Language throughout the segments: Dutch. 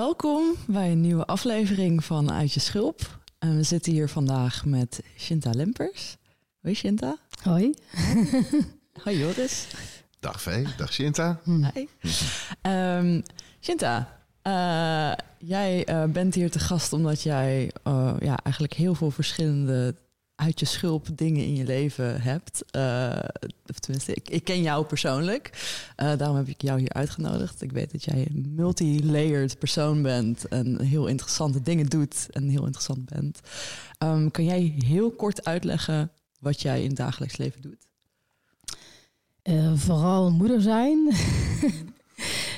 Welkom bij een nieuwe aflevering van Uit je Schulp. En we zitten hier vandaag met Shinta Lempers. Hoi Shinta. Hoi. Hoi Joris. Dag Vee, dag Shinta. Hi. Ehm, Shinta, eh, jij eh, bent hier te gast omdat jij eh, ja, eigenlijk heel veel verschillende uit je schulp dingen in je leven hebt. Eh, of tenminste, ik, ken jou persoonlijk. Eh, daarom heb ik jou hier uitgenodigd. Ik weet dat jij een multi-layered persoon bent en heel interessante dingen doet en heel interessant bent. Ehm, kan jij heel kort uitleggen wat jij in het dagelijks leven doet? Eh, vooral moeder zijn.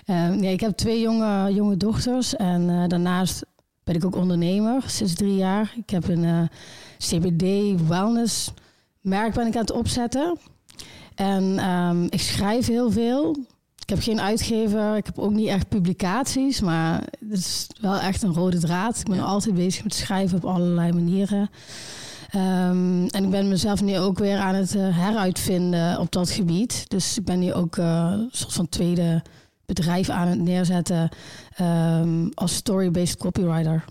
Ehm, nee, ik heb twee jonge, jonge dochters en daarnaast ben ik ook ondernemer sinds drie jaar. Ik heb een CBD wellness merk ben ik aan het opzetten. En ehm, ik schrijf heel veel. Ik heb geen uitgever, ik heb ook niet echt publicaties, maar het is wel echt een rode draad. Ik ben Ja. altijd bezig met schrijven op allerlei manieren. Ehm, en ik ben mezelf nu ook weer aan het eh, heruitvinden op dat gebied. Dus ik ben nu ook eh, een soort van tweede bedrijf aan het neerzetten ehm, als story-based copywriter.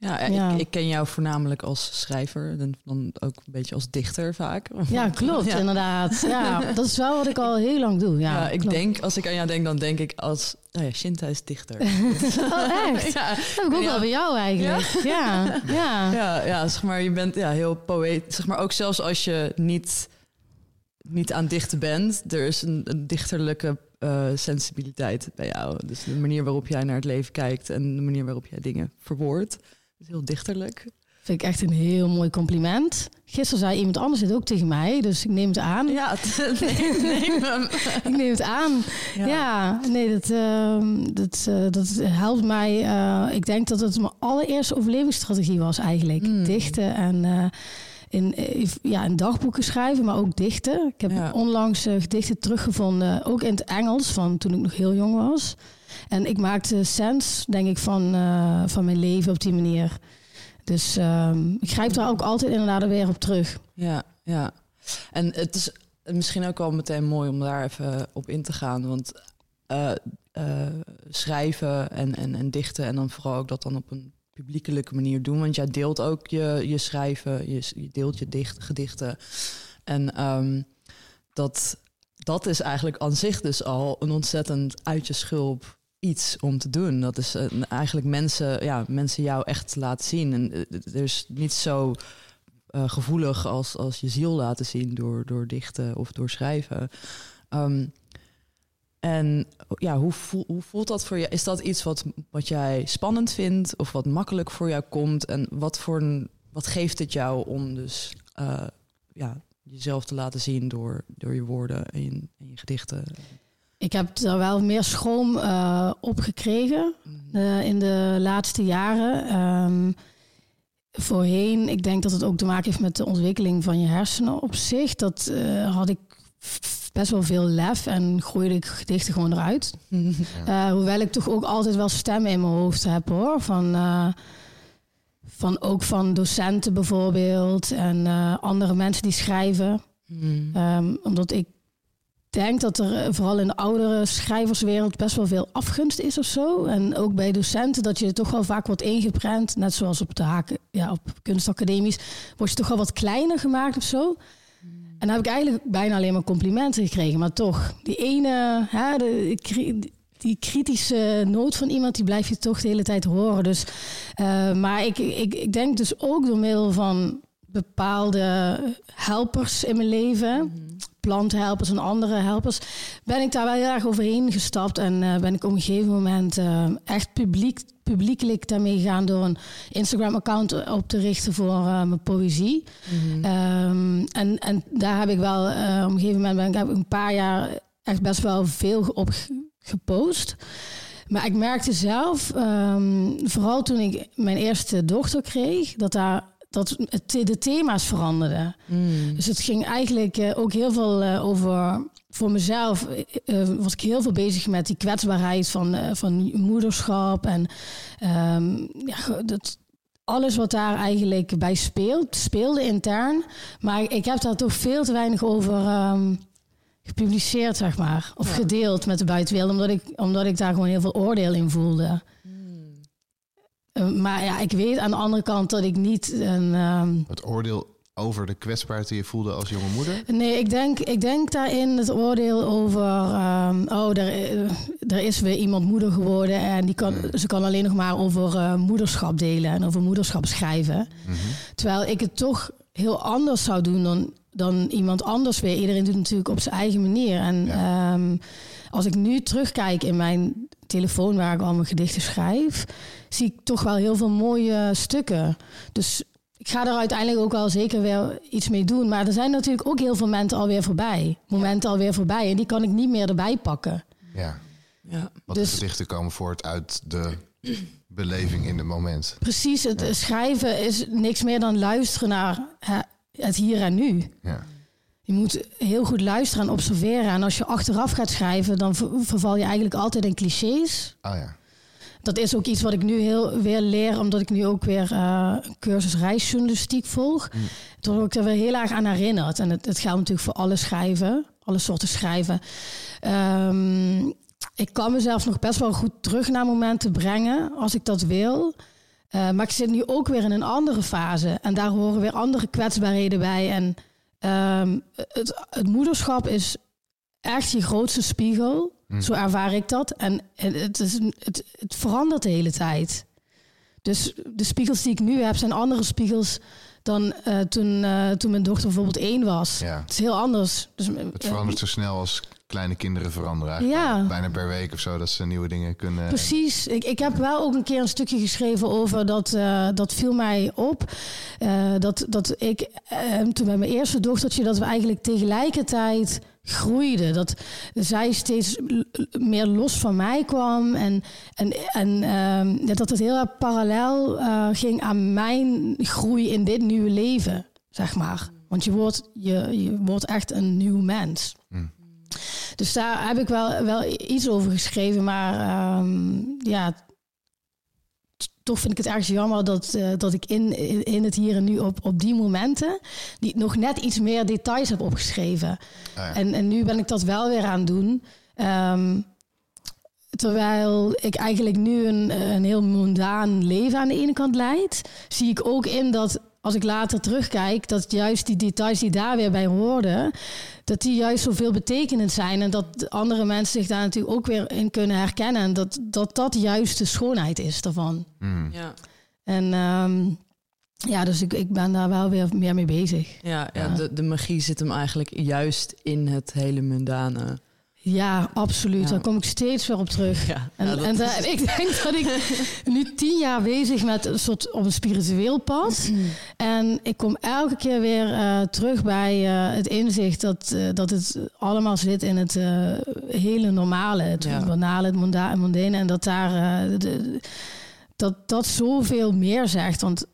Ja, Ja. Ik, ik ken jou voornamelijk als schrijver en dan ook een beetje als dichter vaak. Ja, klopt, Ja. inderdaad. Ja, dat is wel wat ik al heel lang doe. Ja, Ja, ik klopt. denk, als ik aan jou denk, dan denk ik als, nou ja, Shinta is dichter. Oh, echt? ja, Dat heb ik ook wel bij jou eigenlijk. Ja, ja. ja, ja, zeg maar, je bent ja, heel poëet. Zeg maar, ook zelfs als je niet, niet aan dichten bent, er is een, een dichterlijke eh, sensibiliteit bij jou. Dus de manier waarop jij naar het leven kijkt en de manier waarop jij dingen verwoordt, is heel dichterlijk. Vind ik echt een heel mooi compliment. Gisteren zei iemand anders het ook tegen mij, dus ik neem het aan. Ja, neem, neem hem. Ik neem het aan. Ja, nee, dat, ehm, dat, eh, dat helpt mij. eh, ik denk dat het mijn allereerste overlevingsstrategie was eigenlijk. Mm. Dichten en eh, in, ja, in dagboeken schrijven, maar ook dichten. Ik heb Ja. onlangs gedichten teruggevonden, ook in het Engels, van toen ik nog heel jong was. En ik maakte sens, denk ik, van, eh, van mijn leven op die manier. Dus ehm, ik grijp daar ook altijd inderdaad weer op terug. Ja, ja. En het is misschien ook wel meteen mooi om daar even op in te gaan. Want eh, eh, schrijven en, en, en dichten en dan vooral ook dat dan op een publiekelijke manier doen. Want jij deelt ook je, je schrijven, je, je deelt je dicht, gedichten. En ehm, dat, dat is eigenlijk aan zich dus al een ontzettend uit je schulp iets om te doen. Dat is eh, eigenlijk mensen, ja, mensen jou echt laten zien. En eh, er is niet zo eh, gevoelig als, als je ziel laten zien door, door dichten of door schrijven. Ehm, en ja, hoe, hoe voelt dat voor je? Is dat iets wat, wat jij spannend vindt of wat makkelijk voor jou komt? En wat, voor wat geeft het jou om dus ja, jezelf te laten zien door, door je woorden en je gedichten? Ik heb er wel meer schroom eh, op gekregen eh, in de laatste jaren. Ehm, voorheen, ik denk dat het ook te maken heeft met de ontwikkeling van je hersenen op zich. Dat eh, had ik best wel veel lef en gooide ik gedichten gewoon eruit. Eh, hoewel ik toch ook altijd wel stemmen in mijn hoofd heb hoor. Van, van ook van docenten bijvoorbeeld en andere mensen die schrijven. Mm. Ehm, omdat ik denk dat er eh, vooral in de oudere schrijverswereld best wel veel afgunst is of zo. En ook bij docenten dat je toch wel vaak wordt ingeprent. Net zoals op de haken, ja, op kunstacademies. Word je toch wel wat kleiner gemaakt of zo. En dan heb ik eigenlijk bijna alleen maar complimenten gekregen. Maar toch, die ene, hè, die kritische noot van iemand, die blijf je toch de hele tijd horen. Dus, uh, maar ik, ik, ik denk dus ook door middel van bepaalde helpers in mijn leven, mm planthelpers en andere helpers, ben ik daar wel heel erg overheen gestapt en uh, ben ik op een gegeven moment uh, echt publiek, publiekelijk daarmee gegaan door een Instagram-account op te richten voor uh, mijn poëzie. Mm -hmm. um, en, en daar heb ik wel op een gegeven moment ben ik, heb ik een paar jaar echt best wel veel op gepost. Maar ik merkte zelf, um, vooral toen ik mijn eerste dochter kreeg, dat daar dat het, de thema's veranderden. Mm. Dus het ging eigenlijk uh, ook heel veel uh, over. Voor mezelf uh, was ik heel veel bezig met die kwetsbaarheid van, van moederschap. En um, ja, dat, alles wat daar eigenlijk bij speelt, speelde intern. Maar ik heb daar toch veel te weinig over um, gepubliceerd, zeg maar. Of ja. gedeeld met de buitenwereld, omdat ik, omdat ik daar gewoon heel veel oordeel in voelde. Maar ja, ik weet aan de andere kant dat ik niet een. Um... Het oordeel over de kwetsbaarheid die je voelde als jonge moeder? Nee, ik denk, ik denk daarin het oordeel over... Um, oh, er, er is weer iemand moeder geworden... en die kan, ze kan alleen nog maar over uh, moederschap delen... en over moederschap schrijven. Mm -hmm. Terwijl ik het toch heel anders zou doen dan, dan iemand anders weer. Iedereen doet het natuurlijk op zijn eigen manier. En ja. um, als ik nu terugkijk in mijn telefoon... waar ik al mijn gedichten schrijf... zie ik toch wel heel veel mooie stukken. Dus ik ga er uiteindelijk ook wel zeker weer iets mee doen. Maar er zijn natuurlijk ook heel veel momenten alweer voorbij. Momenten alweer voorbij. En die kan ik niet meer erbij pakken. Ja. ja. Want dus, de gedichten komen voort uit de beleving in het moment. Precies. Het ja. schrijven is niks meer dan luisteren naar het hier en nu. Ja. Je moet heel goed luisteren en observeren. En als je achteraf gaat schrijven, dan verval je eigenlijk altijd in clichés. Ah ja dat is ook iets wat ik nu heel weer leer, omdat ik nu ook weer uh, een cursus reisjournalistiek volg. Mm. Toen word ik er weer heel erg aan herinnerd. En het, het geldt natuurlijk voor alle schrijven, alle soorten schrijven. Um, ik kan mezelf nog best wel goed terug naar momenten brengen, als ik dat wil. Uh, maar ik zit nu ook weer in een andere fase. En daar horen weer andere kwetsbaarheden bij. En um, het, het moederschap is echt je grootste spiegel. Mm. Zo ervaar ik dat. En het, is, het, het verandert de hele tijd. Dus de spiegels die ik nu heb zijn andere spiegels dan uh, toen, uh, toen mijn dochter bijvoorbeeld één was. Ja. Het is heel anders. Dus, het verandert zo snel als kleine kinderen veranderen. Ja. Bijna per week of zo dat ze nieuwe dingen kunnen. Precies. Ik, ik heb wel ook een keer een stukje geschreven over dat. Uh, dat viel mij op. dat, dat ik toen met mijn eerste dochtertje, dat we eigenlijk tegelijkertijd groeide. Dat zij steeds meer los van mij kwam. En, en, en uh, dat het heel erg parallel uh, ging aan mijn groei in dit nieuwe leven, zeg maar. Want je wordt, je, je wordt echt een nieuw mens. Mm. Dus daar heb ik wel, wel iets over geschreven. Maar um, ja, toch vind ik het ergens jammer dat, uh, dat ik in, in, in, het hier en nu op, op die momenten die nog net iets meer details heb opgeschreven. Ah, ja. en, en nu ben ik dat wel weer aan het doen. Um, terwijl ik eigenlijk nu een, een heel mundaan leven aan de ene kant leid, zie ik ook in dat als ik later terugkijk, dat juist die details die daar weer bij hoorden, dat die juist zoveel betekenend zijn. En dat andere mensen zich daar natuurlijk ook weer in kunnen herkennen. En dat dat, dat juist de schoonheid is daarvan. Mm. Ja. En um, ja, dus ik, ik ben daar wel weer meer mee bezig. Ja, ja, De, de magie zit hem eigenlijk juist in het hele mundane. Ja, absoluut. Ja. Daar kom ik steeds weer op terug. Ja, en, ja, en daar, ik denk dat ik nu tien jaar bezig met een soort op een spiritueel pad. en ik kom elke keer weer uh, terug bij uh, het inzicht dat, uh, dat het allemaal zit in het hele normale, het banale, het monda mondane. En dat daar de, dat dat zoveel meer zegt. Want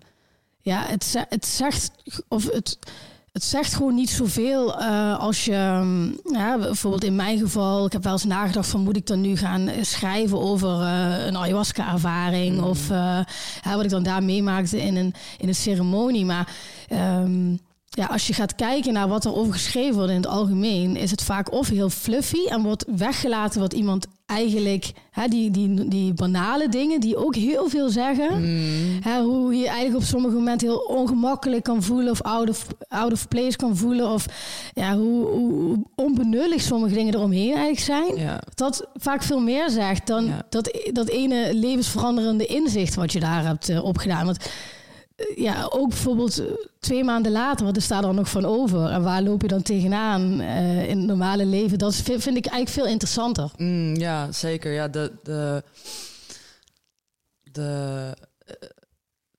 ja, het, het zegt of het het zegt gewoon niet zoveel uh, als je, um, ja, bijvoorbeeld in mijn geval, ik heb wel eens nagedacht van moet ik dan nu gaan schrijven over uh, een ayahuasca-ervaring mm. of uh, ja, wat ik dan daar meemaakte in een, in een ceremonie. Maar um, ja, als je gaat kijken naar wat er over geschreven wordt in het algemeen, is het vaak of heel fluffy en wordt weggelaten wat iemand eigenlijk, hè, die, die, die banale dingen die ook heel veel zeggen, Mm. hè, hoe je eigenlijk op sommige momenten heel ongemakkelijk kan voelen of out of, out of place kan voelen, of ja, hoe, hoe onbenullig sommige dingen eromheen eigenlijk zijn. Ja. Dat vaak veel meer zegt dan Ja. dat, dat ene levensveranderende inzicht wat je daar hebt eh, opgedaan. Want ja, ook bijvoorbeeld eh, twee maanden later, wat is daar dan nog van over? En waar loop je dan tegenaan eh, in het normale leven? Dat vind ik eigenlijk veel interessanter. Mm, ja, zeker. Ja, de, de, de, eh,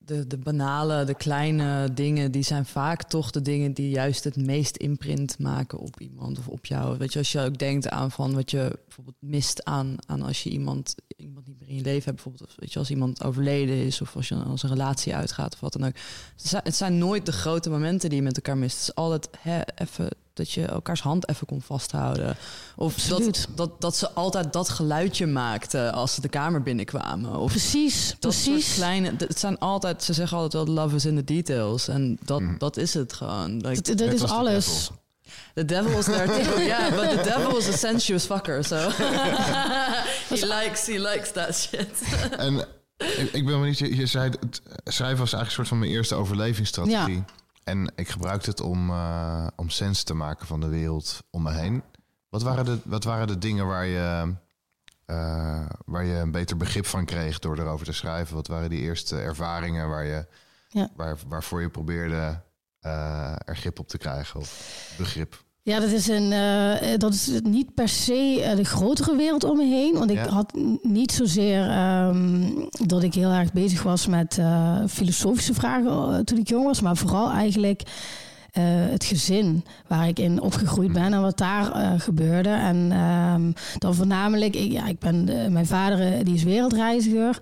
de, de banale, de kleine dingen, die zijn vaak toch de dingen die juist het meest imprint maken op iemand of op jou. Weet je, als je ook denkt aan van wat je bijvoorbeeld mist aan, aan als je iemand, iemand niet meer in je leven hebt, bijvoorbeeld, of weet je, als iemand overleden is of als je als een relatie uitgaat of wat dan ook. Het zijn, nooit de grote momenten die je met elkaar mist. Het is altijd hè, even dat je elkaars hand even kon vasthouden. Of dat, Absoluut. dat, dat ze altijd dat geluidje maakten als ze de kamer binnenkwamen. Of Precies, dat soort precies. kleine. Het zijn altijd, ze zeggen altijd wel love is in the details. En dat, Mhm. dat is het gewoon. Like, Dat, is alles. devil. the devil is there too. Yeah, but the devil is a sensuous fucker. So he likes, he likes that shit. En ik, ik ben benieuwd, je, je zei, het schrijven was eigenlijk een soort van mijn eerste overlevingsstrategie. En ik gebruikte het om, eh, om sens te maken van de wereld om me heen. Wat waren de, wat waren de dingen waar je, eh, waar je een beter begrip van kreeg door erover te schrijven? Wat waren die eerste ervaringen waar je, Ja. waar, waarvoor je probeerde eh, er grip op te krijgen of begrip? Ja, dat is, een, eh, dat is niet per se eh, de grotere wereld om me heen. Want ik Ja. had niet zozeer ehm, dat ik heel erg bezig was met eh, filosofische vragen eh, toen ik jong was. Maar vooral eigenlijk eh, het gezin waar ik in opgegroeid ben en wat daar eh, gebeurde. En ehm, dan voornamelijk, ik, ja, ik ben, eh, mijn vader eh, die is wereldreiziger.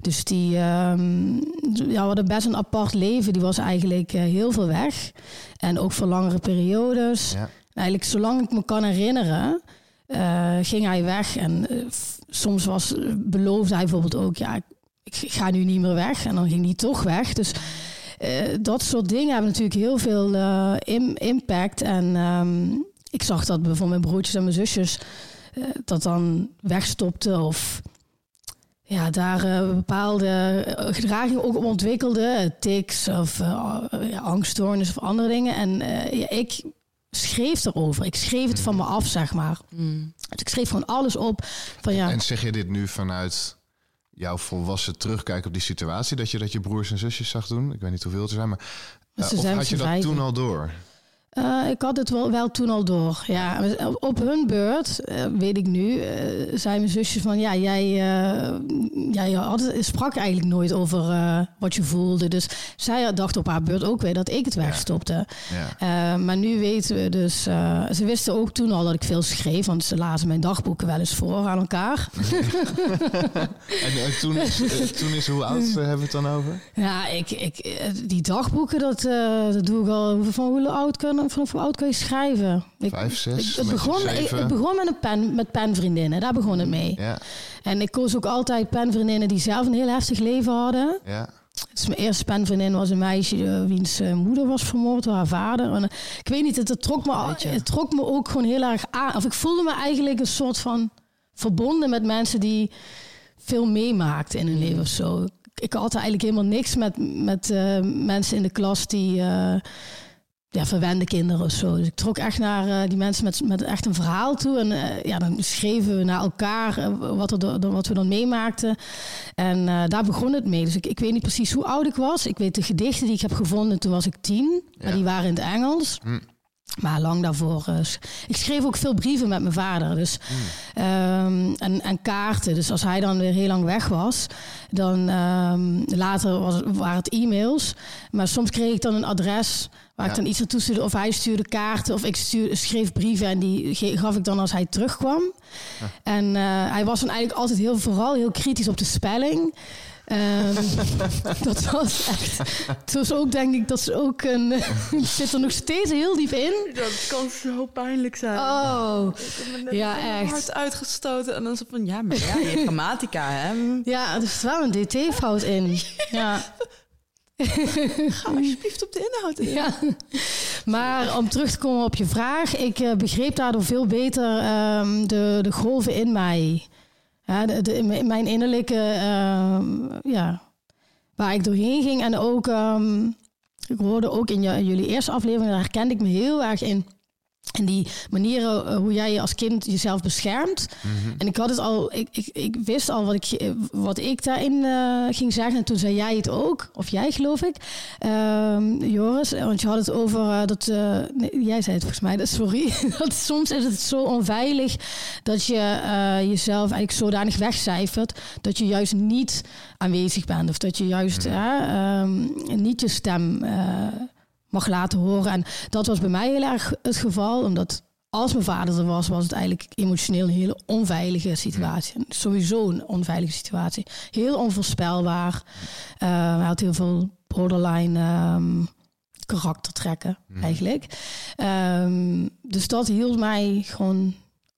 Dus die um, ja, hadden best een apart leven. Die was eigenlijk eh, heel veel weg. En ook voor langere periodes. Ja. Eigenlijk zolang ik me kan herinneren, eh, ging hij weg. En eh, soms was, beloofde hij bijvoorbeeld ook, ja, ik, ga nu niet meer weg. En dan ging hij toch weg. Dus eh, dat soort dingen hebben natuurlijk heel veel im- impact. En ehm, ik zag dat bijvoorbeeld mijn broertjes en mijn zusjes dat dan wegstopten of ja, daar bepaalde gedragingen ook ontwikkelde. Tics of ja, angststoornis of andere dingen. En ik schreef erover. Ik schreef het van me af, zeg maar. Mm. Dus ik schreef gewoon alles op. Van ja, En zeg je dit nu vanuit jouw volwassen terugkijken op die situatie? Dat je dat je broers en zusjes zag doen? Ik weet niet hoeveel er zijn, maar... Ze of zijn had je dat toen al door? Eh, ik had het wel, wel toen al door. Ja, op hun beurt, eh, weet ik nu, eh zei mijn zusje van... Ja, jij, jij had sprak eigenlijk nooit over wat je voelde. Dus zij dacht op haar beurt ook weer dat ik het wegstopte. Ja. Maar nu weten we dus... ze wisten ook toen al dat ik veel schreef. Want ze lazen mijn dagboeken wel eens voor aan elkaar. En toen, is, toen is, hoe oud hebben we het dan over? Ja, ik, ik, die dagboeken, dat, dat doe ik al... Van hoe oud kan, vanaf hoe oud kan je schrijven? Ik, Vijf, zes, ik- het, begon, ik, het begon met, een pen, met penvriendinnen. Daar begon het mee. Ja, En ik koos ook altijd penvriendinnen die zelf een heel heftig leven hadden. ja. Dus mijn eerste penvriendin was een meisje eh, wiens eh, moeder was vermoord door haar vader. En, eh, ik weet niet, het, het, trok me, het trok me ook gewoon heel erg aan. Of ik voelde me eigenlijk een soort van verbonden met mensen die veel meemaakten in hun leven of zo. Ik, ik had eigenlijk helemaal niks met, met mensen in de klas die... ja, verwende kinderen of zo. Dus ik trok echt naar eh, die mensen met, met echt een verhaal toe. En eh, ja, dan schreven we naar elkaar eh, wat, er, wat we dan meemaakten. En daar begon het mee. Dus ik, ik weet niet precies hoe oud ik was. Ik weet de gedichten die ik heb gevonden, toen was ik tien. Maar Ja. die waren in het Engels. Hm. Maar lang daarvoor. sch- ik schreef ook veel brieven met mijn vader. Dus, ehm, en, en kaarten. Dus als hij dan weer heel lang weg was, dan ehm, later was, waren het e-mails. Maar soms kreeg ik dan een adres waar Ja. ik dan iets naartoe stuurde. Of hij stuurde kaarten of ik stuurde, schreef brieven en die gaf ik dan als hij terugkwam. En eh, hij was dan eigenlijk altijd heel, vooral heel kritisch op de spelling. Ehm, dat was echt. Het was ook, denk ik, dat is ook een. het zit er nog steeds heel diep in. Dat kan zo pijnlijk zijn. Oh, Ik Ja, echt. hard uitgestoten. En dan zo van, ja, maar ja, je grammatica, hè. ja, er zit wel een dt-fout in. Ja. Ga alsjeblieft op de inhoud in. ja. Maar om terug te komen op je vraag, ik uh, begreep daardoor veel beter um, de, de golven in mij. Ja, mijn innerlijke, uh, ja, waar ik doorheen ging. En ook, um, ik hoorde ook in, in jullie eerste aflevering, daar herkende ik me heel erg in. En die manieren eh, hoe jij je als kind jezelf beschermt. Mhm. En ik had het al, ik, ik, ik wist al wat ik, wat ik daarin uh, ging zeggen. En toen zei jij het ook, of jij geloof ik, uh, Joris. Want je had het over dat, nee, jij zei het volgens mij, dat, sorry. dat soms is het zo onveilig dat je jezelf eigenlijk zodanig wegcijfert dat je juist niet aanwezig bent. Of dat je juist mm niet je stem mag laten horen. En dat was bij mij heel erg het geval, omdat als mijn vader er was, was het eigenlijk emotioneel een hele onveilige situatie. Sowieso een onveilige situatie. Heel onvoorspelbaar. Uh, hij had heel veel borderline um, karaktertrekken, hmm. eigenlijk. Um, dus dat hield mij gewoon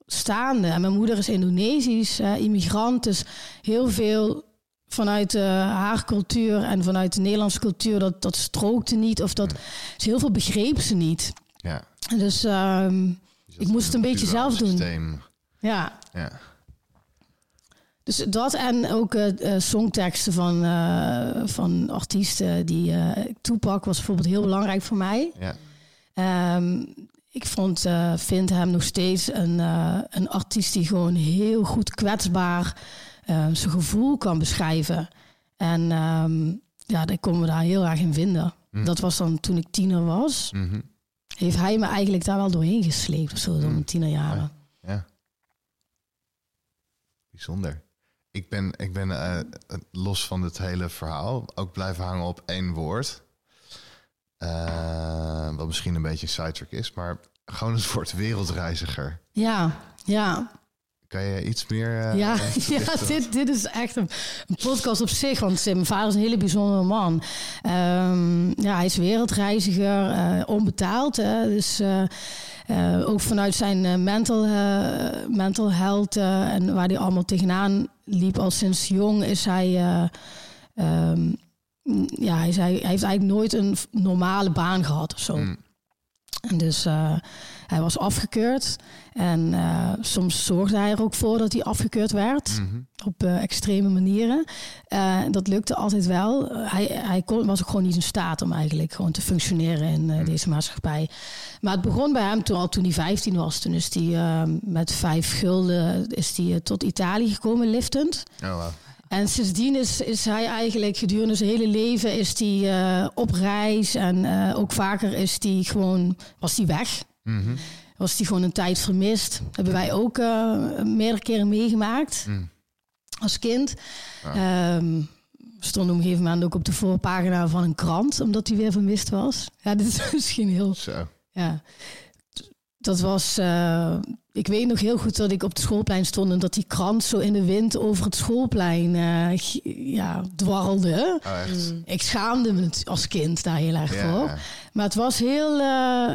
staande. En mijn moeder is Indonesisch, uh, immigrant, dus heel veel vanuit uh, haar cultuur en vanuit de Nederlandse cultuur, dat, dat strookte niet. Of dat ze heel veel begreep ze niet. Ja. Dus uh, ik moest het een beetje zelf doen. Ja. ja. Dus dat en ook uh, songteksten van, uh, van artiesten die ik toepak was bijvoorbeeld heel belangrijk voor mij. Ja. Um, ik vond, vind hem nog steeds een, een artiest die gewoon heel goed kwetsbaar Ehm, zijn gevoel kan beschrijven. En um, ja, daar komen we daar heel erg in vinden. Mhm. Dat was dan toen ik tiener was. Mhm. Heeft hij me eigenlijk daar wel doorheen gesleept of zo, door mijn tienerjaren. Ja. Bijzonder. Ik ben, ik ben uh, los van dit hele verhaal ook blijven hangen op één woord. Uh, wat misschien een beetje een sidetrack is, maar gewoon het woord wereldreiziger. Ja, ja. Kan je iets meer... Uh, ja, ja dit, dit is echt een, een, podcast op zich. Want mijn vader is een hele bijzondere man. Um, ja, hij is wereldreiziger, uh, onbetaald. Hè, dus uh, ook vanuit zijn mental, mental health... en waar hij allemaal tegenaan liep al sinds jong... is hij... Um, ja, hij, zei, hij heeft eigenlijk nooit een normale baan gehad of zo. Mm. En dus hij was afgekeurd. En uh, soms zorgde hij er ook voor dat hij afgekeurd werd. Mhm. Op uh, extreme manieren. Uh, dat lukte altijd wel. hij hij kon, was ook gewoon niet in staat om eigenlijk gewoon te functioneren in mm. deze maatschappij. Maar het begon bij hem toen, al toen hij 15 was. Toen is hij met vijf gulden is hij, tot Italië gekomen, liftend. Oh, wow. En sindsdien is, is hij eigenlijk gedurende zijn hele leven is hij, op reis. En ook vaker is hij gewoon, was hij weg. Mm was die gewoon een tijd vermist. hebben wij ook uh, meerdere keren meegemaakt. Mm. Als kind. Ja. Um, stond op een gegeven moment ook op de voorpagina van een krant, omdat hij weer vermist was. Ja, dit is misschien heel. Zo. Ja. Dat was. Uh, ik weet nog heel goed dat ik op het schoolplein stond en dat die krant zo in de wind over het schoolplein uh, ja, dwarrelde. Oh, mm. Ik schaamde me als kind daar heel erg voor. Maar het was heel, uh,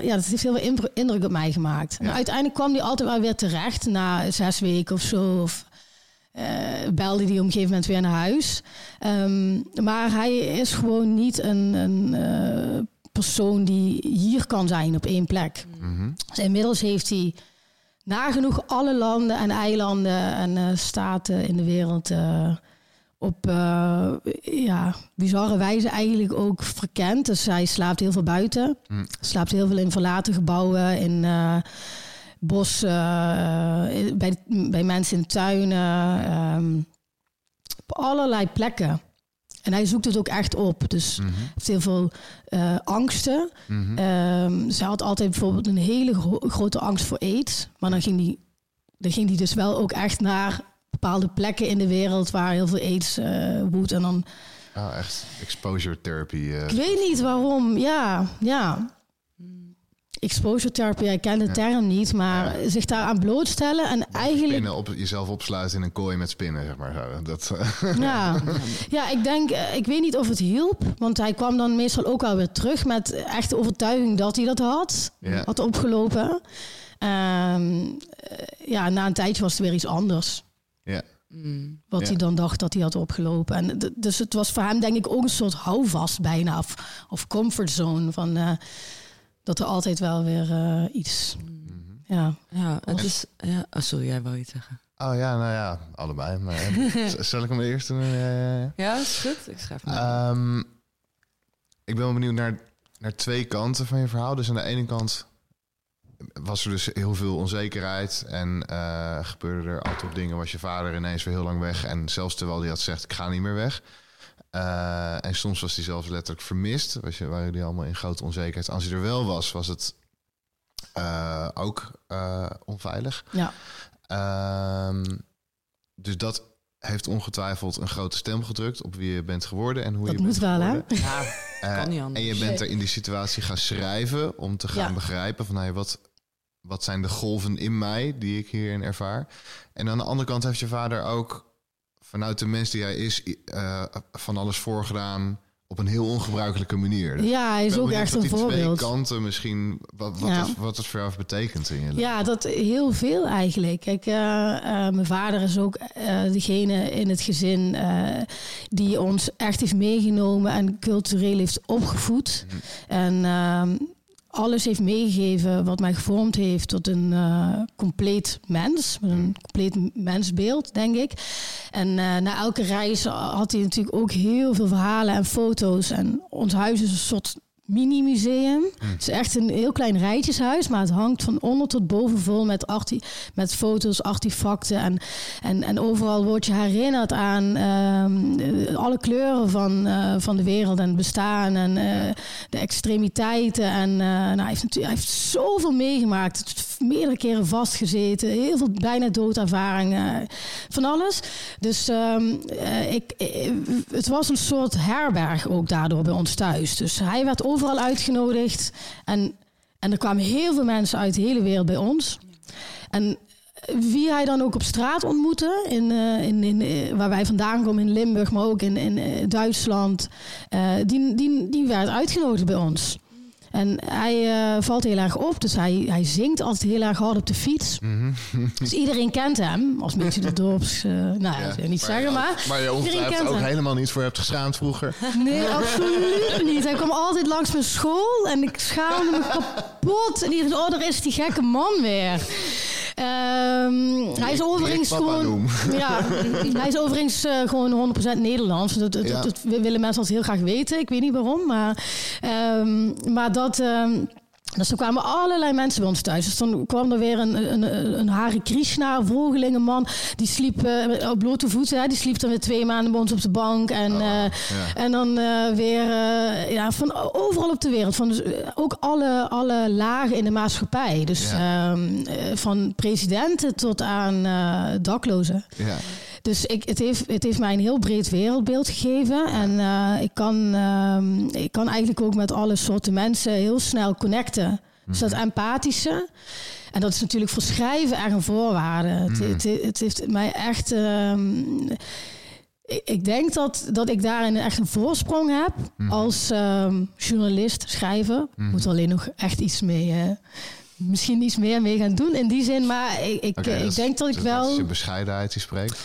ja, dat heeft heel veel indruk op mij gemaakt. Uiteindelijk kwam die altijd wel weer terecht na zes weken of zo. Of uh, belde die op een gegeven moment weer naar huis. Um, maar hij is gewoon niet een, een persoon die hier kan zijn op één plek. Mm dus inmiddels heeft hij nagenoeg alle landen en eilanden en uh, staten in de wereld uh, op uh, ja, bizarre wijze eigenlijk ook verkend. Dus hij slaapt heel veel buiten. Mm. Slaapt heel veel in verlaten gebouwen, in bos, bij, bij mensen in tuinen. Um, op allerlei plekken. En hij zoekt het ook echt op. Dus mm heeft heel veel uh, angsten. Mm -hmm. ze had altijd bijvoorbeeld een hele grote angst voor aids. Maar dan ging die, dan ging die dus wel ook echt naar bepaalde plekken in de wereld waar heel veel aids uh, woedt. En dan. Ah, echt exposure therapy. Uh. Ik weet niet waarom. Ja, ja exposure therapy, ik ken de term niet, maar ja. zich daaraan blootstellen en eigenlijk... Spinnen op, jezelf opsluiten in een kooi met spinnen, zeg maar. Dat, ja. ja, ik denk, eh, ik weet niet of het hielp, want hij kwam dan meestal ook alweer terug met echte overtuiging dat hij dat had, ja. had opgelopen. Um, ja, na een tijdje was het weer iets anders. Ja. Mm. Wat ja. hij dan dacht dat hij had opgelopen. En dus het was voor hem denk ik ook een soort houvast bijna. Of, of comfortzone van... Uh, dat er altijd wel weer uh, iets. Mhm. Ja. Ja, het is. Ja, oh, sorry, jij wou iets zeggen. Oh ja, nou ja, allebei. Maar eh, zal ik hem eerst doen? Ja, ja, ja. ja is goed. Ik schrijf hem. Ehm, ik ben wel benieuwd naar, naar twee kanten van je verhaal. Dus aan de ene kant was er dus heel veel onzekerheid en uh, gebeurde er altijd dingen. Was je vader ineens weer heel lang weg en zelfs terwijl hij had gezegd ik ga niet meer weg. Uh, en soms was hij zelfs letterlijk vermist. Was je, waren die allemaal in grote onzekerheid. Als hij er wel was, was het uh, ook onveilig. Ja. Ehm, dus dat heeft ongetwijfeld een grote stem gedrukt op wie je bent geworden en hoe dat je bent moet wel, geworden. Ja, Uh, kan niet anders. en je bent er in die situatie gaan schrijven om te gaan Ja. begrijpen van hey, wat, wat zijn de golven in mij die ik hierin ervaar. En aan de andere kant heeft je vader ook vanuit de mens die hij is uh, van alles voorgedaan op een heel ongebruikelijke manier. Ja, hij is ook echt een voorbeeld. Twee kanten misschien wat, wat, Ja. het, wat het voor jou betekend in je leven. Ja, dat heel veel eigenlijk. Kijk, eh, eh, mijn vader is ook eh, degene in het gezin eh, die ons echt heeft meegenomen en cultureel heeft opgevoed. Mhm. En ehm, alles heeft meegegeven wat mij gevormd heeft tot een eh, compleet mens. Met een compleet mensbeeld, denk ik. En eh, na elke reis had hij natuurlijk ook heel veel verhalen en foto's. En ons huis is een soort mini-museum. Het is echt een heel klein rijtjeshuis, maar het hangt van onder tot boven vol met, arti met foto's, artefacten. En, en, en overal word je herinnerd aan ehm, alle kleuren van, eh, van de wereld en het bestaan en eh, de extremiteiten. En eh, nou, hij, heeft natuurlijk, hij heeft zoveel meegemaakt, Het meerdere keren vastgezeten, heel veel bijna doodervaringen, van alles. Dus ehm, eh, ik, het was een soort herberg ook daardoor bij ons thuis. Dus hij werd overal uitgenodigd. En, en er kwamen heel veel mensen uit de hele wereld bij ons. En wie hij dan ook op straat ontmoette, in, eh, in, in, eh, waar wij vandaan komen in Limburg, maar ook in, in eh, Duitsland, die, die, die werd uitgenodigd bij ons. En hij eh, valt heel erg op, dus hij, hij zingt altijd heel erg hard op de fiets. Mhm. Dus iedereen kent hem als beetje de dorps. eh, nou, ja, niet zeggen, maar. Waar je ongetwijfeld ook hem. helemaal niet voor hebt geschaamd vroeger. Nee, absoluut niet. Hij kwam altijd langs mijn school en ik schaamde me kapot. En iedereen oh, daar is die gekke man weer. Ehm, hij is overigens papa gewoon... Ja, hij is overigens eh, gewoon 100% Nederlands. Dat, dat, Ja. dat willen mensen altijd heel graag weten. Ik weet niet waarom, maar, ehm, maar dat... ehm, dus er kwamen allerlei mensen bij ons thuis. Dus dan kwam er weer een, een, een Hare Krishna, een volgelingenman. Die sliep eh, op blote voeten. Hè. Die sliep dan weer twee maanden bij ons op de bank. En, Oh, eh, ja. en dan eh, weer ja, van overal op de wereld. Van dus, ook alle, alle lagen in de maatschappij. Dus ehm, eh, van presidenten tot aan daklozen. Ja. Dus ik, het, heeft, het heeft mij een heel breed wereldbeeld gegeven. En eh, ik, kan, ehm, ik kan eigenlijk ook met alle soorten mensen heel snel connecten. Dus dat empathische. En dat is natuurlijk voor schrijven echt een voorwaarde. Het, het, het heeft mij echt. ehm, ik, denk dat, dat ik daarin echt een voorsprong heb als ehm, journalist, schrijver. Moet er alleen nog echt iets mee. eh, misschien iets meer mee gaan doen in die zin. Maar ik, ik, dat denk dat ik dat wel. is je bescheidenheid die spreekt.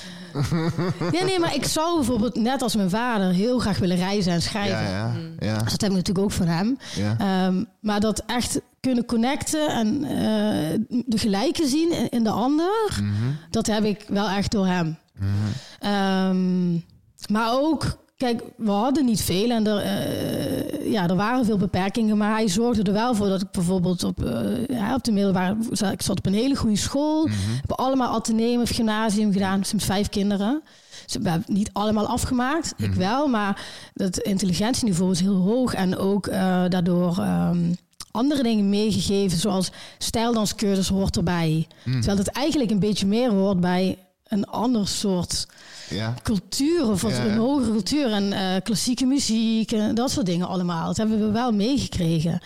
Ja, nee, maar ik zou bijvoorbeeld net als mijn vader heel graag willen reizen en schrijven. Ja, ja, ja. Dus dat heb ik natuurlijk ook van hem. ja. Ehm, maar dat echt kunnen connecten en eh, de gelijke zien in, in de ander, Mhm. dat heb ik wel echt door hem. Ehm, maar ook, kijk, we hadden niet veel en er, eh, ja, er waren veel beperkingen, maar hij zorgde er wel voor dat ik bijvoorbeeld op, eh, ja, op de middelbare, ik zat op een hele goede school, Mhm. heb allemaal ateneum of gymnasium gedaan, met vijf kinderen. Dus we hebben niet allemaal afgemaakt, ik Mhm. wel, maar het intelligentieniveau is heel hoog en ook eh, daardoor ehm, andere dingen meegegeven, zoals stijldanscursus hoort erbij. Mhm. Terwijl het eigenlijk een beetje meer hoort bij een ander soort ja. cultuur of Ja, een hogere cultuur en eh, klassieke muziek en dat soort dingen allemaal. Dat hebben we wel meegekregen.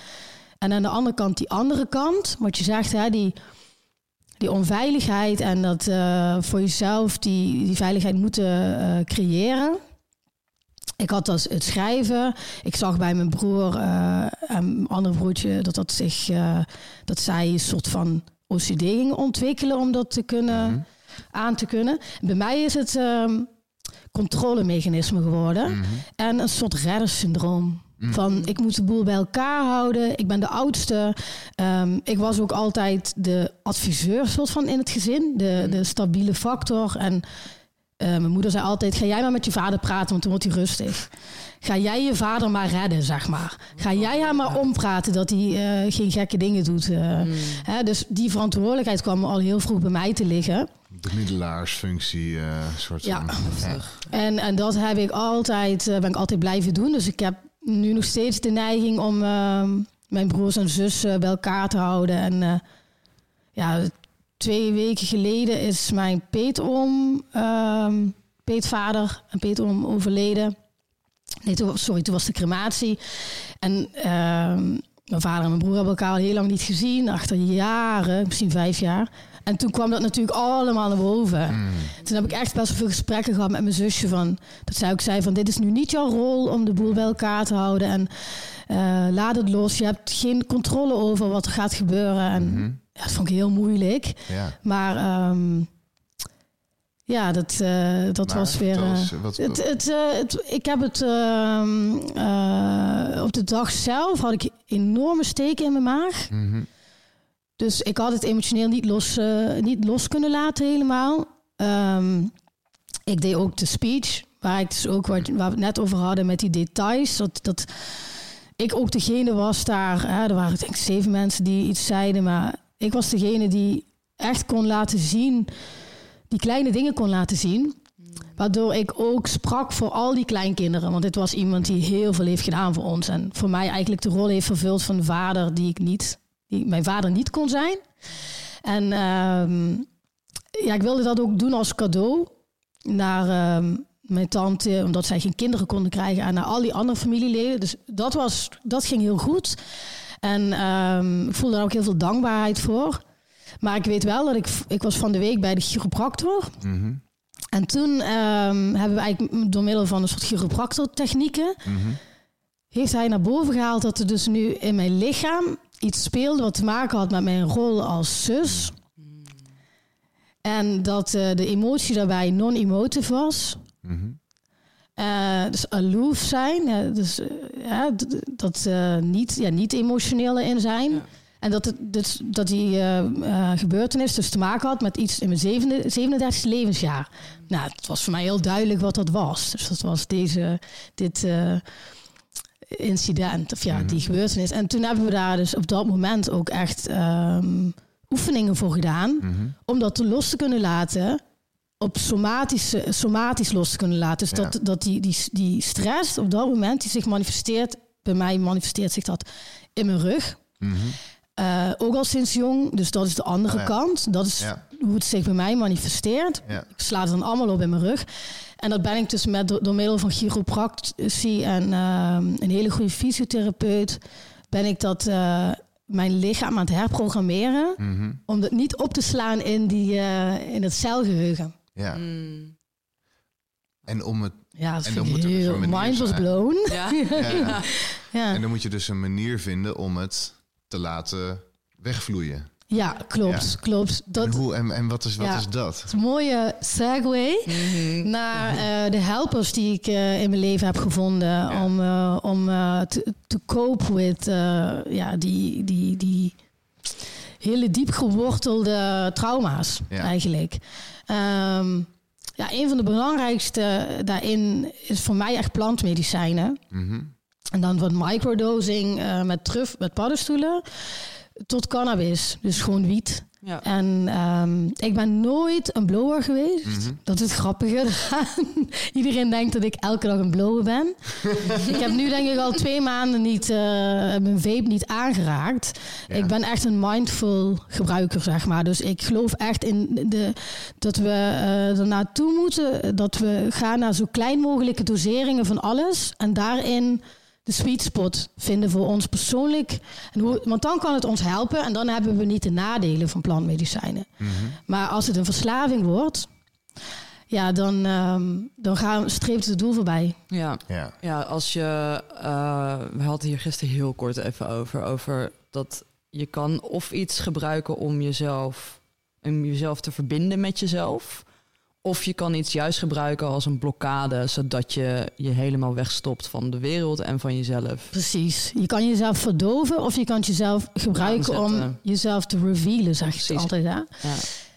En aan de andere kant, die andere kant, wat je zegt, hè, die, die onveiligheid en dat eh, voor jezelf die, die veiligheid moeten eh, creëren. Ik had dat het schrijven. Ik zag bij mijn broer en mijn andere broertje dat dat zich dat zij een soort van OCD gingen ontwikkelen om dat te kunnen Mhm. Aan te kunnen. Bij mij is het ehm controlemechanisme geworden Mhm. en een soort reddersyndroom. Mm. Van ik moet de boel bij elkaar houden. Ik ben de oudste. Ehm, ik was ook altijd de adviseur soort van in het gezin. De, mm. de stabiele factor. En uh, mijn moeder zei altijd: ga jij maar met je vader praten, want dan wordt hij rustig. Ga jij je vader maar redden, zeg maar. Ga jij hem maar ompraten dat hij uh, geen gekke dingen doet. Uh, mm. hè, dus die verantwoordelijkheid kwam al heel vroeg bij mij te liggen. De middelaarsfunctie, soort ja. van. En, en dat heb ik altijd, ben ik altijd blijven doen. Dus ik heb nu nog steeds de neiging om ehm, mijn broers en zussen bij elkaar te houden. En uh, ja, twee weken geleden is mijn peetoom, um, peetvader en peetoom overleden. Nee, toen, sorry, toen was de crematie. En ehm, mijn vader en mijn broer hebben elkaar al heel lang niet gezien. Achter jaren, misschien vijf jaar. En toen kwam dat natuurlijk allemaal naar boven. Hmm. Toen heb ik echt best wel veel gesprekken gehad met mijn zusje. Van, dat zij ook zei van dit is nu niet jouw rol om de boel bij elkaar te houden. En uh, laat het los. Je hebt geen controle over wat er gaat gebeuren. En hmm. ja, dat vond ik heel moeilijk. Ja. Maar um, ja, dat, uh, dat was weer. Uh, wat, het, het, het, ik heb het ehm, op de dag zelf had ik enorme steken in mijn maag. Mm dus ik had het emotioneel niet los, uh, niet los kunnen laten helemaal. Um, ik deed ook de speech, waar ik dus ook wat, we het net over hadden met die details. Dat, dat ik ook degene was daar. Hè, er waren denk ik zeven mensen die iets zeiden, maar ik was degene die echt kon laten zien, die kleine dingen kon laten zien. Waardoor ik ook sprak voor al die kleinkinderen. Want dit was iemand die heel veel heeft gedaan voor ons. En voor mij eigenlijk de rol heeft vervuld van vader die ik niet die mijn vader niet kon zijn. En uh, ja, ik wilde dat ook doen als cadeau naar uh, mijn tante, omdat zij geen kinderen konden krijgen, en naar al die andere familieleden. Dus dat, was, dat ging heel goed. En uh, ik voelde daar ook heel veel dankbaarheid voor. Maar ik weet wel dat ik, ik was van de week bij de chiropractor. Mm En toen ehm, hebben we eigenlijk door middel van een soort chiropractor-technieken... Mm heeft hij naar boven gehaald dat er dus nu in mijn lichaam iets speelde wat te maken had met mijn rol als zus. En dat uh, de emotie daarbij non-emotive was. Mm uh, dus aloof zijn, uh, dus, dat niet, ja, niet emotioneel in zijn. Ja. En dat, het, dus, dat die gebeurtenis dus te maken had met iets in mijn zevende, 37 levensjaar. Nou, het was voor mij heel duidelijk wat dat was. Dus dat was deze, dit incident, of ja, die mhm. gebeurtenis. En toen hebben we daar dus op dat moment ook echt ehm, oefeningen voor gedaan. Mhm. Om dat los te kunnen laten. Op somatische, somatisch los te kunnen laten. Dus dat, dat die, die, die stress op dat moment die zich manifesteert. Bij mij manifesteert zich dat in mijn rug. Mhm. Eh, ook al sinds jong. Dus dat is de andere oh kant. Dat is hoe het zich bij mij manifesteert. Ik sla het dan allemaal op in mijn rug. En dat ben ik dus met, door, middel van chiropractie en ehm, een hele goede fysiotherapeut, ben ik dat uh, mijn lichaam aan het herprogrammeren. Mhm. Om het niet op te slaan in, die, uh, in het celgeheugen. Ja. Mm. En om het. Ja, dat en dan moet heel, dus mind was blown. Ja. ja. ja. En dan moet je dus een manier vinden om het te laten wegvloeien. Ja, klopt, klopt. Dat, en, hoe, en, en wat, is, wat is dat? Het is een mooie segue mhm. naar uh, de helpers die ik uh, in mijn leven heb gevonden om, uh, om te cope with ja, die, die, die hele diep gewortelde trauma's eigenlijk. Um, ja, een van de belangrijkste daarin is voor mij echt plantmedicijnen. Mm -hmm. En dan wat microdosing met truf, met paddenstoelen tot cannabis, dus gewoon wiet. Ja. En um, ik ben nooit een blower geweest. Mhm. Dat is het grappige Iedereen denkt dat ik elke dag een blower ben. ik heb nu denk ik al twee maanden niet, uh, mijn vape niet aangeraakt. Ik ben echt een mindful gebruiker, zeg maar. Dus ik geloof echt in de, dat we uh, er naartoe moeten. Dat we gaan naar zo klein mogelijke doseringen van alles. En daarin de sweet spot vinden voor ons persoonlijk. En hoe, want dan kan het ons helpen en dan hebben we niet de nadelen van plantmedicijnen. Mhm. Maar als het een verslaving wordt, ja, dan, um, dan gaan, streept het doel voorbij. Ja, ja. ja als je. Uh, we hadden hier gisteren heel kort even over. Over dat je kan of iets gebruiken om jezelf, om jezelf te verbinden met jezelf. Of je kan iets juist gebruiken als een blokkade, zodat je je helemaal wegstopt van de wereld en van jezelf. Precies. Je kan jezelf verdoven of je kan het jezelf gebruiken om jezelf te revealen, zeg je altijd. Hè? Ja.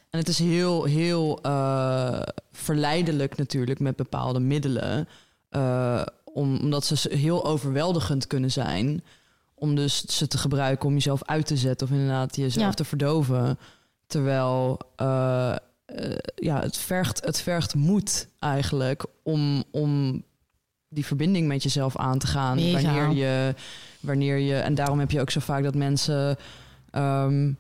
En het is heel, heel uh, verleidelijk natuurlijk met bepaalde middelen, uh, om, omdat ze heel overweldigend kunnen zijn. Om dus ze te gebruiken om jezelf uit te zetten of inderdaad jezelf te verdoven. Terwijl uh, uh, ja, het, vergt, het vergt moed eigenlijk om, om die verbinding met jezelf aan te gaan. Wanneer je, wanneer je. En daarom heb je ook zo vaak dat mensen. Um,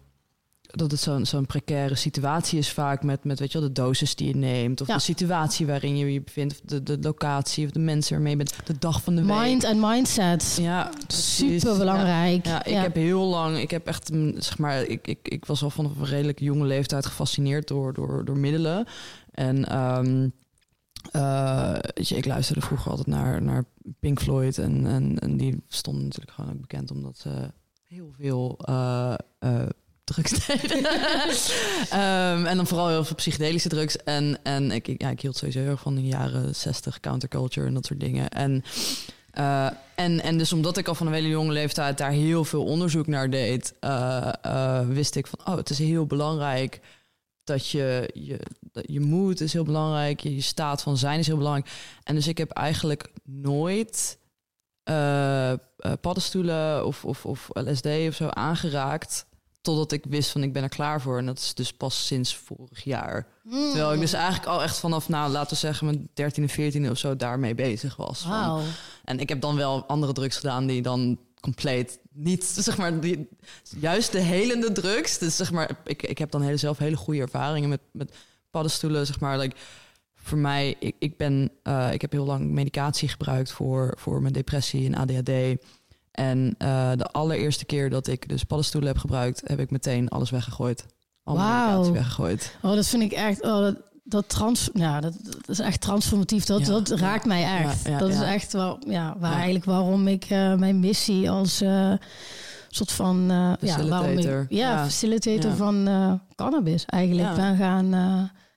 dat het zo'n zo'n precaire situatie is vaak met, met weet je wel, de dosis die je neemt. Of de situatie waarin je je bevindt. De, de locatie of de mensen waarmee je bent. De dag van de Mind week. Mind en mindset. Ja, super belangrijk. Ja, ik heb heel lang, ik heb echt, mm, zeg maar, ik, ik, ik was al vanaf een redelijk jonge leeftijd gefascineerd door, door, door middelen. En um, uh, weet je, ik luisterde vroeger altijd naar, naar Pink Floyd. En, en, en die stonden natuurlijk gewoon ook bekend omdat ze heel veel uh, uh, drugs um, en dan vooral heel veel psychedelische drugs. En, en ik, ja, ik hield sowieso heel erg van de jaren 60 counterculture en dat soort dingen. En, uh, en, en dus omdat ik al van een hele jonge leeftijd daar heel veel onderzoek naar deed, uh, uh, wist ik van, oh, het is heel belangrijk dat je, je, je moed is heel belangrijk, je, je staat van zijn is heel belangrijk. En dus ik heb eigenlijk nooit paddenstoelen of, of, of LSD of zo aangeraakt Totdat ik wist van ik ben er klaar voor. En dat is dus pas sinds vorig jaar. Mm. Terwijl ik dus eigenlijk al echt vanaf, nou laten we zeggen, mijn 13 14 of zo daarmee bezig was. Wow. En ik heb dan wel andere drugs gedaan die dan compleet niet, zeg maar, die, juist de helende drugs. Dus zeg maar, ik, ik heb dan hele, zelf hele goede ervaringen met, met paddenstoelen, zeg maar. Like, voor mij, ik, ik ben, uh, ik heb heel lang medicatie gebruikt voor, voor mijn depressie en ADHD. En uh, de allereerste keer dat ik dus paddenstoelen heb gebruikt, heb ik meteen alles weggegooid. Alle wow. weggegooid. Oh, dat vind ik echt. Oh, dat, dat, trans, ja, dat, dat is echt transformatief. Dat, dat raakt mij echt. dat is echt wel, ja, waar eigenlijk waarom ik uh, mijn missie als uh, soort van uh, ja, waarom ik, ja, facilitator van cannabis eigenlijk ben gaan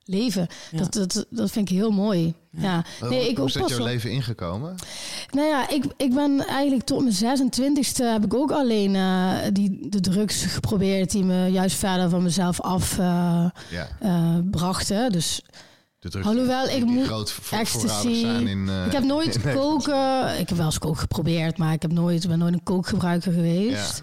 leven. Dat, dat, dat vind ik heel mooi. Ja. Nee, ik Hoe is dat jouw leven ingekomen? Nou ja, ik, ik ben eigenlijk tot mijn 26e heb ik ook alleen uh, die, de drugs geprobeerd die me juist verder van mezelf af uh, ja. uh, Dus Alhoewel, ik moet groot ecstasy. In, uh, ik heb nooit koken. Ik heb wel eens koken geprobeerd, maar ik heb nooit, ben nooit een kookgebruiker geweest.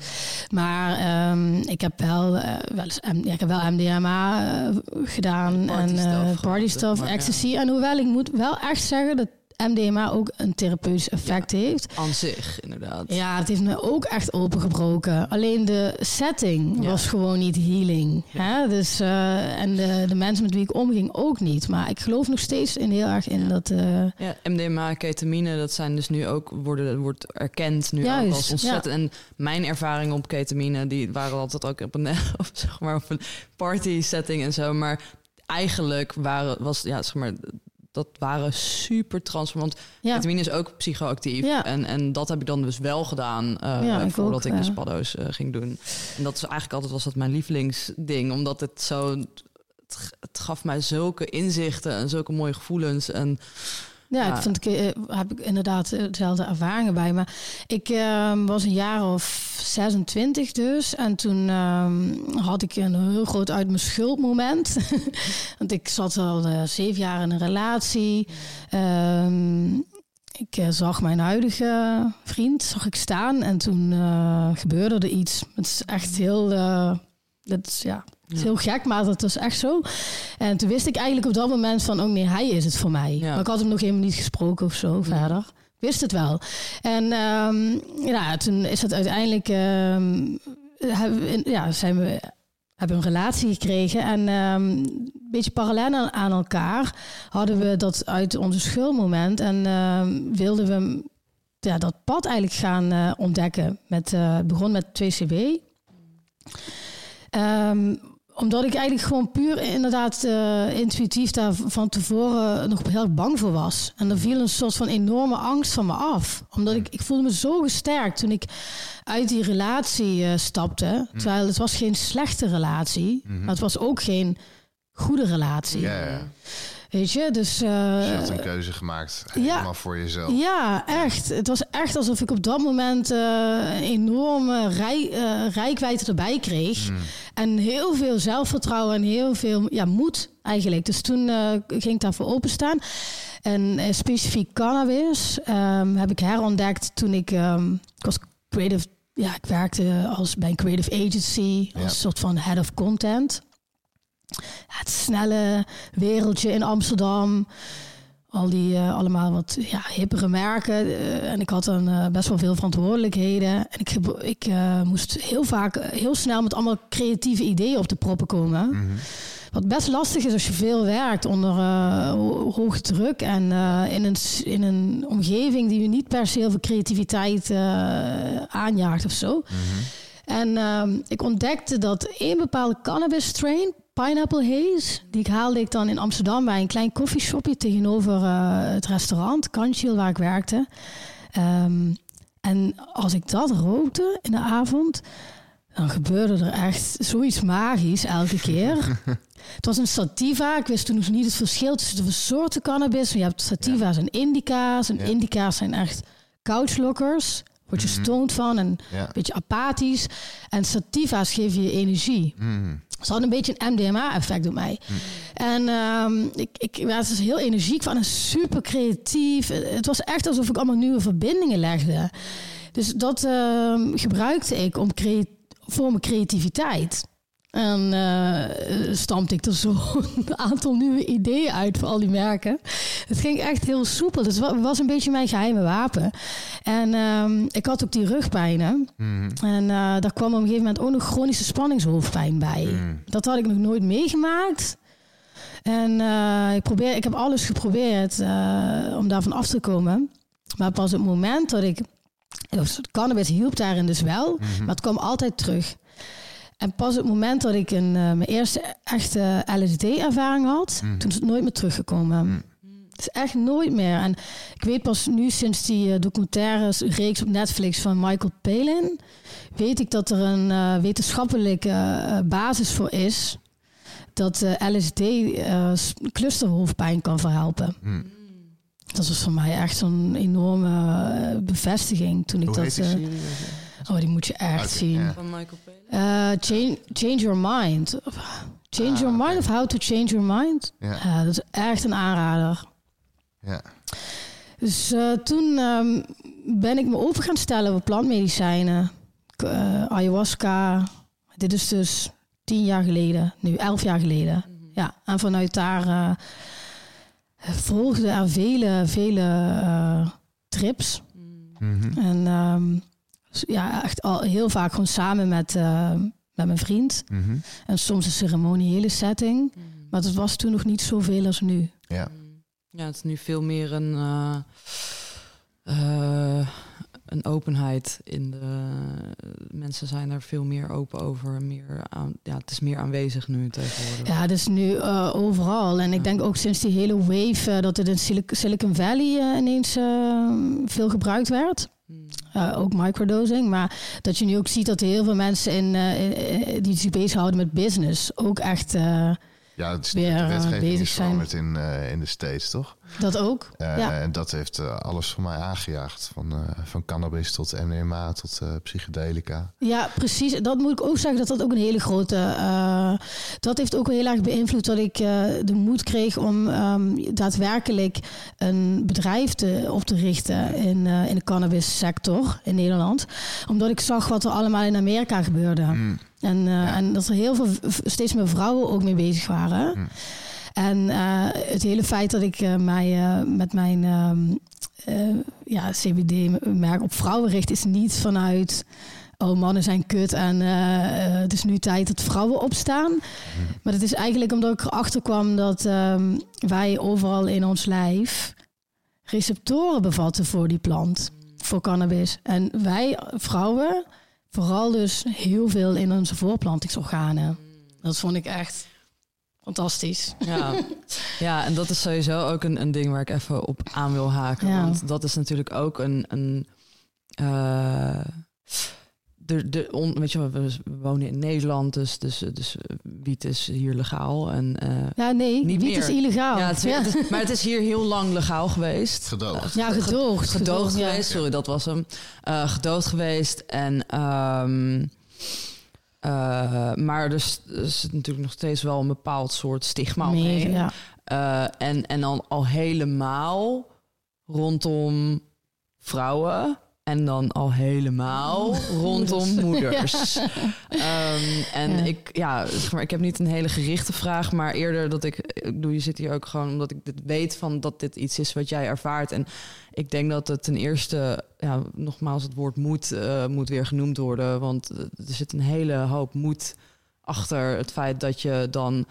Maar um, ik heb wel, uh, wel eens, ja, ik heb wel MDMA uh, gedaan party en party stuff, ecstasy. En hoewel ik moet wel echt zeggen dat MDMA ook een therapeutisch effect heeft. Aan zich, inderdaad. Ja, het heeft me ook echt opengebroken. Alleen de setting was gewoon niet healing. Hè? Dus, uh, en de, de mensen met wie ik omging ook niet. Maar ik geloof nog steeds in heel erg in dat... Uh... Ja, MDMA, ketamine, dat zijn dus nu ook... Worden, wordt erkend nu ook als ontzettend... En mijn ervaringen op ketamine, die waren altijd ook op een, op, zeg maar, op een party setting en zo. Maar eigenlijk waren, was ja, zeg maar, dat waren super transformant. Ja. Vitamine is ook psychoactief. Ja. En, en dat heb ik dan dus wel gedaan uh, ja, voordat ik, de spaddo's uh, ging doen. En dat is eigenlijk altijd was dat mijn lievelingsding. Omdat het zo... Het, het gaf mij zulke inzichten en zulke mooie gevoelens. En ja, ik vind ik, eh, heb ik inderdaad eh, dezelfde ervaringen bij. Maar ik uh, was een jaar of 26 dus. En toen uh, had ik een heel groot uit mijn schuld moment. Want ik zat al uh, zeven jaar in een relatie. Ehm, ik zag mijn huidige vriend zag ik staan. En toen gebeurde er iets. Het is echt heel... dat is, ja, is heel gek, maar dat was echt zo. En toen wist ik eigenlijk op dat moment van, oh nee, hij is het voor mij. Maar ik had hem nog helemaal niet gesproken of zo verder. Ik wist het wel. En um, ja, toen is het uiteindelijk, um, hebben, ja, zijn we hebben een relatie gekregen. En um, een beetje parallel aan elkaar hadden we dat uit onze schulmoment. En wilden we ja, dat pad eigenlijk gaan uh, ontdekken. Met, uh, begon met 2CB. Omdat ik eigenlijk gewoon puur inderdaad uh, intuïtief daar van tevoren nog heel bang voor was. En er viel een soort van enorme angst van me af. Omdat ik, ik voelde me zo gesterkt toen ik uit die relatie uh, stapte. Terwijl het was geen slechte relatie, mm -hmm. maar het was ook geen goede relatie. Yeah. Weet je, dus... Uh, dus je had een keuze gemaakt, helemaal ja, voor jezelf. Ja, echt. Het was echt alsof ik op dat moment uh, een enorme rij, uh, rijkwijde erbij kreeg. Hmm. En heel veel zelfvertrouwen en heel veel ja, moed eigenlijk. Dus toen ging ik daarvoor openstaan. En specifiek cannabis um, heb ik herontdekt toen ik... Um, ik was creative... Ja, ik werkte als, bij een creative agency als soort van head of content het snelle wereldje in Amsterdam. Al die uh, allemaal wat ja, hippere merken. Uh, en ik had dan uh, best wel veel verantwoordelijkheden. En ik, ik moest heel vaak heel snel met allemaal creatieve ideeën op de proppen komen. Mm -hmm. Wat best lastig is als je veel werkt onder ho hoge druk. En in, een, in een omgeving die je niet per se heel veel creativiteit aanjaagt of zo. Mm -hmm. En ehm, ik ontdekte dat één bepaalde cannabis strain, Pineapple Haze. Die haalde ik dan in Amsterdam bij een klein koffieshopje tegenover uh, het restaurant, Kanchiel, waar ik werkte. Um, en als ik dat rookte in de avond, dan gebeurde er echt zoiets magisch elke keer. het was een sativa. Ik wist toen nog niet het verschil tussen de soorten cannabis. Je hebt sativa's en indica's. En indica's zijn echt couchlockers. Word je mhm. stoned van en een beetje apathisch. En sativa's geven je energie. Mm. Ze hadden een beetje een MDMA-effect op mij. Mhm. En um, ik, ik was dus heel energiek van en super creatief. Het was echt alsof ik allemaal nieuwe verbindingen legde. Dus dat uh, gebruikte ik om voor mijn creativiteit. En uh, stampte ik er zo een aantal nieuwe ideeën uit voor al die merken. Het ging echt heel soepel. Dus het was een beetje mijn geheime wapen. En um, ik had ook die rugpijnen. Mm. En uh, daar kwam op een gegeven moment ook nog chronische spanningshoofdpijn bij. Mm. Dat had ik nog nooit meegemaakt. En uh, ik, probeer, ik heb alles geprobeerd om daarvan af te komen. Maar pas op het moment dat ik... Cannabis hielp daarin dus wel, mm -hmm. maar het kwam altijd terug. En pas op het moment dat ik een, uh, mijn eerste echte LSD-ervaring had, mm. toen is het nooit meer teruggekomen. Mm. Het is echt nooit meer. En ik weet pas nu sinds die uh, documentaire reeks op Netflix van Michael Palin, weet ik dat er een uh, wetenschappelijke basis voor is dat LSD clusterhoofdpijn kan verhelpen. Mm. Dat was voor mij echt zo'n enorme bevestiging toen ik dat. Oh, die moet je echt zien. Van Michael Palin. Uh, change, change Your Mind. Change ah, Your Mind of How to Change Your Mind. Ja. Uh, dat is echt een aanrader. Ja. Dus uh, toen um, ben ik me open gaan stellen op plantmedicijnen. Uh, ayahuasca. Dit is dus tien jaar geleden. Nu elf jaar geleden. Mm -hmm. Ja, en vanuit daar uh, volgden er vele, vele trips. Mm -hmm. En... Um, ja, echt al heel vaak gewoon samen met, uh, met mijn vriend. Mm En soms een ceremoniële setting. Mm Maar dat was toen nog niet zoveel als nu. Ja, ja het is nu veel meer een, uh, uh, een openheid in de... Mensen zijn er veel meer open over. Meer aan, ja, het is meer aanwezig nu tegenwoordig. Ja, het is nu overal. En ik denk ook sinds die hele wave... dat het in Silicon Valley ineens veel gebruikt werd... Uh, ook microdosing. Maar dat je nu ook ziet dat heel veel mensen in, uh, die zich bezighouden met business ook echt uh, ja, het is weer de bezig zijn. Met in, in de States, toch? Dat ook. ja. En dat heeft alles voor mij aangejaagd. Van, van cannabis tot MDMA tot psychedelica. Ja, precies. Dat moet ik ook zeggen dat dat ook een hele grote. dat heeft ook heel erg beïnvloed dat ik de moed kreeg om um, daadwerkelijk een bedrijf te, op te richten in, in de cannabis sector in Nederland. Omdat ik zag wat er allemaal in Amerika gebeurde. Mm. En, en dat er heel veel, steeds meer vrouwen ook mee bezig waren. Mm. En uh, het hele feit dat ik uh, mij met mijn ehm, ja, CBD-merk op vrouwen richt, is niet vanuit. Oh, mannen zijn kut en het is nu tijd dat vrouwen opstaan. Mm. Maar het is eigenlijk omdat ik erachter kwam dat um, wij overal in ons lijf receptoren bevatten voor die plant, voor cannabis. En wij vrouwen vooral dus heel veel in onze voorplantingsorganen. Dat vond ik echt fantastisch. Ja, ja en dat is sowieso ook een, een ding waar ik even op aan wil haken. Want dat is natuurlijk ook een. een uh, de, de on, weet je, we wonen in Nederland, dus, dus, dus wiet is hier legaal. En, uh, ja, nee, niet wiet is illegaal. Ja, het is, ja. maar het is hier heel lang legaal geweest. Gedoogd. Ja, gedoogd. Gedoogd, geweest, sorry, dat was hem. Uh, gedoogd geweest. En, um, uh, maar dus, dus is natuurlijk nog steeds wel een bepaald soort stigma omheen. Ja. en, en dan al helemaal rondom vrouwen. En dan al helemaal rondom moeders. Ehm, en ik, ja, zeg maar, ik heb niet een hele gerichte vraag, maar eerder dat ik, ik doe, je zit hier ook gewoon omdat ik dit weet van dat dit iets is wat jij ervaart. En ik denk dat het ten eerste, ja, nogmaals, het woord moed uh, moet weer genoemd worden, want er zit een hele hoop moed achter het feit dat je dan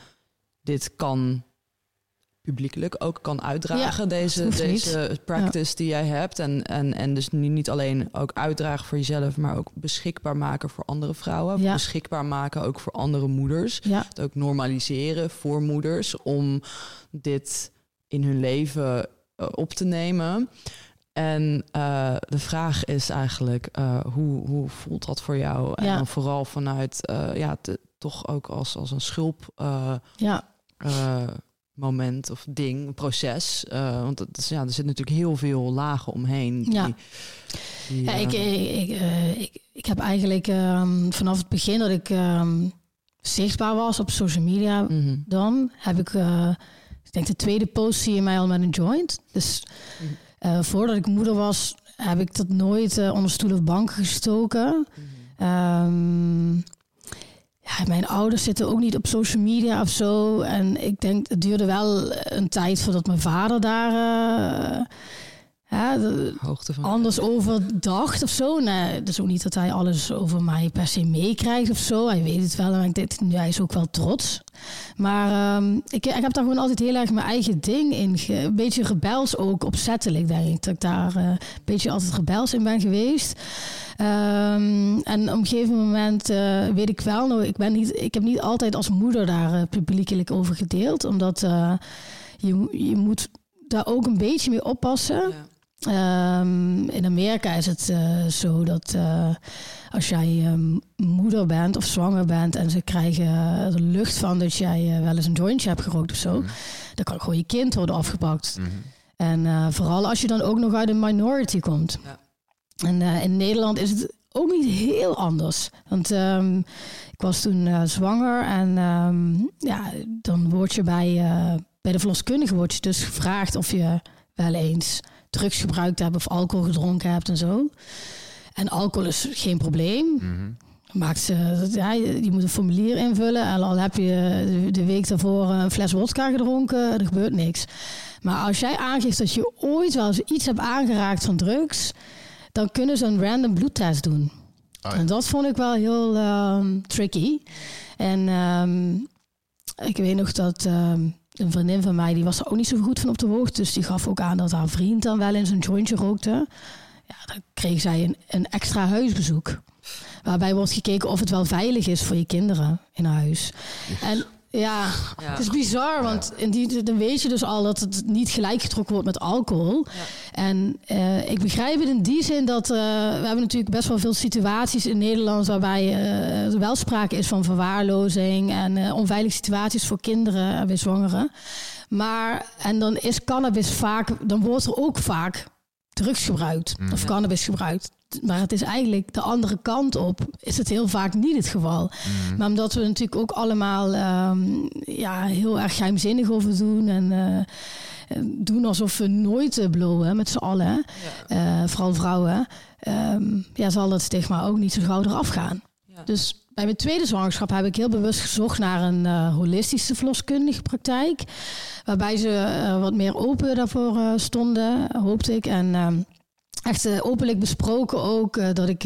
dit kan publiekelijk ook kan uitdragen, deze, deze practice die jij hebt. En, en, en dus niet alleen ook uitdragen voor jezelf, maar ook beschikbaar maken voor andere vrouwen. Ja. Beschikbaar maken ook voor andere moeders. Het ook normaliseren voor moeders om dit in hun leven uh, op te nemen. En uh, de vraag is eigenlijk, uh, hoe, hoe voelt dat voor jou? En dan vooral vanuit, ja, te, toch ook als, als een schulp. ja moment of ding, proces. Uh, want het is, ja, er zit natuurlijk heel veel lagen omheen. Die, ja, ja ik, eh, ik, uh, ik, ik, heb eigenlijk um, vanaf het begin dat ik um, zichtbaar was op social media, mm -hmm. dan heb ik, ik denk de tweede post zie je mij al met een joint. Dus -hmm. voordat ik moeder was, heb ik dat nooit onder stoel of bank gestoken. Mm -hmm. um, ja, mijn ouders zitten ook niet op social media of zo. En ik denk, het duurde wel een tijd voordat mijn vader daar uh, ja, Hoogte van anders over dacht of zo. Nee, is ook niet dat hij alles over mij per se meekrijgt of zo. Hij weet het wel en ik denk, hij is ook wel trots. Maar um, ik, ik heb daar gewoon altijd heel erg mijn eigen ding in. Een beetje rebels ook opzettelijk, denk ik. Dat ik daar uh, een beetje altijd rebels in ben geweest. Um, en op een gegeven moment uh, weet ik wel, nou, ik, ben niet, ik heb niet altijd als moeder daar uh, publiekelijk over gedeeld. Omdat je, je moet daar ook een beetje mee oppassen. Ja. Um, in Amerika is het zo dat als jij um, moeder bent of zwanger bent en ze krijgen er lucht van dat jij wel eens een jointje hebt gerookt of zo, mm. dan kan gewoon je kind worden afgepakt. Mm -hmm. En vooral als je dan ook nog uit een minority komt. Ja. En uh, in Nederland is het ook niet heel anders. Want um, ik was toen uh, zwanger en um, ja, dan word je bij, uh, bij de verloskundige wordt je dus gevraagd of je wel eens drugs gebruikt hebt of alcohol gedronken hebt en zo. En alcohol is geen probleem. Mm -hmm. Maakt ze, ja, je moet een formulier invullen en al heb je de week daarvoor een fles wodka gedronken, er gebeurt niks. Maar als jij aangeeft dat je ooit wel eens iets hebt aangeraakt van drugs, dan kunnen ze een random bloedtest doen. Oh en dat vond ik wel heel um, tricky. En um, ik weet nog dat um, een vriendin van mij, die was er ook niet zo goed van op de hoogte. Dus die gaf ook aan dat haar vriend dan wel eens een jointje rookte. Ja, dan kreeg zij een, een extra huisbezoek. Waarbij wordt gekeken of het wel veilig is voor je kinderen in huis. En ja, het is bizar, want in die, dan weet je dus al dat het niet gelijk getrokken wordt met alcohol. Ja. En uh, ik begrijp het in die zin dat uh, we hebben natuurlijk best wel veel situaties in Nederland waarbij uh, er wel sprake is van verwaarlozing en onveilige situaties voor kinderen en bij zwangeren. Maar, en dan is cannabis vaak, dan wordt er ook vaak drugs gebruikt mm. of cannabis gebruikt maar het is eigenlijk de andere kant op, is het heel vaak niet het geval. Mm. Maar omdat we natuurlijk ook allemaal um, ja, heel erg geheimzinnig over doen en uh, doen alsof we nooit uh, blowen met z'n allen, ja. uh, vooral vrouwen, um, ja, zal dat stigma ook niet zo gauw eraf gaan. Ja. Dus bij mijn tweede zwangerschap heb ik heel bewust gezocht naar een uh, holistische verloskundige praktijk. Waarbij ze uh, wat meer open daarvoor uh, stonden, hoopte ik. En ehm, echt openlijk besproken ook dat ik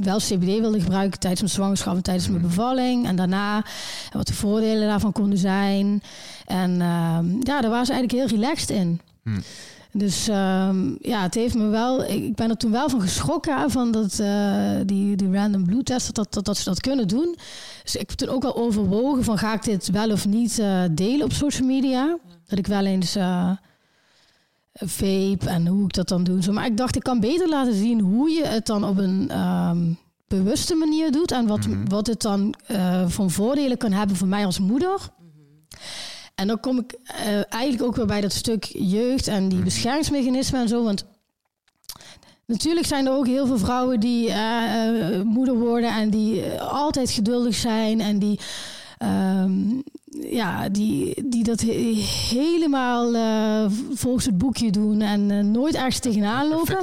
wel CBD wilde gebruiken tijdens mijn zwangerschap en tijdens mijn bevalling. En daarna wat de voordelen daarvan konden zijn. En ehm, ja, daar waren ze eigenlijk heel relaxed in. Hmm. Dus um, ja, het heeft me wel. Ik, ben er toen wel van geschrokken van dat die, die random bloedtest, dat, dat, dat ze dat kunnen doen. Dus ik heb toen ook al overwogen van ga ik dit wel of niet delen op social media. Dat ik wel eens vape en hoe ik dat dan doe. Maar ik dacht, ik kan beter laten zien hoe je het dan op een um, bewuste manier doet en wat, Mhm. wat het dan eh van voordelen kan hebben voor mij als moeder. En dan kom ik eh, eigenlijk ook weer bij dat stuk jeugd en die beschermingsmechanismen en zo. Want natuurlijk zijn er ook heel veel vrouwen die eh, eh, moeder worden en die altijd geduldig zijn en die. ehm, ja, die, die dat he- helemaal eh, volgens het boekje doen en eh, nooit ergens tegenaan lopen.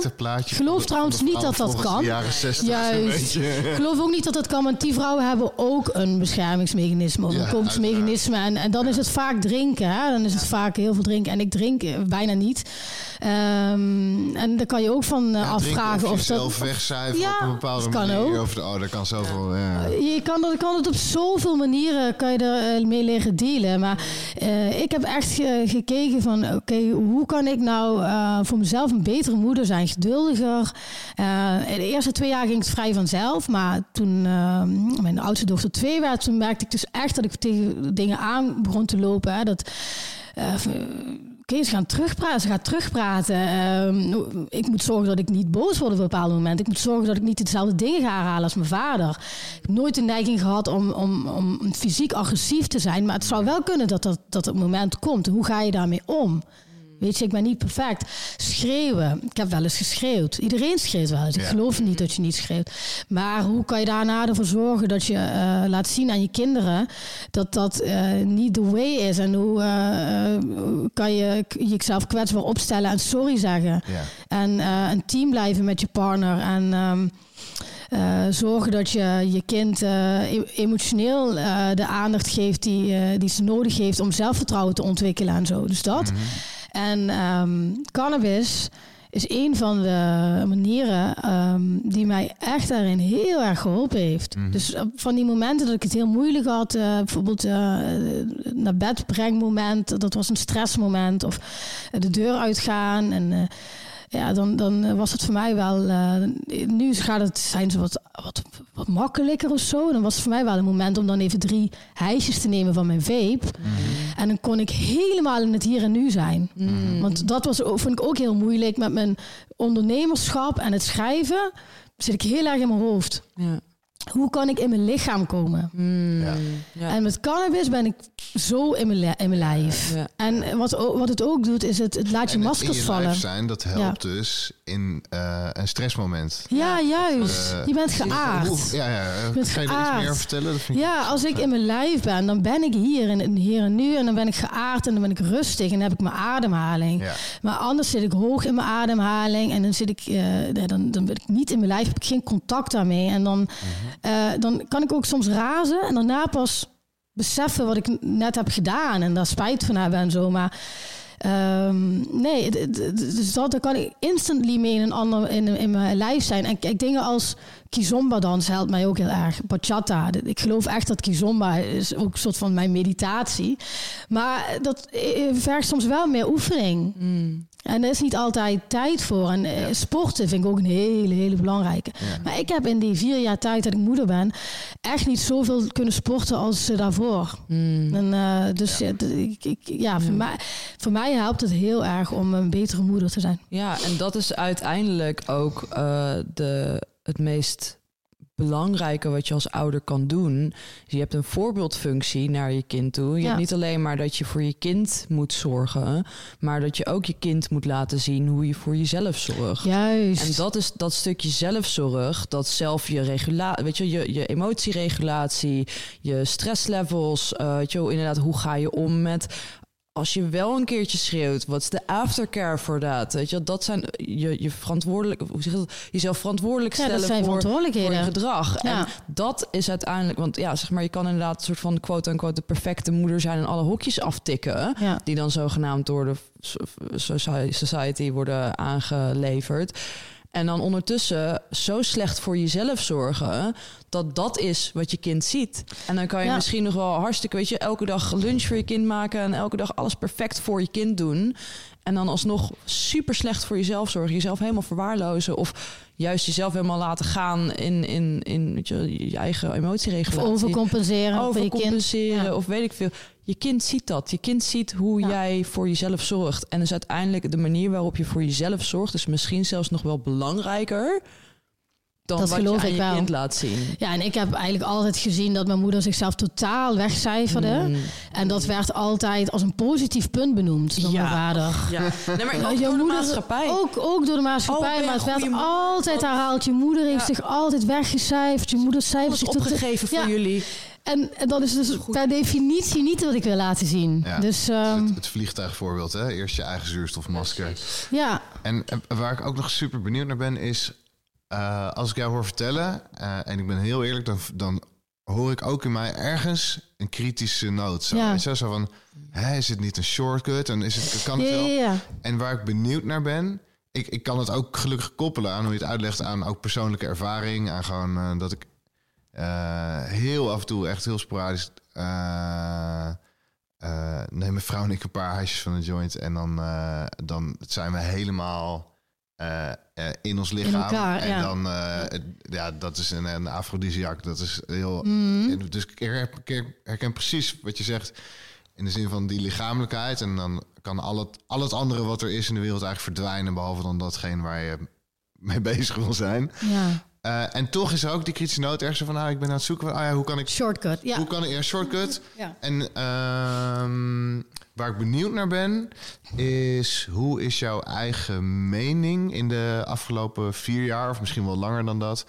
Geloof de- trouwens niet dat dat kan. Jaren 60. Juist. geloof ook niet dat dat kan, want die vrouwen hebben ook een beschermingsmechanisme of Ja, een copingmechanisme. En, en dan is het vaak drinken. Hè? Dan is het vaak heel veel drinken. En ik drink eh, bijna niet. Ehm, en daar kan je ook van eh, Ja, afvragen of, of dat. jezelf wegcijferen Ja, op een bepaalde dat kan manier. ook. Of oh, dat kan zoveel. Ja. Je kan, dat, kan het op zoveel manieren kan je er eh, mee leren dealen. Maar eh, ik heb echt ge- gekeken van... oké, hoe kan ik nou voor mezelf een betere moeder zijn? Geduldiger. De eerste twee jaar ging het vrij vanzelf. Maar toen eh, mijn oudste dochter twee werd... toen merkte ik dus echt dat ik tegen dingen aan begon te lopen. Hè, dat... Oké, ze gaan terugpraten. Ze gaat terugpraten. Ehm, ik moet zorgen dat ik niet boos word op een bepaald moment. Ik moet zorgen dat ik niet dezelfde dingen ga herhalen als mijn vader. Ik heb nooit de neiging gehad om, om, om fysiek agressief te zijn. Maar het zou wel kunnen dat dat, dat moment komt. Hoe ga je daarmee om? Weet je, ik ben niet perfect. Schreeuwen. Ik heb wel eens geschreeuwd. Iedereen schreeuwt wel eens. Ik Ja. geloof niet dat je niet schreeuwt. Maar hoe kan je daarna ervoor zorgen dat je eh, laat zien aan je kinderen dat dat eh, niet de way is? En hoe eh, kan je jezelf kwetsbaar opstellen en sorry zeggen? Ja. En een team blijven met je partner. En ehm, eh, zorgen dat je je kind e- emotioneel de aandacht geeft die, die ze nodig heeft om zelfvertrouwen te ontwikkelen en zo. Dus dat. En ehm, cannabis is een van de manieren ehm, die mij echt daarin heel erg geholpen heeft. Mhm. Dus eh, van die momenten dat ik het heel moeilijk had, eh, bijvoorbeeld eh, naar bed brengmoment, dat was een stressmoment, of de deur uitgaan en ja, dan, dan was het voor mij wel. eh, nu gaat het, zijn ze wat, wat, wat makkelijker of zo. Dan was het voor mij wel een moment om dan even drie hijsjes te nemen van mijn vape. En dan kon ik helemaal in het hier en nu zijn. Want dat was, ook- vond ik ook heel moeilijk met mijn ondernemerschap en het schrijven. Zit ik heel erg in mijn hoofd. Ja. Hoe kan ik in mijn lichaam komen? Mm, Ja. ja. En met cannabis ben ik zo in mijn, li- in mijn lijf. Ja. En wat, wat het ook doet, is het, het laat je En het maskers in je vallen. lijf zijn, dat helpt dus in eh, een stressmoment. Ja, juist. Eh, je bent geaard. Hoe- ja, ja. bent Kan je er iets geaard. meer vertellen? Dat vind ik Ja, als ik in mijn lijf ben, dan ben ik hier in het hier en nu. En dan ben ik geaard en dan ben ik rustig en dan heb ik mijn ademhaling. Ja. Maar anders zit ik hoog in mijn ademhaling en dan zit ik, eh, dan, dan ben ik niet in mijn lijf, heb ik geen contact daarmee. En dan, eh, dan kan ik ook soms razen en daarna pas beseffen wat ik net heb gedaan en daar spijt van hebben en zo. Maar ehm, nee, dus dat, kan ik instantly mee in een ander in, in mijn lijf zijn. En kijk, dingen als kizomba dans helpt mij ook heel erg. Bachata. Ik geloof echt dat kizomba is ook een soort van mijn meditatie. Maar dat eh, vergt soms wel meer oefening. Mm. En er is niet altijd tijd voor. En eh, sporten vind ik ook een hele, hele belangrijke. Ja. Maar ik heb in die vier jaar tijd dat ik moeder ben... echt niet zoveel kunnen sporten als eh, daarvoor. Mm. En, eh, dus ja, ik, ik, ja, voor, Mij, voor mij helpt het heel erg om een betere moeder te zijn. Ja, en dat is uiteindelijk ook de, het meest belangrijke wat je als ouder kan doen. Je hebt een voorbeeldfunctie naar je kind toe. Je Ja. hebt niet alleen maar dat je voor je kind moet zorgen, maar dat je ook je kind moet laten zien hoe je voor jezelf zorgt. Juist. En dat is dat stukje zelfzorg, dat zelf je regulatie, weet je, je, je emotieregulatie, je stresslevels, eh weet je, inderdaad, hoe ga je om met als je wel een keertje schreeuwt, wat is de aftercare voor dat? Weet je, dat zijn je, je verantwoordelijk, hoe zeg je dat? Jezelf verantwoordelijk stellen voor, voor je gedrag. Ja. En dat is uiteindelijk, want ja, zeg maar, je kan inderdaad een soort van quote unquote de perfecte moeder zijn en alle hokjes aftikken ja. die dan zogenaamd door de soci- society worden aangeleverd. En dan ondertussen zo slecht voor jezelf zorgen dat dat is wat je kind ziet. En dan kan je Ja. misschien nog wel hartstikke, weet je, elke dag lunch voor je kind maken en elke dag alles perfect voor je kind doen. En dan alsnog super slecht voor jezelf zorgen, jezelf helemaal verwaarlozen of juist jezelf helemaal laten gaan in, in, in weet je, je eigen Of emotieregulatie overcompenseren voor je kind. overcompenseren of weet ik veel. Je kind ziet dat. Je kind ziet hoe Ja. jij voor jezelf zorgt. En dus uiteindelijk de manier waarop je voor jezelf zorgt... is misschien zelfs nog wel belangrijker... dan Dat wat geloof je aan ik je wel. kind laat zien. Ja, en ik heb eigenlijk altijd gezien dat mijn moeder zichzelf totaal wegcijferde. Mm. En dat werd altijd als een positief punt benoemd door Ja. mijn vader. Ja, nee, maar Ja, ook jouw door de maatschappij. Ook, ook door de Oh, maatschappij, je maar het werd altijd herhaald. Je moeder heeft zich altijd weggecijferd. Je moeder cijfert zich opgegeven voor jullie. En, en dat is dus per definitie niet wat ik wil laten zien. Ja. Dus ehm, Het, het vliegtuigvoorbeeld, hè? Eerst je eigen zuurstofmasker. ja, En, en waar ik ook nog super benieuwd naar ben, is eh, als ik jou hoor vertellen, eh, en ik ben heel eerlijk, dan, dan hoor ik ook in mij ergens een kritische noot. Zo, Ja. je, zo van, hè, is het niet een shortcut? En is het, kan het wel? ja, ja. En waar ik benieuwd naar ben, ik, ik kan het ook gelukkig koppelen aan hoe je het uitlegt aan ook persoonlijke ervaring. Aan gewoon eh, dat ik heel af en toe, echt heel sporadisch, eh eh neem mijn vrouw en ik een paar huisjes van de joint. En dan, eh, dan zijn we helemaal eh, eh, in ons lichaam. elkaar, en ja. dan, eh, ja, dat is een, een afrodisiac. Dat is heel. Mhm. Dus ik herken, ik herken precies wat je zegt. In de zin van die lichamelijkheid. En dan kan al het, al het andere wat er is in de wereld eigenlijk verdwijnen. Behalve dan datgene waar je mee bezig wil zijn. ja. Eh, en toch is er ook die kritische noot ergens van... Nou, ik ben aan het zoeken van... Ah ja, hoe kan ik... Shortcut. Ja. Hoe kan ik... Ja, shortcut. Ja. En ehm, waar ik benieuwd naar ben... is hoe is jouw eigen mening in de afgelopen vier jaar... of misschien wel langer dan dat...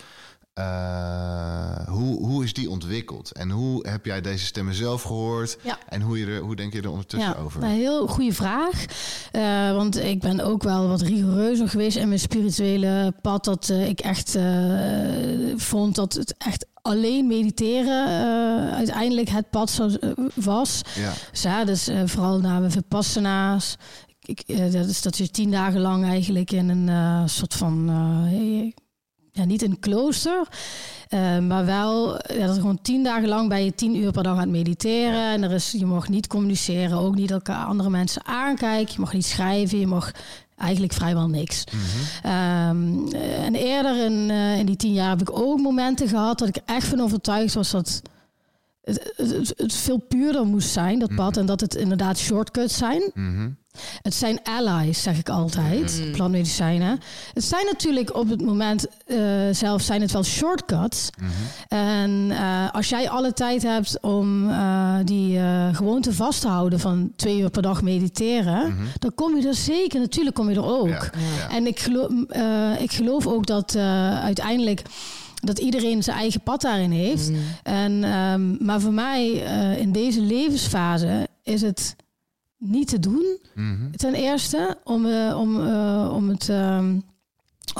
eh, hoe, hoe is die ontwikkeld? En hoe heb jij deze stemmen zelf gehoord? Ja. En hoe, je er, hoe denk je er ondertussen ja, over? Een heel goede vraag. Eh, want ik ben ook wel wat rigoureuzer geweest in mijn spirituele pad. Dat eh, ik echt vond dat het echt alleen mediteren uiteindelijk het pad eh, was. Ja, Dus, ja, dus vooral naar mijn vipassana's. Ik, dat is dat je tien dagen lang eigenlijk in een soort van... ja, niet in een klooster, eh, maar wel ja, dat gewoon tien dagen lang ben je tien uur per dag aan het mediteren. En er is, je mag niet communiceren, ook niet elkaar andere mensen aankijken. Je mag niet schrijven, je mag eigenlijk vrijwel niks. Ehm, eh, en eerder in, eh, in die tien jaar heb ik ook momenten gehad dat ik echt van overtuigd was dat het, het, het veel puurder moest zijn, dat pad. En dat het inderdaad shortcuts zijn. Mhm. Het zijn allies, zeg ik altijd, Mm. plantmedicijnen. Het zijn natuurlijk op het moment eh, zelf zijn het wel shortcuts. Mhm. En eh, als jij alle tijd hebt om eh, die gewoonte vast te houden van twee uur per dag mediteren, Mhm. dan kom je er zeker, natuurlijk kom je er ook. Ja, ja. En ik geloof, ik geloof ook dat uiteindelijk dat iedereen zijn eigen pad daarin heeft. Mm. En, ehm, maar voor mij in deze levensfase is het niet te doen. Mhm. Ten eerste om, eh, om, eh, om het. ehm,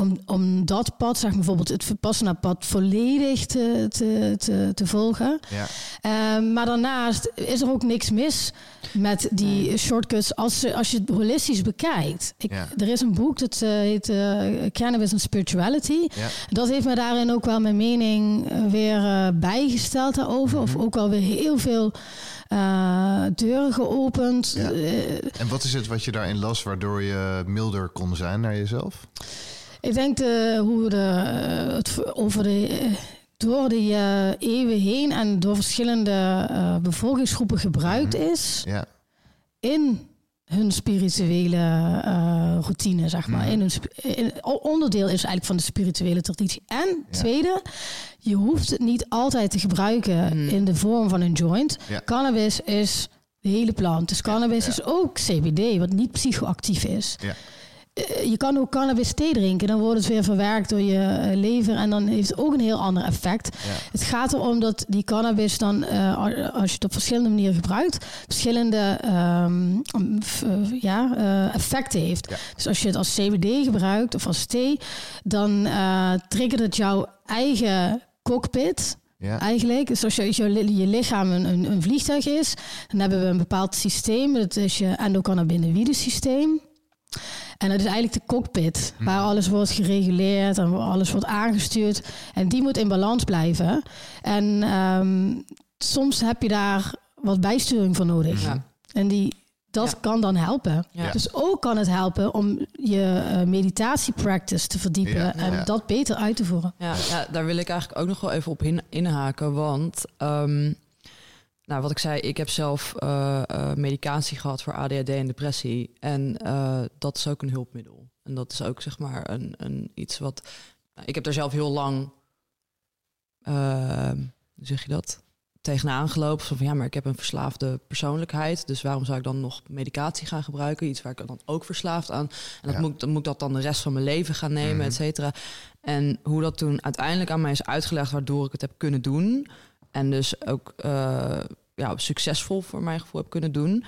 om, om dat pad, zeg maar bijvoorbeeld het Vipassana pad, volledig te, te, te, te volgen. Ja. Ehm, maar daarnaast is er ook niks mis met die shortcuts als, je- als je het holistisch bekijkt. Ik, Ja. Er is een boek dat eh, heet Cannabis and Spirituality. Ja. Dat heeft me daarin ook wel mijn mening weer bijgesteld daarover. Mhm. Of ook wel weer heel veel eh, deuren geopend. Ja. Eh, En wat is het wat je daarin las waardoor je milder kon zijn naar jezelf? Ik denk de, hoe de, het over de, door de eh, eeuwen heen en door verschillende bevolkingsgroepen gebruikt is Ja. in hun spirituele eh, routine, zeg maar. Mhm. In hun in, onderdeel is eigenlijk van de spirituele traditie. En Ja. tweede, je hoeft het niet altijd te gebruiken Mhm. in de vorm van een joint. Ja. Cannabis is de hele plant. Dus cannabis ja. is ook CBD, wat niet psychoactief is. Eh, je kan ook cannabis thee drinken. Dan wordt het weer verwerkt door je eh, lever. En dan heeft het ook een heel ander effect. Ja. Het gaat erom dat die cannabis dan, eh, als je het op verschillende manieren gebruikt, verschillende ehm, f- eh, ja, effecten heeft. Ja. Dus als je het als CBD gebruikt of als thee, dan triggert het jouw eigen cockpit. Ja. Eigenlijk, dus als je, je, li- je lichaam een, een, een vliegtuig is, dan hebben we een bepaald systeem. Dat is je endocannabinoïde systeem. En dat is eigenlijk de cockpit, waar alles wordt gereguleerd en waar alles wordt aangestuurd. En die moet in balans blijven. En ehm, soms heb je daar wat bijsturing voor nodig. Ja. En die, dat Ja. kan dan helpen. Ja. Dus ook kan het helpen om je eh, meditatiepractice te verdiepen Ja, en ja. dat beter uit te voeren. Ja, ja, daar wil ik eigenlijk ook nog wel even op in, inhaken. Want, ehm, nou, wat ik zei, ik heb zelf eh, eh, medicatie gehad voor ADHD en depressie. En eh, dat is ook een hulpmiddel. En dat is ook, zeg maar, een, een, iets wat ik heb daar zelf heel lang, hoe zeg je dat, tegenaan gelopen. Van ja, maar ik heb een verslaafde persoonlijkheid. Dus waarom zou ik dan nog medicatie gaan gebruiken? Iets waar ik dan ook verslaafd aan. En dat moet, dan moet ik dat dan de rest van mijn leven gaan nemen, mm et cetera. En hoe dat toen uiteindelijk aan mij is uitgelegd, waardoor ik het heb kunnen doen. En dus ook uh, ja, succesvol voor mijn gevoel heb kunnen doen.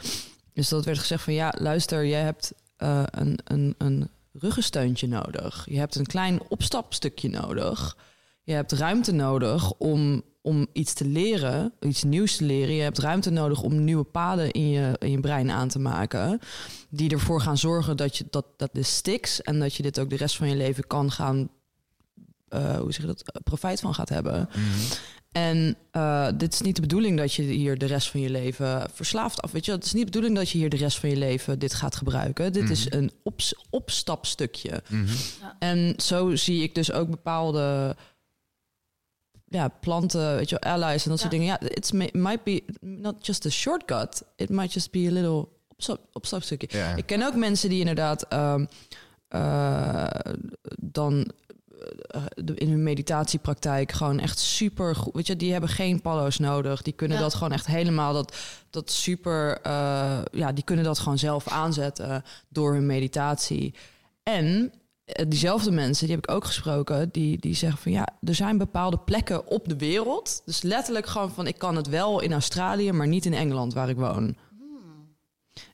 Dus dat werd gezegd van ja, luister, jij hebt uh, een, een, een ruggensteuntje nodig. Je hebt een klein opstapstukje nodig. Je hebt ruimte nodig om, om iets te leren, iets nieuws te leren. Je hebt ruimte nodig om nieuwe paden in je, in je brein aan te maken. Die ervoor gaan zorgen dat je dat, dat de sticks en dat je dit ook de rest van je leven kan gaan. Uh, hoe zeg je dat? Profijt van gaat hebben. Mhm. En uh, dit is niet de bedoeling dat je hier de rest van je leven verslaafd af. Weet je, het is niet de bedoeling dat je hier de rest van je leven dit gaat gebruiken. Dit is een op, opstapstukje. Mhm. Ja. En zo zie ik dus ook bepaalde ja, planten, weet je, allies en dat soort dingen. Ja, it might be not just a shortcut. It might just be a little opstap, opstapstukje. Ja. Ik ken ook mensen die inderdaad um, uh, dan in hun meditatiepraktijk gewoon echt super goed. Weet je, die hebben geen pallo's nodig. Die kunnen Ja. dat gewoon echt helemaal dat, dat super. uh, ja, die kunnen dat gewoon zelf aanzetten door hun meditatie. En eh, diezelfde mensen, die heb ik ook gesproken, die, die zeggen van ja, er zijn bepaalde plekken op de wereld. Dus letterlijk gewoon van ik kan het wel in Australië, maar niet in Engeland waar ik woon.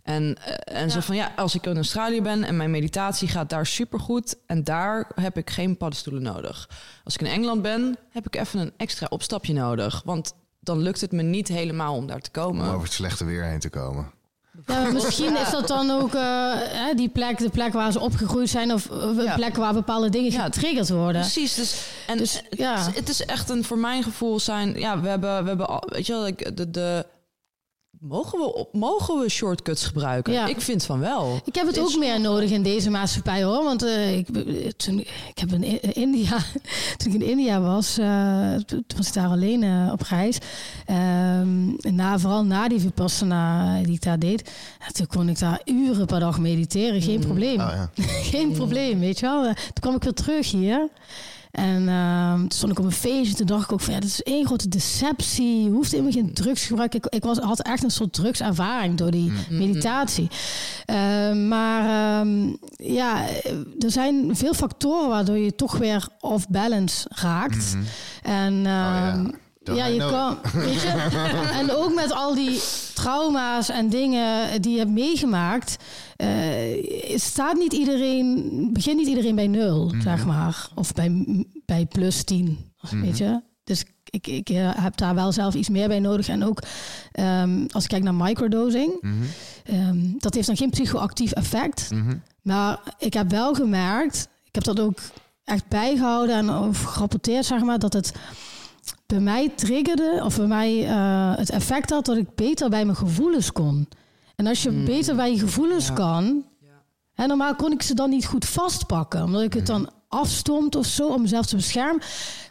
En, eh, en zo van ja, als ik in Australië ben en mijn meditatie gaat daar supergoed en daar heb ik geen paddenstoelen nodig. Als ik in Engeland ben, heb ik even een extra opstapje nodig, want dan lukt het me niet helemaal om daar te Om komen. over het slechte weer heen te komen. Ja, misschien is dat dan ook eh, hè, die plek, de plek waar ze opgegroeid zijn, of een Ja. plek waar bepaalde dingen Ja. getriggerd worden. Precies, dus, en Dus, het, ja. is, het is echt een, voor mijn gevoel zijn, ja, we hebben, we hebben al, weet je wel, ik- de, de, mogen we, op, mogen we shortcuts gebruiken? Ja. Ik vind van wel. Ik heb het ook meer nodig in deze maatschappij hoor. Want eh, ik, toen, ik heb in I- India, toen ik in India was, eh, toen was ik daar alleen eh, op reis. Ehm, na, vooral na die Vipassana die ik daar deed. en toen kon ik daar uren per dag mediteren. Geen probleem. Oh, ja. Geen probleem, weet je wel. Eh, Toen kwam ik weer terug hier. En ehm, toen stond ik op een feestje. Toen dacht ik ook van ja, dat is één grote deceptie. Je hoeft helemaal geen drugs te gebruiken. Ik, ik was, had echt een soort drugservaring door die meditatie. Ehm, maar ehm, ja, er zijn veel factoren waardoor je toch weer off balance raakt. En Mhm. ja. Ja, je kan. Weet je, en ook met al die trauma's en dingen die je hebt meegemaakt, eh, staat niet iedereen, begint niet iedereen bij nul, Mhm. zeg maar. Of bij, bij plus 10, weet je. Dus ik, ik eh, heb daar wel zelf iets meer bij nodig. En ook ehm, als ik kijk naar microdosing, Mhm. ehm, dat heeft dan geen psychoactief effect. Mhm. Maar ik heb wel gemerkt, ik heb dat ook echt bijgehouden en over gerapporteerd, zeg maar, dat het bij mij triggerde, of bij mij eh, het effect had dat ik beter bij mijn gevoelens kon. En als je beter bij je gevoelens Ja. kan, hè, normaal kon ik ze dan niet goed vastpakken, omdat ik het dan afstond of zo om mezelf te beschermen,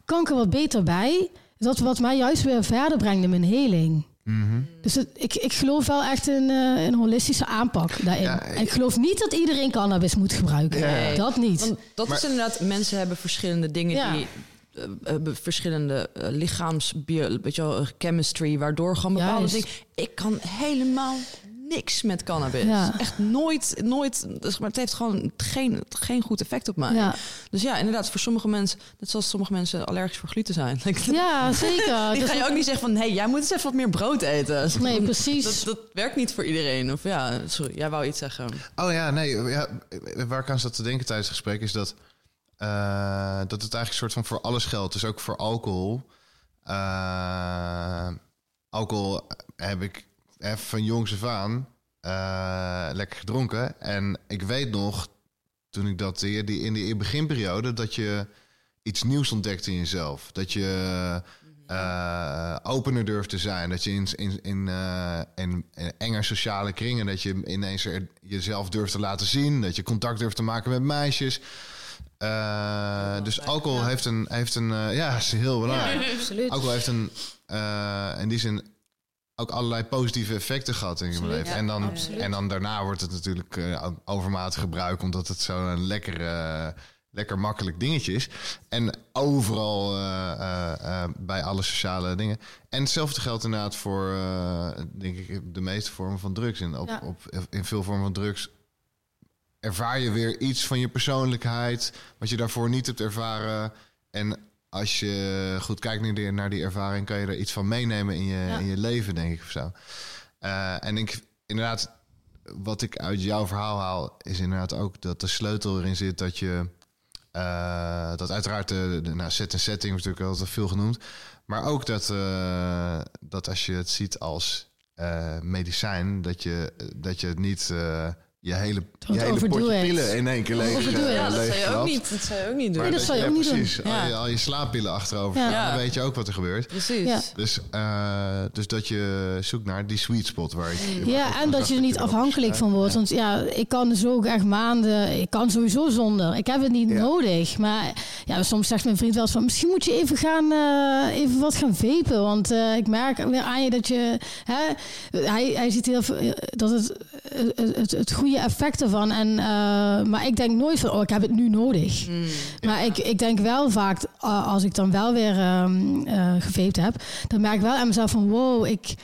kan ik er wat beter bij. Dat wat mij juist weer verder brengt in mijn heling. Mhm. Dus het, ik, ik geloof wel echt in eh, een holistische aanpak daarin. Ja, En ik geloof niet dat iedereen cannabis moet gebruiken. Nee. Dat niet. Want dat Maar- is inderdaad, mensen hebben verschillende dingen Ja. die eh, hebben verschillende uh, lichaams, bio, weet je wel, chemistry, waardoor gewoon bepaalde Juist. dingen. Ik kan helemaal niks met cannabis. Ja. Echt nooit, nooit. Maar het heeft gewoon geen, geen goed effect op mij. Ja. Dus ja, inderdaad, voor sommige mensen, net zoals sommige mensen allergisch voor gluten zijn. Ja, zeker. Die Dus ga je ook niet zeggen van, hé, hey, jij moet eens even wat meer brood eten. Nee, precies. Dat, dat werkt niet voor iedereen. Of ja, sorry, jij wou iets zeggen. Oh ja, nee. Ja, waar ik aan zat te denken tijdens het gesprek is dat, eh, dat het eigenlijk soort van voor alles geldt. Dus ook voor alcohol. Eh, alcohol heb ik even van jongs af aan eh, lekker gedronken. En ik weet nog, toen ik dat die, die, in die beginperiode, dat je iets nieuws ontdekt in jezelf. Dat je opener durft te zijn. Dat je in, in, in, in, in enge sociale kringen, dat je ineens er jezelf durft te laten zien. Dat je contact durft te maken met meisjes. Eh, dus alcohol heeft een, heeft een eh, ja, is heel belangrijk. Absoluut. Alcohol heeft een, eh, in die zin ook allerlei positieve effecten gehad in je leven. ja, en, dan, absoluut. en dan daarna wordt het natuurlijk overmatig gebruik, omdat het zo'n lekkere lekker makkelijk dingetjes. En overal bij alle sociale dingen. En hetzelfde geldt inderdaad voor, denk ik, de meeste vormen van drugs. Op, op, in veel vormen van drugs ervaar je weer iets van je persoonlijkheid... wat je daarvoor niet hebt ervaren. En als je goed kijkt naar die, naar die ervaring... kan je er iets van meenemen in je, Ja. in je leven, denk ik, of zo. Eh, en ik, inderdaad, wat ik uit jouw verhaal haal... is inderdaad ook dat de sleutel erin zit dat je... eh, dat uiteraard de, de nou, set en setting wordt natuurlijk altijd veel genoemd. Maar ook dat, eh, dat als je het ziet als medicijn, dat je, dat je het niet je hele, je hele potje overdoe het. pillen in één keer leeg, eh. Ja, dat zou je ook niet, dat zou je ook niet doen. Nee, dat zou je ja, ook niet doen. precies. Al, je, Ja. al je slaappillen achterover, Ja. dan weet je ook wat er gebeurt. Precies. Ja. Dus, eh, dus dat je zoekt naar die sweet spot waar ik. Ja, en dat je er niet afhankelijk van wordt. Want ja, ik kan dus ook echt maanden, ik kan sowieso zonder. Ik heb het niet Ja. nodig. Maar ja, soms zegt mijn vriend wel eens van, misschien moet je even gaan, eh, even wat gaan vapen. Want eh, ik merk weer aan je dat je, hè, hij, hij ziet heel veel, dat het, het, het, het goede effect ervan. En, eh, maar ik denk nooit van, oh, ik heb het nu nodig. Mm. Maar ik, ik denk wel vaak, uh, als ik dan wel weer um, uh, heb, dan merk ik wel aan mezelf van wow, ik.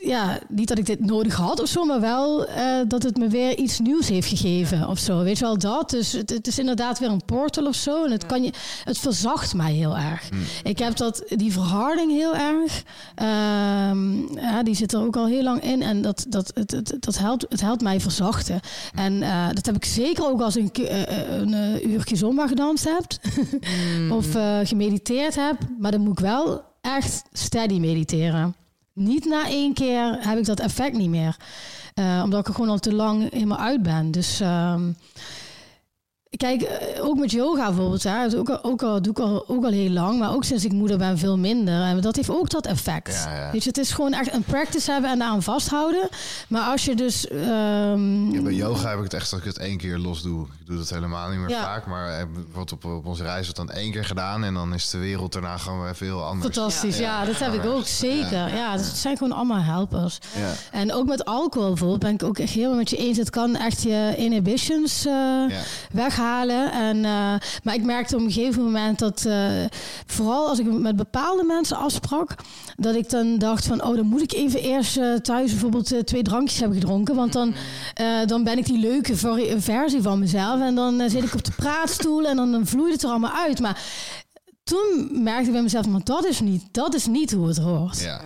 Ja, niet dat ik dit nodig had of zo, maar wel uh, dat het me weer iets nieuws heeft gegeven of zo. Weet je wel dat? Dus het, het is inderdaad weer een portal of zo. En het, kan je, het verzacht mij heel erg. Hmm. Ik heb dat, die verharding heel erg. Um, ja, die zit er ook al heel lang in. En dat, dat, het, het, dat helpt, het helpt mij verzachten. En uh, dat heb ik zeker ook als ik uh, een, uurtje zomba gedanst heb. Mm. of gemediteerd heb. Maar dan moet ik wel echt steady mediteren. Niet na één keer heb ik dat effect niet meer. Uh, omdat ik er gewoon al te lang helemaal uit ben. Dus um, kijk, uh, ook met yoga bijvoorbeeld. Hè, ook, al, ook al doe ik al, ook al heel lang. Maar ook sinds ik moeder ben veel minder. En dat heeft ook dat effect. Ja, ja. Weet je, het is gewoon echt een practice hebben en daaraan vasthouden. Maar als je dus... Um, ja, bij yoga heb ik het echt dat ik het één keer los doe. Doe dat helemaal niet meer Ja. vaak. Maar bijvoorbeeld op, op onze reis het dan één keer gedaan. En dan is de wereld daarna gewoon weer veel anders. Fantastisch, ja, ja dat heb ik ook zeker. Ja, dus het zijn gewoon allemaal helpers. Ja. En ook met alcohol bijvoorbeeld ben ik ook echt helemaal met je eens. Het kan echt je inhibitions uh, ja. weghalen. En, uh, maar ik merkte op een gegeven moment dat, uh, vooral als ik met bepaalde mensen afsprak, dat ik dan dacht van, oh, dan moet ik even eerst thuis bijvoorbeeld twee drankjes hebben gedronken. Want dan, dan ben ik die leuke versie van mezelf. En dan uh, zit ik op de praatstoel en dan, dan vloeit het er allemaal uit. Maar toen merkte ik bij mezelf, maar dat is niet, dat is niet hoe het hoort. Ja.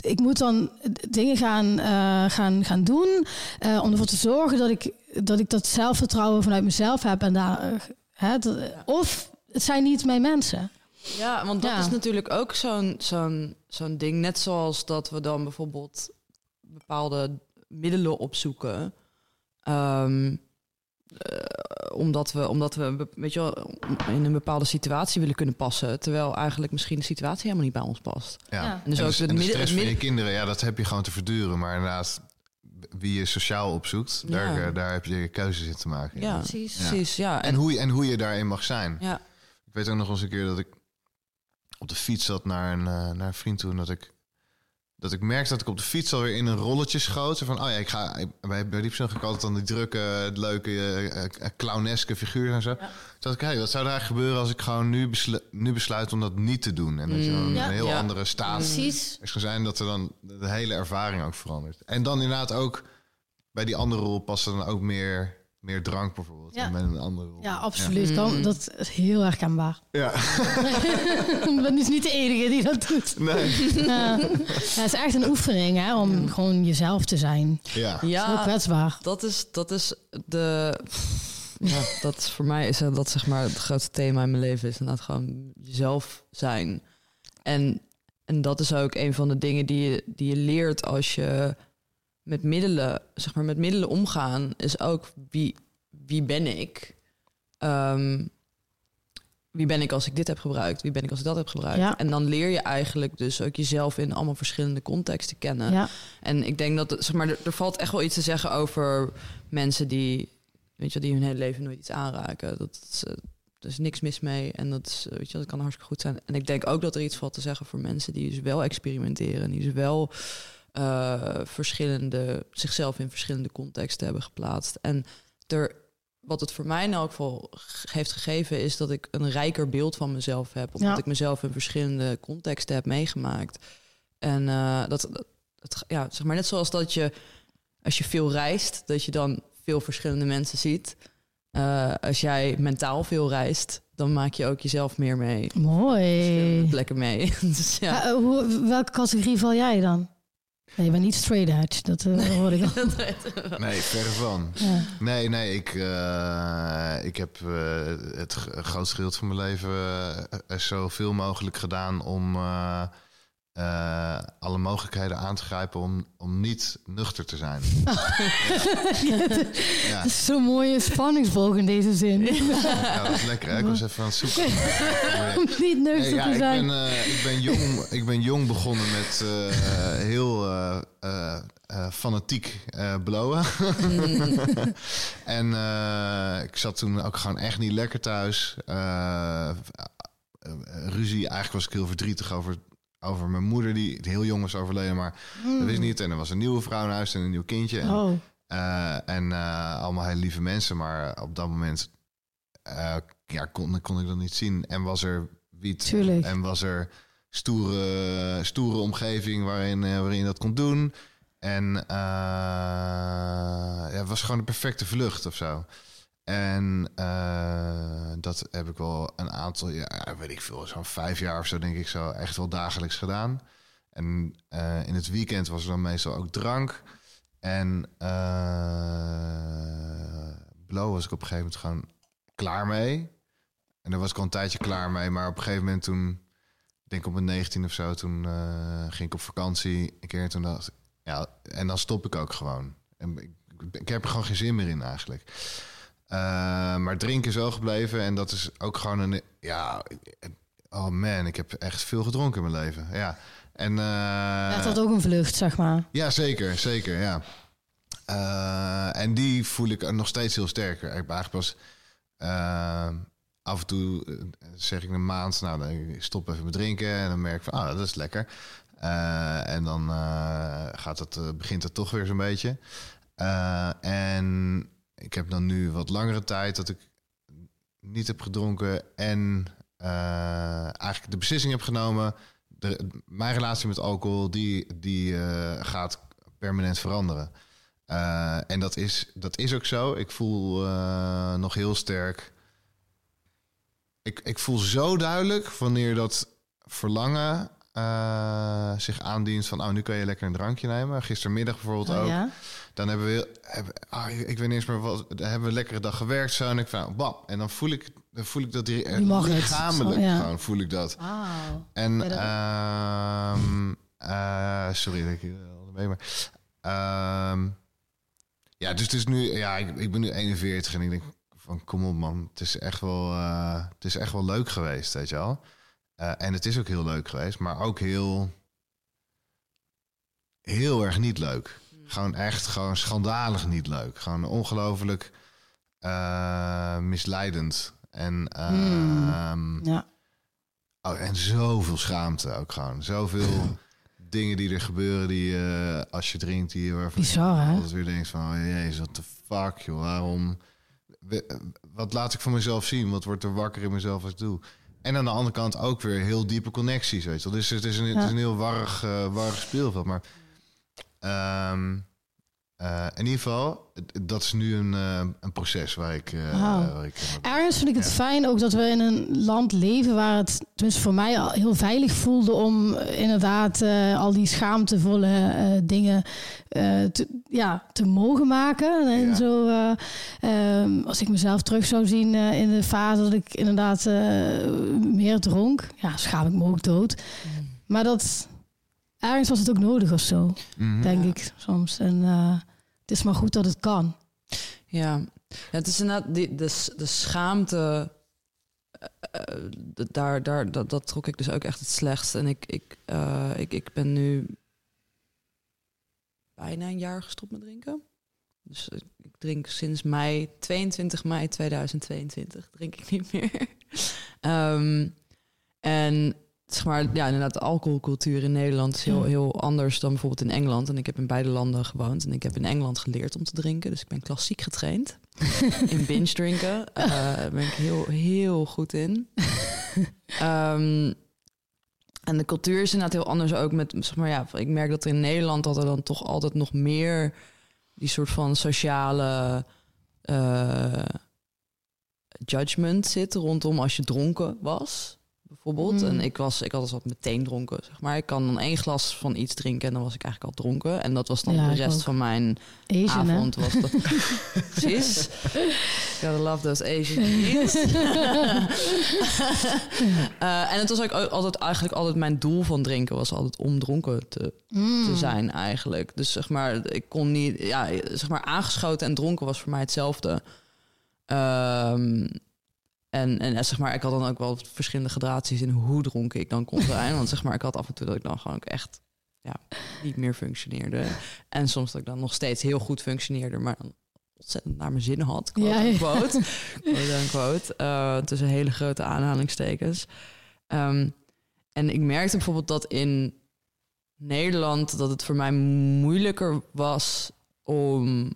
Ik moet dan dingen gaan, uh, gaan, gaan doen uh, om ervoor te zorgen dat ik, dat ik dat zelfvertrouwen vanuit mezelf heb. En daar, uh, hè, dat, of het zijn niet mijn mensen. Ja, want dat Ja. is natuurlijk ook zo'n zo'n zo'n ding. Net zoals dat we dan bijvoorbeeld bepaalde middelen opzoeken. Ehm, eh, omdat we, omdat we weet je wel, in een bepaalde situatie willen kunnen passen. Terwijl eigenlijk misschien de situatie helemaal niet bij ons past. Ja. Ja. En dus en ook de, het de stress het van je kinderen, ja, dat heb je gewoon te verduren. Maar inderdaad, wie je sociaal opzoekt, daar, Ja. eh, daar heb je keuzes in te maken. Ja, Precies. precies. Ja. En, hoe je, en hoe je daarin mag zijn. ja. Ik weet ook nog eens een keer dat ik op de fiets zat naar een, eh, naar een vriend toe. En dat ik, dat ik merkte dat ik op de fiets alweer in een rolletje schoot. Zo van, oh ja, ik ga... ik- Bij, bij Diepzon ga ik altijd dan die drukke, leuke, eh, eh, clowneske figuur en zo. Toen dacht ik, hey, wat zou er eigenlijk gebeuren als ik gewoon nu, beslu nu besluit om dat niet te doen? En dat je dan Mm. Ja. een heel Ja. andere staat Precies. is gaan zijn dat er dan de hele ervaring ook verandert. En dan inderdaad ook bij die andere rol past er dan ook meer, meer drank bijvoorbeeld. Ja. Een andere rol. Ja, absoluut. Ja. Kan, Mm. dat is heel herkenbaar. Ja. ik ben dus niet de enige die dat doet. Nee. Ja. Ja, het is echt een oefening hè, om gewoon jezelf te zijn. Ja. Heel ja kwetsbaar. dat, is, dat is de... Ja, dat is voor mij is dat zeg maar het grootste thema in mijn leven. Is inderdaad gewoon jezelf zijn. En, en dat is ook een van de dingen die je, die je leert als je met middelen, zeg maar, met middelen omgaan, is ook wie, wie ben ik? Ehm, wie ben ik als ik dit heb gebruikt? Wie ben ik als ik dat heb gebruikt? Ja. En dan leer je eigenlijk dus ook jezelf in allemaal verschillende contexten kennen. Ja. En ik denk dat, zeg maar, er, er valt echt wel iets te zeggen over mensen die, weet je, die hun hele leven nooit iets aanraken. Dat is, eh, er is niks mis mee en dat, is, eh, weet je, dat kan hartstikke goed zijn. En ik denk ook dat er iets valt te zeggen voor mensen die dus wel experimenteren, die dus wel eh, verschillende, zichzelf in verschillende contexten hebben geplaatst. En er wat het voor mij in elk geval heeft gegeven, is dat ik een rijker beeld van mezelf heb. Omdat ik mezelf in verschillende contexten heb meegemaakt. En uh, dat, dat, ja, zeg maar net zoals dat je, als je veel reist, dat je dan veel verschillende mensen ziet. Uh, als jij mentaal veel reist, dan maak je ook jezelf meer mee. Mooi. Plekken mee. dus, ja. Uh, hoe, welke categorie val jij dan? Nee, je bent niet straight edge, dat uh, hoor ik al. nee, verre van. Ja. Nee, nee, ik, uh, ik heb uh, het grootste gedeelte van mijn leven zoveel mogelijk gedaan om uh, alle mogelijkheden aan te grijpen om, om niet nuchter te zijn. ja. Dat is zo'n mooie spanningsboog in deze zin. ja, dat is lekker. Hè? Ik was even aan het zoeken. om niet nuchter ja, te zijn. Ik ben, uh, ik, ben jong, ik ben jong begonnen met uh, heel fanatiek blowen. en ik zat toen ook gewoon echt niet lekker thuis. ruzie, eigenlijk was ik heel verdrietig over over mijn moeder die heel jong was overleden, maar mm. dat wist niet. En er was een nieuwe vrouw in huis en een nieuw kindje. En, oh. uh, en uh, allemaal hele lieve mensen, maar op dat moment uh, ja, kon, kon ik dat niet zien. En was er wiet Tuurlijk. en was er stoere, stoere omgeving waarin, waarin je dat kon doen. En ja, het was gewoon de perfecte vlucht of zo. En uh, dat heb ik wel een aantal jaar, weet ik veel, zo'n vijf jaar of zo, denk ik zo, echt wel dagelijks gedaan. En uh, in het weekend was er dan meestal ook drank. En uh, blow was ik op een gegeven moment gewoon klaar mee. En daar was ik al een tijdje klaar mee. Maar op een gegeven moment toen, ik denk op mijn 19 of zo, toen ging ik op vakantie. Een keer toen dacht ja, en dan stop ik ook gewoon. En ik, ik heb er gewoon geen zin meer in eigenlijk. Uh, maar drinken is wel gebleven. En dat is ook gewoon een. Ja, oh man, ik heb echt veel gedronken in mijn leven. Ja. En. Uh, ja, dat ook een vlucht, zeg maar. Ja, zeker, zeker, ja. Uh, en die voel ik nog steeds heel sterker. Ik ben eigenlijk pas. af en toe zeg ik een maand, nou, dan stop even met drinken. En dan merk ik van, ah, dat is lekker. en dan gaat het, begint het toch weer zo'n beetje. en ik heb dan nu wat langere tijd dat ik niet heb gedronken en uh, eigenlijk de beslissing heb genomen. De, mijn relatie met alcohol die, die uh, gaat permanent veranderen. Uh, en dat is, dat is ook zo. Ik voel nog heel sterk. Ik, ik voel zo duidelijk wanneer dat verlangen zich aandient van, oh, nu kan je lekker een drankje nemen. Gistermiddag bijvoorbeeld oh, ook. Ja? Dan hebben we, hebben, ah, ik weet niet eens meer wat, hebben we een lekkere dag gewerkt zo en ik van, bam, en dan voel ik, dan voel ik dat die lichamelijk oh, ja. gewoon voel ik dat. Wow. En ja, um, uh, sorry dat ik uh, mee, maar um, ja, dus het is nu, ja, ik, ik, ben nu 41 en ik denk van, kom op man, het is echt wel, uh, het is echt wel leuk geweest, weet je wel. Uh, en het is ook heel leuk geweest, maar ook heel, heel erg niet leuk. Gewoon echt gewoon schandalig niet leuk. Gewoon ongelooflijk uh, misleidend. En, uh, ja. oh, en zoveel schaamte ook gewoon. Zoveel dingen die er gebeuren die uh, als je drinkt, die waarvan Bizar, je altijd weer denkt van, oh jezus, wat de fuck, joh, waarom? Wat laat ik van mezelf zien? Wat wordt er wakker in mezelf als ik doe? En aan de andere kant ook weer heel diepe connecties, weet je wel. Dus het is een, ja. het is een heel warrig, uh, warrig speelveld. Maar Um, uh, in ieder geval, dat is nu een, uh, een proces waar ik. Uh, wow. waar ik Ergens vind ik het ja. fijn ook dat we in een land leven waar het, tenminste voor mij, al heel veilig voelde om inderdaad al die schaamtevolle dingen te, ja, te mogen maken. En ja. zo, um, als ik mezelf terug zou zien in de fase dat ik inderdaad meer dronk, ja, schaam ik me ook dood. Mm. Maar dat ergens was het ook nodig of zo, mm-hmm. denk ik soms. En het is maar goed dat het kan. Ja, ja het is inderdaad die, de, de schaamte. Uh, daar, daar, dat, dat trok ik dus ook echt het slechtst. En ik, ik, uh, ik, ik ben nu bijna een jaar gestopt met drinken. Dus ik drink sinds mei, 22 mei 2022, drink ik niet meer. um, en zeg maar, ja, inderdaad, de alcoholcultuur in Nederland is heel, heel anders dan bijvoorbeeld in Engeland. En ik heb in beide landen gewoond. En ik heb in Engeland geleerd om te drinken. Dus ik ben klassiek getraind. in binge drinken. Uh, daar ben ik heel, heel goed in. Ehm, en de cultuur is inderdaad heel anders ook met, zeg maar, ja, ik merk dat in Nederland dat er dan toch altijd nog meer die soort van sociale uh, judgment zit rondom als je dronken was bijvoorbeeld. En mm. ik, was, ik had dus wat meteen dronken, zeg maar. Ik kan dan één glas van iets drinken en dan was ik eigenlijk al dronken. En dat was dan de rest van mijn avond. Was dat... Precies. Gotta love those Asian uh, en het was ook altijd eigenlijk altijd mijn doel van drinken was altijd om dronken te, mm. te zijn eigenlijk. Dus zeg maar, ik kon niet, ja, zeg maar aangeschoten en dronken was voor mij hetzelfde. Um, en, en zeg maar, ik had dan ook wel verschillende gradaties in hoe dronken ik dan kon zijn. Want zeg maar, ik had af en toe dat ik dan gewoon ook echt ja, niet meer functioneerde. En soms dat ik dan nog steeds heel goed functioneerde, maar dan ontzettend naar mijn zin had. Quote, ja, ja. quote, quote, quote uh, tussen hele grote aanhalingstekens. Ehm, en ik merkte bijvoorbeeld dat in Nederland dat het voor mij moeilijker was om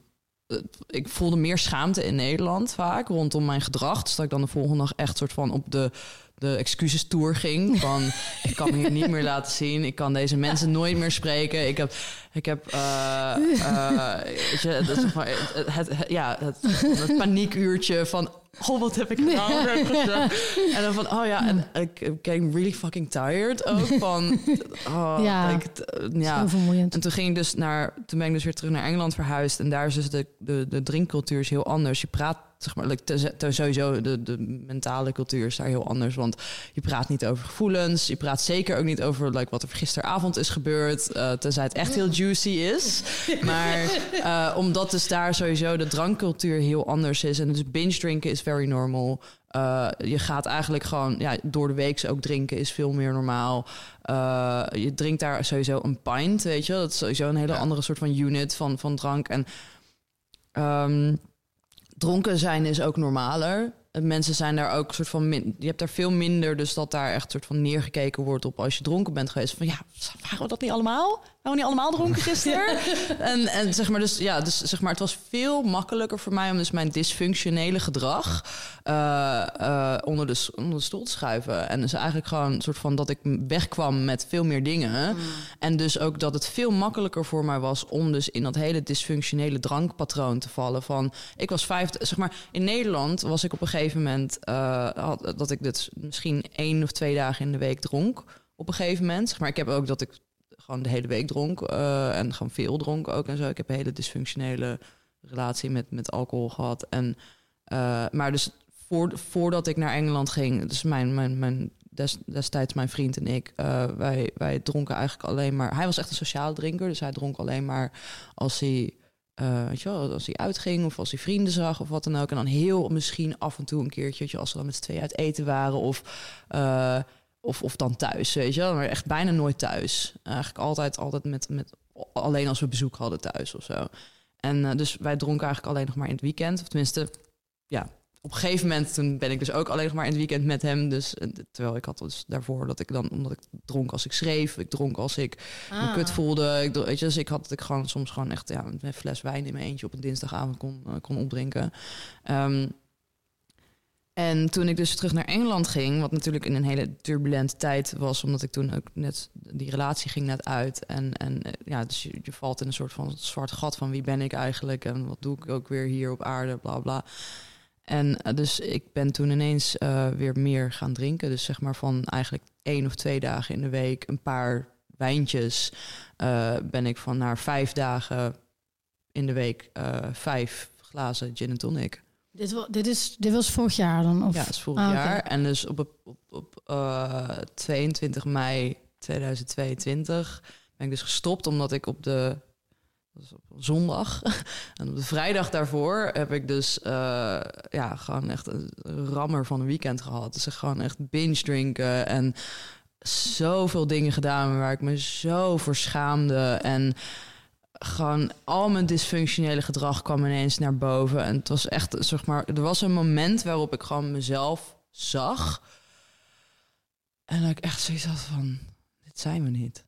ik voelde meer schaamte in Nederland vaak rondom mijn gedrag. Dus dat ik dan de volgende dag echt soort van op de, de excuses tour ging. Van ik kan me hier niet meer laten zien. Ik kan deze mensen nooit meer spreken. Ik heb, ik heb uh, uh, je, het, het, ja, het, het paniekuurtje van oh, wat heb ik gedaan? en dan van, oh ja, en ik came really fucking tired ook van, oh, ja, like, ja. vermoeiend. En toen ging ik dus naar, toen ben ik dus weer terug naar Engeland verhuisd en daar is dus de, de, de drinkcultuur is heel anders. Je praat zeg maar, te, te, sowieso de, de mentale cultuur is daar heel anders. Want je praat niet over gevoelens. Je praat zeker ook niet over like, wat er gisteravond is gebeurd. Uh, tenzij het echt heel juicy is. Maar uh, omdat dus daar sowieso de drankcultuur heel anders is. En dus binge drinken is very normal. Uh, je gaat eigenlijk gewoon ja, door de week ook drinken is veel meer normaal. Uh, je drinkt daar sowieso een pint, weet je. Dat is sowieso een hele ja. andere soort van unit van, van drank. En um, dronken zijn is ook normaler. Mensen zijn daar ook soort van min, je hebt daar veel minder, dus dat daar echt soort van neergekeken wordt op als je dronken bent geweest. Van ja, waren we dat niet allemaal? Waren niet allemaal dronken gisteren? en, en zeg maar, dus ja, dus zeg maar, het was veel makkelijker voor mij om dus mijn dysfunctionele gedrag uh, uh, onder, de, onder de stoel te schuiven. En dus eigenlijk gewoon een soort van dat ik wegkwam met veel meer dingen. Mm. En dus ook dat het veel makkelijker voor mij was om dus in dat hele dysfunctionele drankpatroon te vallen. Van ik was vijf, zeg maar, in Nederland was ik op een gegeven moment uh, had, dat ik dit misschien één of twee dagen in de week dronk. Op een gegeven moment. Zeg maar ik heb ook dat ik gewoon de hele week dronk en gewoon veel dronk ook en zo. Ik heb een hele dysfunctionele relatie met, met alcohol gehad. En, maar dus voordat ik naar Engeland ging, dus mijn, mijn, mijn destijds mijn vriend en ik, uh, wij, wij dronken eigenlijk alleen maar. Hij was echt een sociaal drinker, dus hij dronk alleen maar als hij. Weet je wel, als hij uitging of als hij vrienden zag of wat dan ook. En dan heel misschien af en toe een keertje, je, als we dan met z'n twee uit eten waren of, of, of dan thuis, weet je wel. Maar echt bijna nooit thuis. Eigenlijk altijd, altijd met, met alleen als we bezoek hadden thuis of zo. En dus wij dronken eigenlijk alleen nog maar in het weekend. Of tenminste, ja, op een gegeven moment toen ben ik dus ook alleen nog maar in het weekend met hem. Dus terwijl ik had dus daarvoor dat ik dan omdat ik dronk als ik schreef, ik dronk als ik ah. me kut voelde. Ik, weet je, dus ik had dat ik gewoon soms gewoon echt ja, een fles wijn in mijn eentje op een dinsdagavond kon, uh, kon opdrinken. Um, en toen ik dus terug naar Engeland ging, wat natuurlijk in een hele turbulente tijd was, omdat ik toen ook net die relatie ging net uit. En, en eh, ja, dus je, valt in een soort van zwart gat van wie ben ik eigenlijk en wat doe ik ook weer hier op aarde, bla bla. En uh, dus ik ben toen ineens uh, weer meer gaan drinken. Dus zeg maar van eigenlijk één of twee dagen in de week, een paar wijntjes, ben ik van naar vijf dagen in de week vijf glazen gin en tonic. Dit, dit, is, dit was vorig jaar dan? Of? Ja, is vorig ah, jaar. En dus op, op, op 22 mei 2022 ben ik dus gestopt omdat ik op de dat is op zondag. en op de vrijdag daarvoor heb ik dus uh, ja, gewoon echt een rammer van een weekend gehad. Dus gewoon echt binge drinken en zoveel dingen gedaan waar ik me zo voor schaamde. En gewoon al mijn dysfunctionele gedrag kwam ineens naar boven. En het was echt, zeg maar, er was een moment waarop ik gewoon mezelf zag En dat ik echt zoiets had van, dit zijn we niet.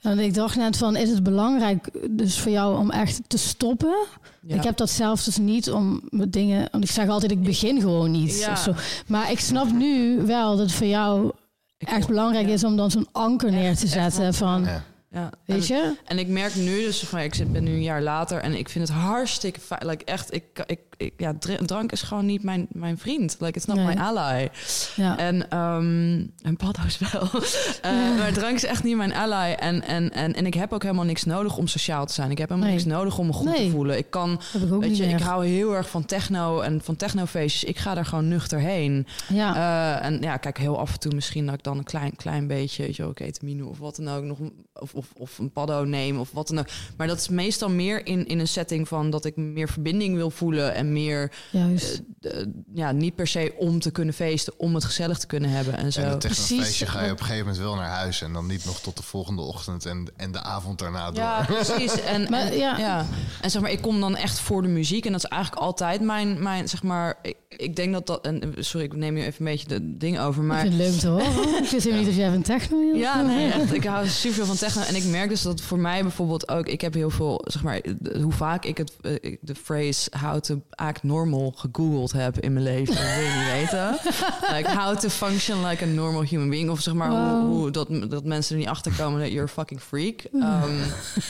En ik dacht net van, is het belangrijk dus voor jou om echt te stoppen? Ja. Ik heb dat zelf dus niet om met dingen... Want ik zeg altijd, ik begin gewoon niet. Ja. Of zo. Maar ik snap nu wel dat het voor jou Ik echt belangrijk ja. is om dan zo'n anker neer te Echt, echt zetten. wel. Van, Ja. Weet En- je? En ik merk nu dus van, ik zit, ben nu een jaar later en ik vind het hartstikke fijn. Like, echt, ik, ik, ik, ja, dr- drank is gewoon niet mijn, mijn vriend. Like, it's not Nee. my ally. Ja. En, ehm en paddo's wel. Eh, Maar drank is echt niet mijn ally. En, en, en, en ik heb ook helemaal niks nodig om sociaal te zijn. Ik heb helemaal Nee. niks nodig om me goed Nee. te voelen. Ik kan, ik weet je, ik hou heel erg van techno en van technofeestjes. Ik ga daar gewoon nuchter heen. ja. Eh, en ja, kijk, heel af en toe misschien dat ik dan een klein, klein beetje, weet je wel, ketamine of wat dan ook, nog, of, of, of een paddo neem of wat dan ook. Maar dat is meestal meer in, in een setting van dat ik meer verbinding wil voelen en meer, Juist. eh, ja, niet per se om te kunnen feesten, om het gezellig te kunnen hebben en zo. En het Precies. technofeestje ga je op een gegeven moment wel naar huis. En dan niet nog tot de volgende ochtend en, en de avond daarna door. Ja, precies. En, Maar, en, ja. ja. en zeg maar, ik kom dan echt voor de muziek. En dat is eigenlijk altijd mijn, mijn zeg maar, ik, ik denk dat dat, en sorry, ik neem je even een beetje de ding over, maar... ik vind het leuk te horen. ik wist helemaal niet of jij van techno. Ja, nee, echt. Ik hou super van techno. En ik merk dus dat voor mij bijvoorbeeld ook... Ik heb heel veel, zeg maar... de- Hoe vaak ik het, eh, de phrase how to act normal gegoogeld heb in mijn leven. Dat wil je niet weten. Like how to function like a normal human being. Of zeg maar hoe, Wow. hoe dat, dat mensen er niet achter komen dat you're a fucking freak. Ehm,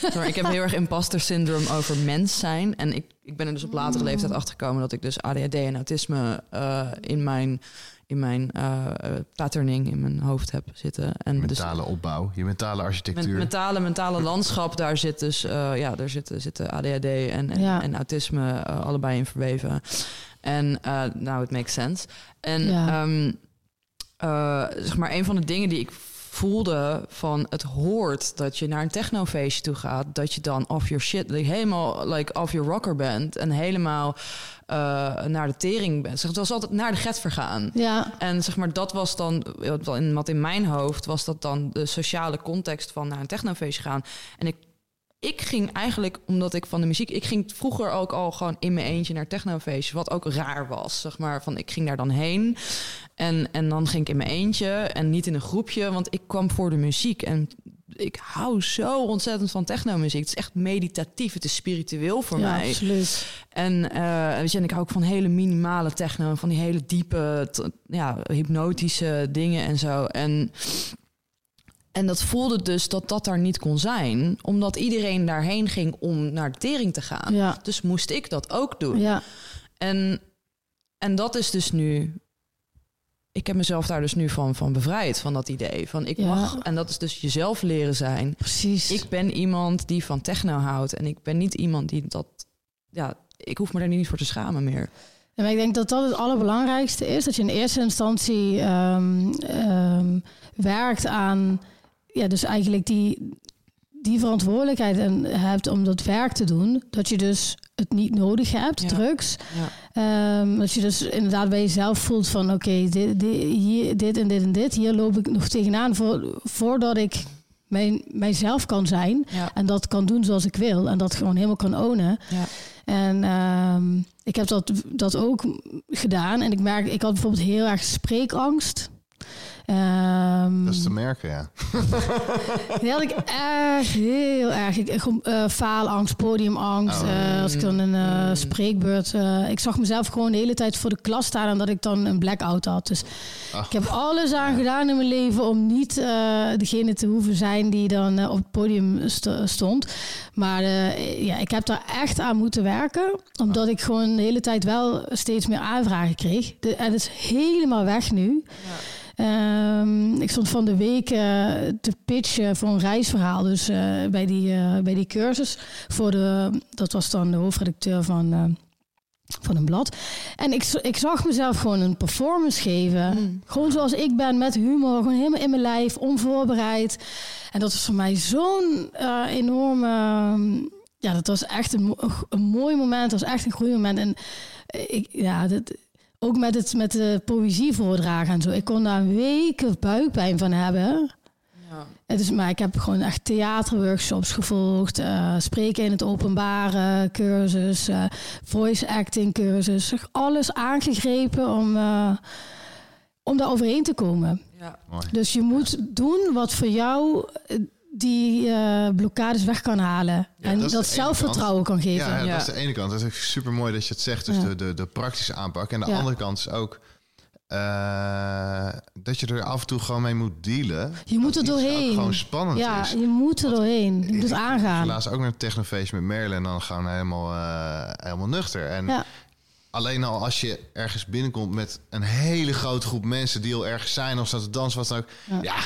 zeg maar, ik heb heel erg imposter syndrome over mens zijn. En ik, ik ben er dus op latere leeftijd achter gekomen dat ik dus ADHD en autisme eh, in mijn... In mijn eh, eh, patterning in mijn hoofd heb zitten. En dus Mentale opbouw, je mentale met architectuur. mentale, mentale landschap, daar zit dus eh, ja, daar zitten, zitten ADHD en, en, Ja. en autisme allebei in verweven. En eh, nou, het makes sense. En Ja. ehm, eh, zeg maar, een van de dingen die ik voelde van het hoort dat je naar een technofeestje toe gaat, dat je dan off your shit, like, helemaal like off your rocker bent en helemaal eh, naar de tering bent. Zeg, het was altijd naar de get vergaan. Ja, En zeg maar, dat was dan, wat wel in, wat in mijn hoofd was dat dan de sociale context van naar een technofeestje gaan. En ik, ik ging eigenlijk, omdat ik van de muziek, ik ging vroeger ook al gewoon in mijn eentje naar technofeestjes, wat ook raar was, zeg maar. Van ik ging daar dan heen en, en dan ging ik in mijn eentje en niet in een groepje, want ik kwam voor de muziek en ik hou zo ontzettend van technomuziek. Het is echt meditatief, het is spiritueel voor ja mij. absoluut. En, eh, weet je, en ik hou ook van hele minimale techno, van die hele diepe, ja, hypnotische dingen en zo. En, en dat voelde dus dat dat daar niet kon zijn, omdat iedereen daarheen ging om naar de tering te gaan. Ja, Dus moest ik dat ook doen. ja, En, en dat is dus nu. Ik heb mezelf daar dus nu van, van bevrijd, van dat idee. Van ik Ja. mag, en dat is dus jezelf leren zijn. precies. Ik ben iemand die van techno houdt. En ik ben niet iemand die dat. Ja, ik hoef me daar niet voor te schamen meer. En ik denk dat dat het allerbelangrijkste is. Dat je in eerste instantie ehm, ehm, werkt aan... Ja, dus eigenlijk die, die verantwoordelijkheid en hebt om dat werk te doen. Dat je dus het niet nodig hebt, Ja. drugs. Ja. Ehm, dat je dus inderdaad bij jezelf voelt van... Oké, dit, dit, hier- dit en dit en dit. Hier loop ik nog tegenaan voor, voordat ik mijn, mijzelf kan zijn. Ja. En dat kan doen zoals ik wil. En dat gewoon helemaal kan ownen. Ja. En ehm, ik heb dat, dat ook gedaan. En ik merk, ik had bijvoorbeeld heel erg spreekangst. Ehm, Dat is te merken, ja. die had ik echt heel erg. Ik, eh, faalangst, podiumangst. Oh. eh, als ik dan een eh, spreekbeurt... ik zag mezelf gewoon de hele tijd voor de klas staan... en dat ik dan een blackout had. Dus Ah. ik heb alles aan gedaan in mijn leven... om niet degene te hoeven zijn die dan op het podium st- stond. Maar ja, ik heb daar echt aan moeten werken. Omdat ik gewoon de hele tijd wel steeds meer aanvragen kreeg. De, en het is helemaal weg nu. Ehm, ik stond van de week eh, te pitchen voor een reisverhaal. Dus eh, bij, die, eh, bij die cursus. Voor de, dat was dan de hoofdredacteur van, van een blad. En ik, ik zag mezelf gewoon een performance geven. Mm. Gewoon zoals ik ben, met humor. Gewoon helemaal in mijn lijf, onvoorbereid. En dat was voor mij zo'n enorme... ja, dat was echt een, een mooi moment. Dat was echt een groeimoment. En ik, ja, dat, ook met, het, met de poëzie voordragen en zo. Ik kon daar weken buikpijn van hebben. Ja. Het is, maar ik heb gewoon echt theaterworkshops gevolgd. eh, spreken in het openbare cursus. eh, voice acting cursus. Alles aangegrepen om, eh, om daar overheen te komen. Ja. Mooi. Dus je moet doen wat voor jou die eh, blokkades weg kan halen. Ja, en dat zelfvertrouwen kan geven. Ja, ja, Ja. dat is de ene kant. Dat is super mooi dat je het zegt. Dus Ja. de, de, de praktische aanpak. En de Ja. andere kant is ook eh, dat je er af en toe gewoon mee moet dealen. Je moet er doorheen. gewoon spannend ja, is. je moet er doorheen. Je moet het aangaan. Laatst ook naar een technofeest met Merle en dan gewoon helemaal, eh, helemaal nuchter. En Ja. alleen al als je ergens binnenkomt met een hele grote groep mensen die al ergens zijn of staan te dansen, wat dan ook. Ja.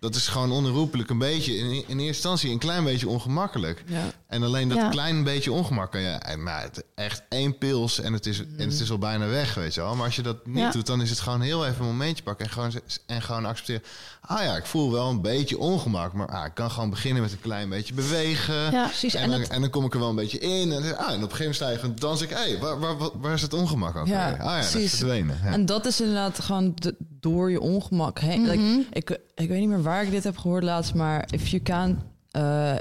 Dat is gewoon onherroepelijk een beetje, in, in eerste instantie een klein beetje ongemakkelijk. Ja. En alleen dat Ja. klein beetje ongemak kan je, eh, maar het, echt één pils en het, is, en het is al bijna weg, weet je wel. Maar als je dat niet Ja. doet, dan is het gewoon heel even een momentje pakken en gewoon, en gewoon accepteren. Ah ja, ik voel wel een beetje ongemak, maar ah, ik kan gewoon beginnen met een klein beetje bewegen. Ja. Precies. En, En dan, het- en dan kom ik er wel een beetje in. En, ah, en op een gegeven moment sta je gewoon. Ik, hey, waar, waar, waar, waar is het ongemak ook? Ja, ah ja, dat is precies. verdwenen. Ja. En dat is inderdaad gewoon de- door je ongemak heen. Mhm. Like, ik, ik weet niet meer waar ik dit heb gehoord laatst, maar if you can... eh,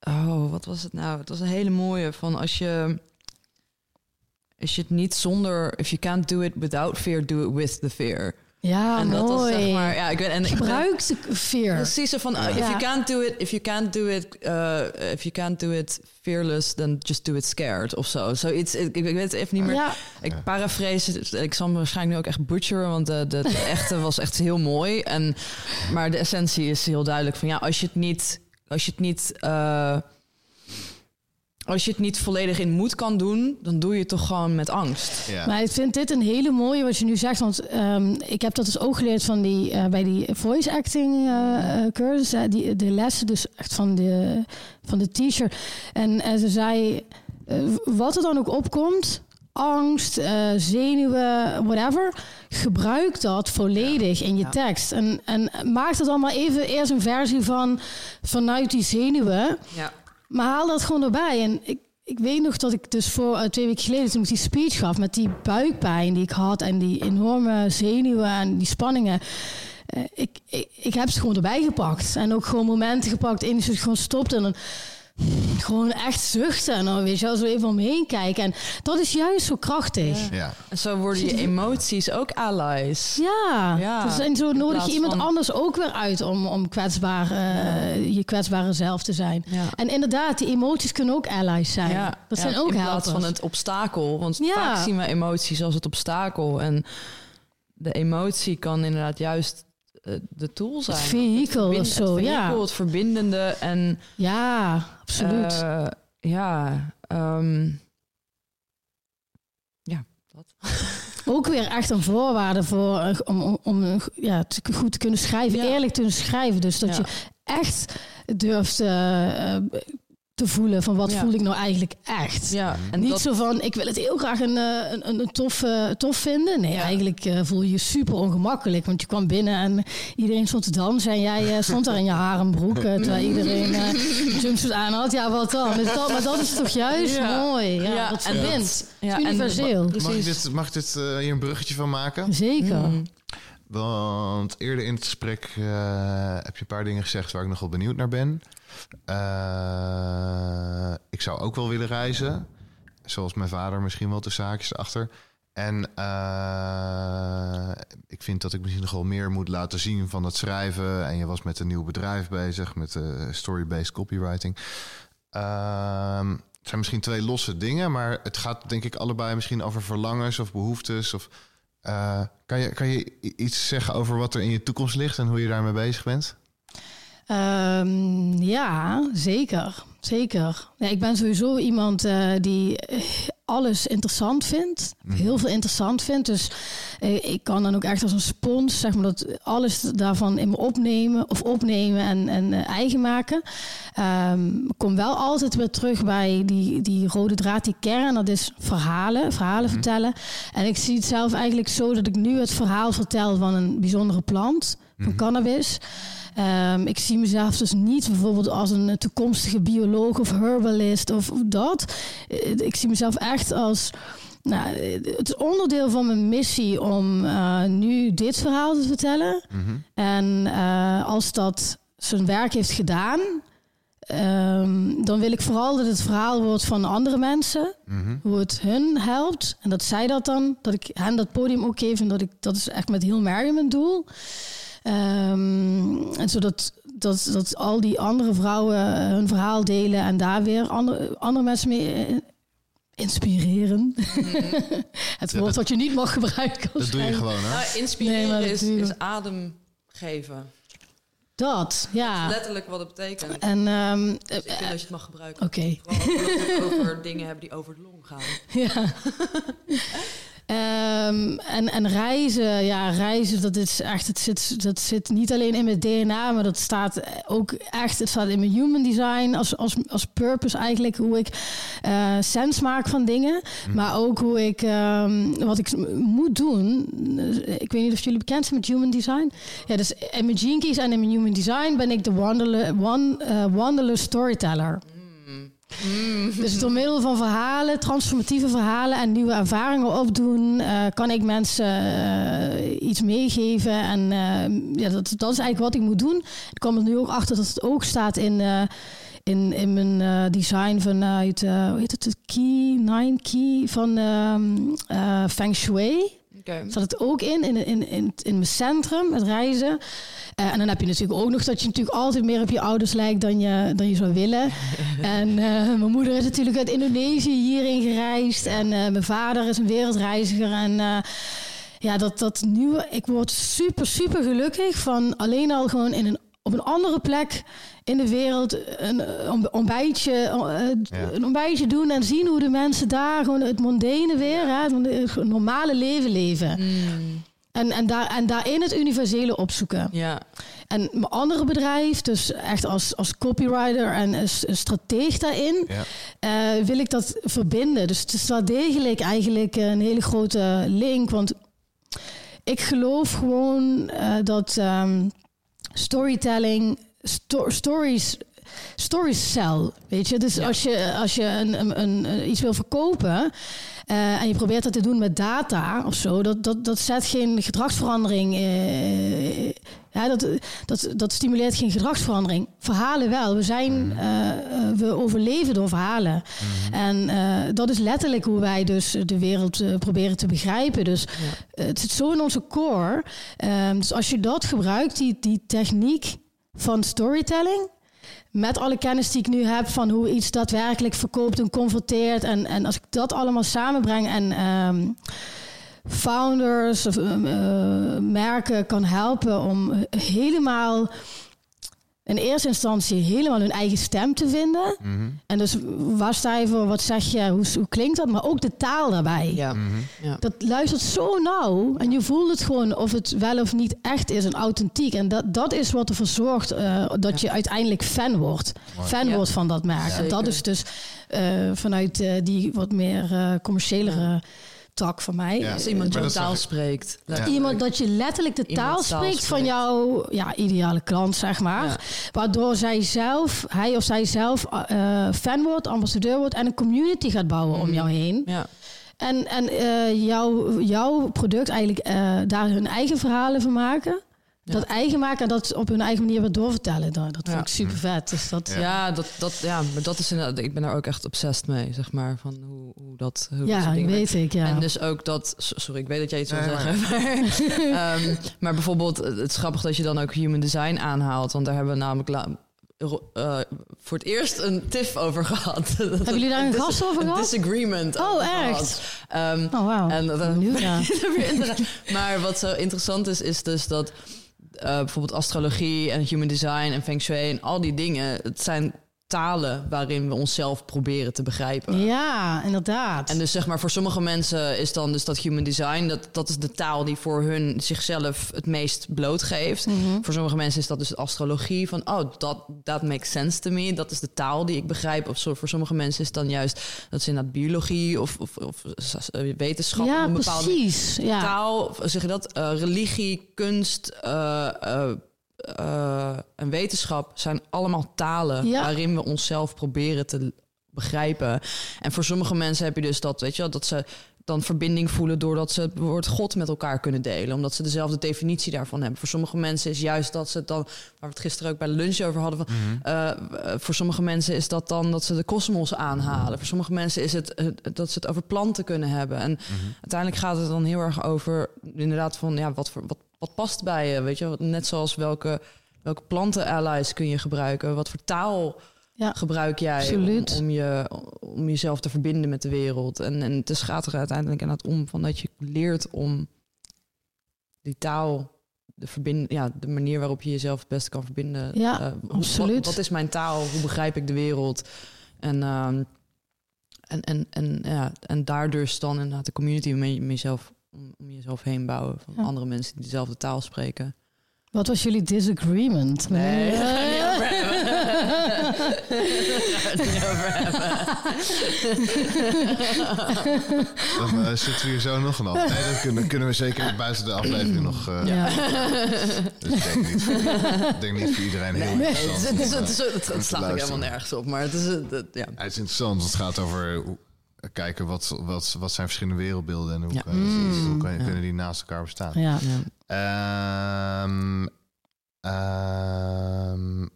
oh, wat was het nou? Het was een hele mooie van als je... Als je het niet zonder... If you can't do it without fear, do it with the fear. Ja, en dat mooi. was zeg maar... Ja, ik weet, en ik ben- Gebruik de fear. Precies zo van, uh, if Ja. you can't do it, if you can't do it, uh, if you can't do it fearless, then just do it scared of zo. Zoiets, ik, ik weet het even niet meer. Ja, Ik paraphrase, ik zal me waarschijnlijk nu ook echt butcheren, want de, de, de echte was echt heel mooi. En, maar de essentie is heel duidelijk van ja, als je het niet, als je het niet, uh, als je het niet volledig in moed kan doen, dan doe je het toch gewoon met angst. ja. maar ik vind dit een hele mooie wat je nu zegt. Want ehm, ik heb dat dus ook geleerd van die, eh, bij die voice acting eh, eh, cursus. die, de lessen dus echt van de, van de teacher. En, en ze zei, wat er dan ook opkomt... Angst, eh, zenuwen, whatever. Gebruik dat volledig in je Ja. tekst. En, en maak er dan maar even eerst een versie van vanuit die zenuwen. Ja. Maar haal dat gewoon erbij. En ik, ik weet nog dat ik dus voor eh, twee weken geleden toen ik die speech gaf met die buikpijn die ik had en die enorme zenuwen en die spanningen. eh, ik, ik, ik heb ze gewoon erbij gepakt. En ook gewoon momenten gepakt in die gewoon stopte en dan gewoon echt zuchten. En dan weet je wel, zo even omheen kijken. En dat is juist zo krachtig. Ja. ja. En zo worden je emoties ook allies. Ja, Ja, Dus, en zo nodig je iemand van- anders ook weer uit om, om kwetsbaar, eh, je kwetsbare zelf te zijn. Ja. En inderdaad, die emoties kunnen ook allies zijn. Ja, dat ja, zijn ook in plaats helpers. van het obstakel. Want Ja. vaak zien we emoties als het obstakel. En de emotie kan inderdaad juist de tool zijn. Het vehikel of zo, het ja. het verbindende. En Ja, absoluut. eh, ja, ehm, ja, dat. ook weer echt een voorwaarde voor eh, om, om, eh, ja, te- goed te kunnen schrijven, Ja. eerlijk te kunnen schrijven. Dus dat Ja. je echt durft eh, eh, te voelen van wat Ja. voel ik nou eigenlijk echt. Ja, en Niet dat, zo van, ik wil het heel graag een, eh, een, een, een tof, eh, tof vinden. Nee, Ja. eigenlijk eh, voel je je super ongemakkelijk. Want je kwam binnen en iedereen stond te dansen. En jij stond daar in je harenbroek. terwijl iedereen eh jumpsuit aan had. Ja, wat dan? Dat, maar dat is toch juist Ja. mooi. Ja, Ja, dat verbindt. ja, en- universeel. Mag dit, mag dit eh, hier een bruggetje van maken? Zeker. Mm. Want eerder in het gesprek eh, heb je een paar dingen gezegd waar ik nogal benieuwd naar ben. Eh, ik zou ook wel willen reizen. Zoals mijn vader misschien wel tussen haakjes achter. En eh, ik vind dat ik misschien nog wel meer moet laten zien van het schrijven. En je was met een nieuw bedrijf bezig, met eh, story-based copywriting. Ehm, het zijn misschien twee losse dingen, maar het gaat denk ik allebei misschien over verlangens of behoeftes. Of, kan, je, kan je iets zeggen over wat er in je toekomst ligt en hoe je daarmee bezig bent? Ehm, ja, zeker. Zeker. Ja, ik ben sowieso iemand eh, die eh, alles interessant vindt. Mhm. Heel veel interessant vindt. Dus eh, ik kan dan ook echt als een spons, zeg maar, dat alles daarvan in me opnemen of opnemen en, en eigen maken. Ik kom wel altijd weer terug bij die, die rode draad, die kern. Dat is verhalen, verhalen vertellen. En ik zie het zelf eigenlijk zo dat ik nu het verhaal vertel van een bijzondere plant, van cannabis. Ehm, ik zie mezelf dus niet bijvoorbeeld als een toekomstige bioloog of herbalist of dat. Eh, Ik zie mezelf echt als. Nou, eh, het is onderdeel van mijn missie om eh, nu dit verhaal te vertellen. Mhm. En eh, als dat zijn werk heeft gedaan, ehm, dan wil ik vooral dat het verhaal wordt van andere mensen. Mhm. Hoe het hun helpt. En dat zij dat dan, dat ik hen dat podium ook geef. En dat ik dat is echt met heel Mary mijn doel. Ehm, en zodat dat, dat al die andere vrouwen eh, hun verhaal delen en daar weer andere, andere mensen mee eh, inspireren. het Ja, woord dat- wat je niet mag gebruiken. Dat doe je gewoon, hè? Nou, inspireren Nee, is, adem geven. Dat, ja. Letterlijk wat het betekent. En ehm, Dus ik vind dat je het mag gebruiken. Oké. Vooral het over dingen hebben die over de long gaan. Ja. Ehm, en, en reizen, ja, reizen, dat is echt, het zit, dat zit niet alleen in mijn DNA, maar dat staat ook echt, het staat in mijn human design als, als, als purpose eigenlijk, hoe ik eh sens maak van dingen, maar ook hoe ik, ehm, wat ik moet doen. Ik weet niet of jullie bekend zijn met human design. Ja, dus in mijn gene keys en in mijn human design ben ik de wanderle, one, eh, wanderless storyteller. Dus door middel van verhalen, transformatieve verhalen en nieuwe ervaringen opdoen, eh, kan ik mensen eh, iets meegeven. En eh, ja, dat, dat is eigenlijk wat ik moet doen. Ik kwam er nu ook achter dat het ook staat in, in, in mijn design vanuit, eh hoe heet het, de Key, Nine Key van ehm, eh, Feng Shui Zat het ook in, in, in, in, in mijn centrum, het reizen. Eh, en dan heb je natuurlijk ook nog dat je natuurlijk altijd meer op je ouders lijkt dan je, dan je zou willen. en eh, mijn moeder is natuurlijk uit Indonesië hierheen gereisd. En eh, mijn vader is een wereldreiziger. En ja, dat, dat nieuwe, ik word super, super gelukkig van alleen al gewoon in een, op een andere plek in de wereld een eh, ontb- ontbijtje, eh, een ontbijtje doen en zien hoe de mensen daar gewoon het mondane weer, hè, het het normale leven leven. En, en, daar, en daarin het universele opzoeken. Ja, En mijn andere bedrijf, dus echt als, als copywriter en een s- een strateeg daarin, Ja. eh, wil ik dat verbinden. Dus het is wel degelijk eigenlijk een hele grote link. Want ik geloof gewoon eh, dat ehm, storytelling, sto- stories, stories sell. Weet je, dus Ja. als je, als je een, een, iets wil verkopen. eh, en je probeert dat te doen met data of zo, dat, dat, dat zet geen gedragsverandering. eh, ja, dat, dat, dat stimuleert geen gedragsverandering. Verhalen wel. We, zijn, eh, eh, we overleven door verhalen. En eh, dat is letterlijk hoe wij dus de wereld eh, proberen te begrijpen. Dus eh, het zit zo in onze core. Ehm, dus als je dat gebruikt, die, die techniek van storytelling. Met alle kennis die ik nu heb van hoe iets daadwerkelijk verkoopt en converteert. En, en als ik dat allemaal samenbreng en ehm, founders of ehm, eh, merken kan helpen om helemaal in eerste instantie helemaal hun eigen stem te vinden. Mhm. En dus waar sta je voor, wat zeg je, hoe, hoe klinkt dat? Maar ook de taal daarbij. ja. Mhm. ja. Dat luistert zo nauw en je voelt het gewoon of het wel of niet echt is en authentiek. En dat, dat is wat ervoor zorgt eh, dat je uiteindelijk fan wordt. Fan Ja. wordt van dat merk. en dat is dus eh, vanuit eh, die wat meer eh commerciëlere tak van mij. Ja. Als iemand jouw taal spreekt. Ja. Iemand dat je letterlijk de taal taal spreekt van jouw ja, ideale klant, zeg maar. Ja. Waardoor zij zelf, hij of zij zelf eh, fan wordt, ambassadeur wordt en een community gaat bouwen om jou heen. Ja. En, en eh, jouw, jouw product eigenlijk eh, daar hun eigen verhalen van maken. Ja. Dat eigen maken en dat op hun eigen manier weer doorvertellen. Dat, dat vind Ja. ik super vet. Dus dat, Ja. Ja, dat, dat, ja, maar dat is inderdaad, ik ben daar ook echt obsessed mee, zeg maar, van hoe, hoe dat, hoe dat ja, dingen weet ik. Ja. En dus ook dat, so- sorry, ik weet dat jij iets wil zeggen, maar, ehm, maar bijvoorbeeld, het is grappig dat je dan ook human design aanhaalt, want daar hebben we namelijk eh, voor het eerst een TIF over gehad. Hebben jullie daar een gast over gehad? disagreement Oh, over echt? gehad. Ehm, oh, en dat gaan. Maar wat zo interessant is, is dus dat eh, bijvoorbeeld astrologie en human design en feng shui en al die dingen, het zijn talen waarin we onszelf proberen te begrijpen. Ja, inderdaad. En dus zeg maar voor sommige mensen is dan dus dat human design, dat, dat is de taal die voor hun zichzelf het meest blootgeeft. Mhm. Voor sommige mensen is dat dus astrologie van oh, dat that makes sense to me. Dat is de taal die ik begrijp. Of zo, voor sommige mensen is dan juist dat is inderdaad biologie of, of, of eh, wetenschap. ja, een bepaalde precies. Ja. taal, zeg je dat? Eh, religie, kunst eh, eh, en wetenschap zijn allemaal talen Ja. waarin we onszelf proberen te begrijpen. En voor sommige mensen heb je dus dat, weet je wel, dat ze dan verbinding voelen doordat ze het woord God met elkaar kunnen delen. Omdat ze dezelfde definitie daarvan hebben. Voor sommige mensen is juist dat ze het dan, waar we het gisteren ook bij de lunch over hadden. Van, Mhm. eh, voor sommige mensen is dat dan dat ze de kosmos aanhalen. Voor sommige mensen is het eh, dat ze het over planten kunnen hebben. En Mhm. uiteindelijk gaat het dan heel erg over inderdaad van ja, wat, voor, wat, wat past bij je. Weet je, Wat- net zoals welke, welke planten-allies kun je gebruiken. Wat voor taal Ja, gebruik jij om, om, je, om jezelf te verbinden met de wereld. En, en het is- gaat er uiteindelijk inderdaad om van dat je leert om die taal, de, verbind, ja, de manier waarop je jezelf het beste kan verbinden. Ja, Eh, absoluut. Wat, wat is mijn taal? Hoe begrijp ik de wereld? En, ehm, en, en, en, ja, en daar dus dan inderdaad de community om jezelf, om, om jezelf heen bouwen van Ja. andere mensen die dezelfde taal spreken. Wat was jullie disagreement? Nee, daar gaan we niet over hebben. Daar gaan we het niet over hebben. Dan zitten we hier zo nog een af. Nee, dat kunnen, kunnen we zeker buiten de aflevering nog... eh, ja. Dus ik denk niet, voor, ik denk niet voor iedereen heel Nee, interessant. het, is, om, het, is, het, slaat helemaal nergens op. Maar het is, het, ja. Het is interessant, want het gaat over hoe- kijken wat, wat, wat zijn verschillende wereldbeelden en hoe, Ja. kan hoe kan Ja. kunnen die naast elkaar bestaan. ja. Ehm, ehm,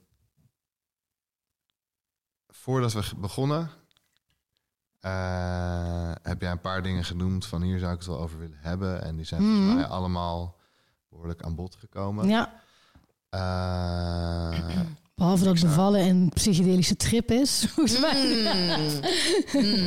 voordat we begonnen, eh, heb jij een paar dingen genoemd van hier zou ik het wel over willen hebben. En die zijn volgens Mhm. mij allemaal behoorlijk aan bod gekomen. ja. Eh, Behalve dat bevallen een psychedelische trip is. Volgens mij.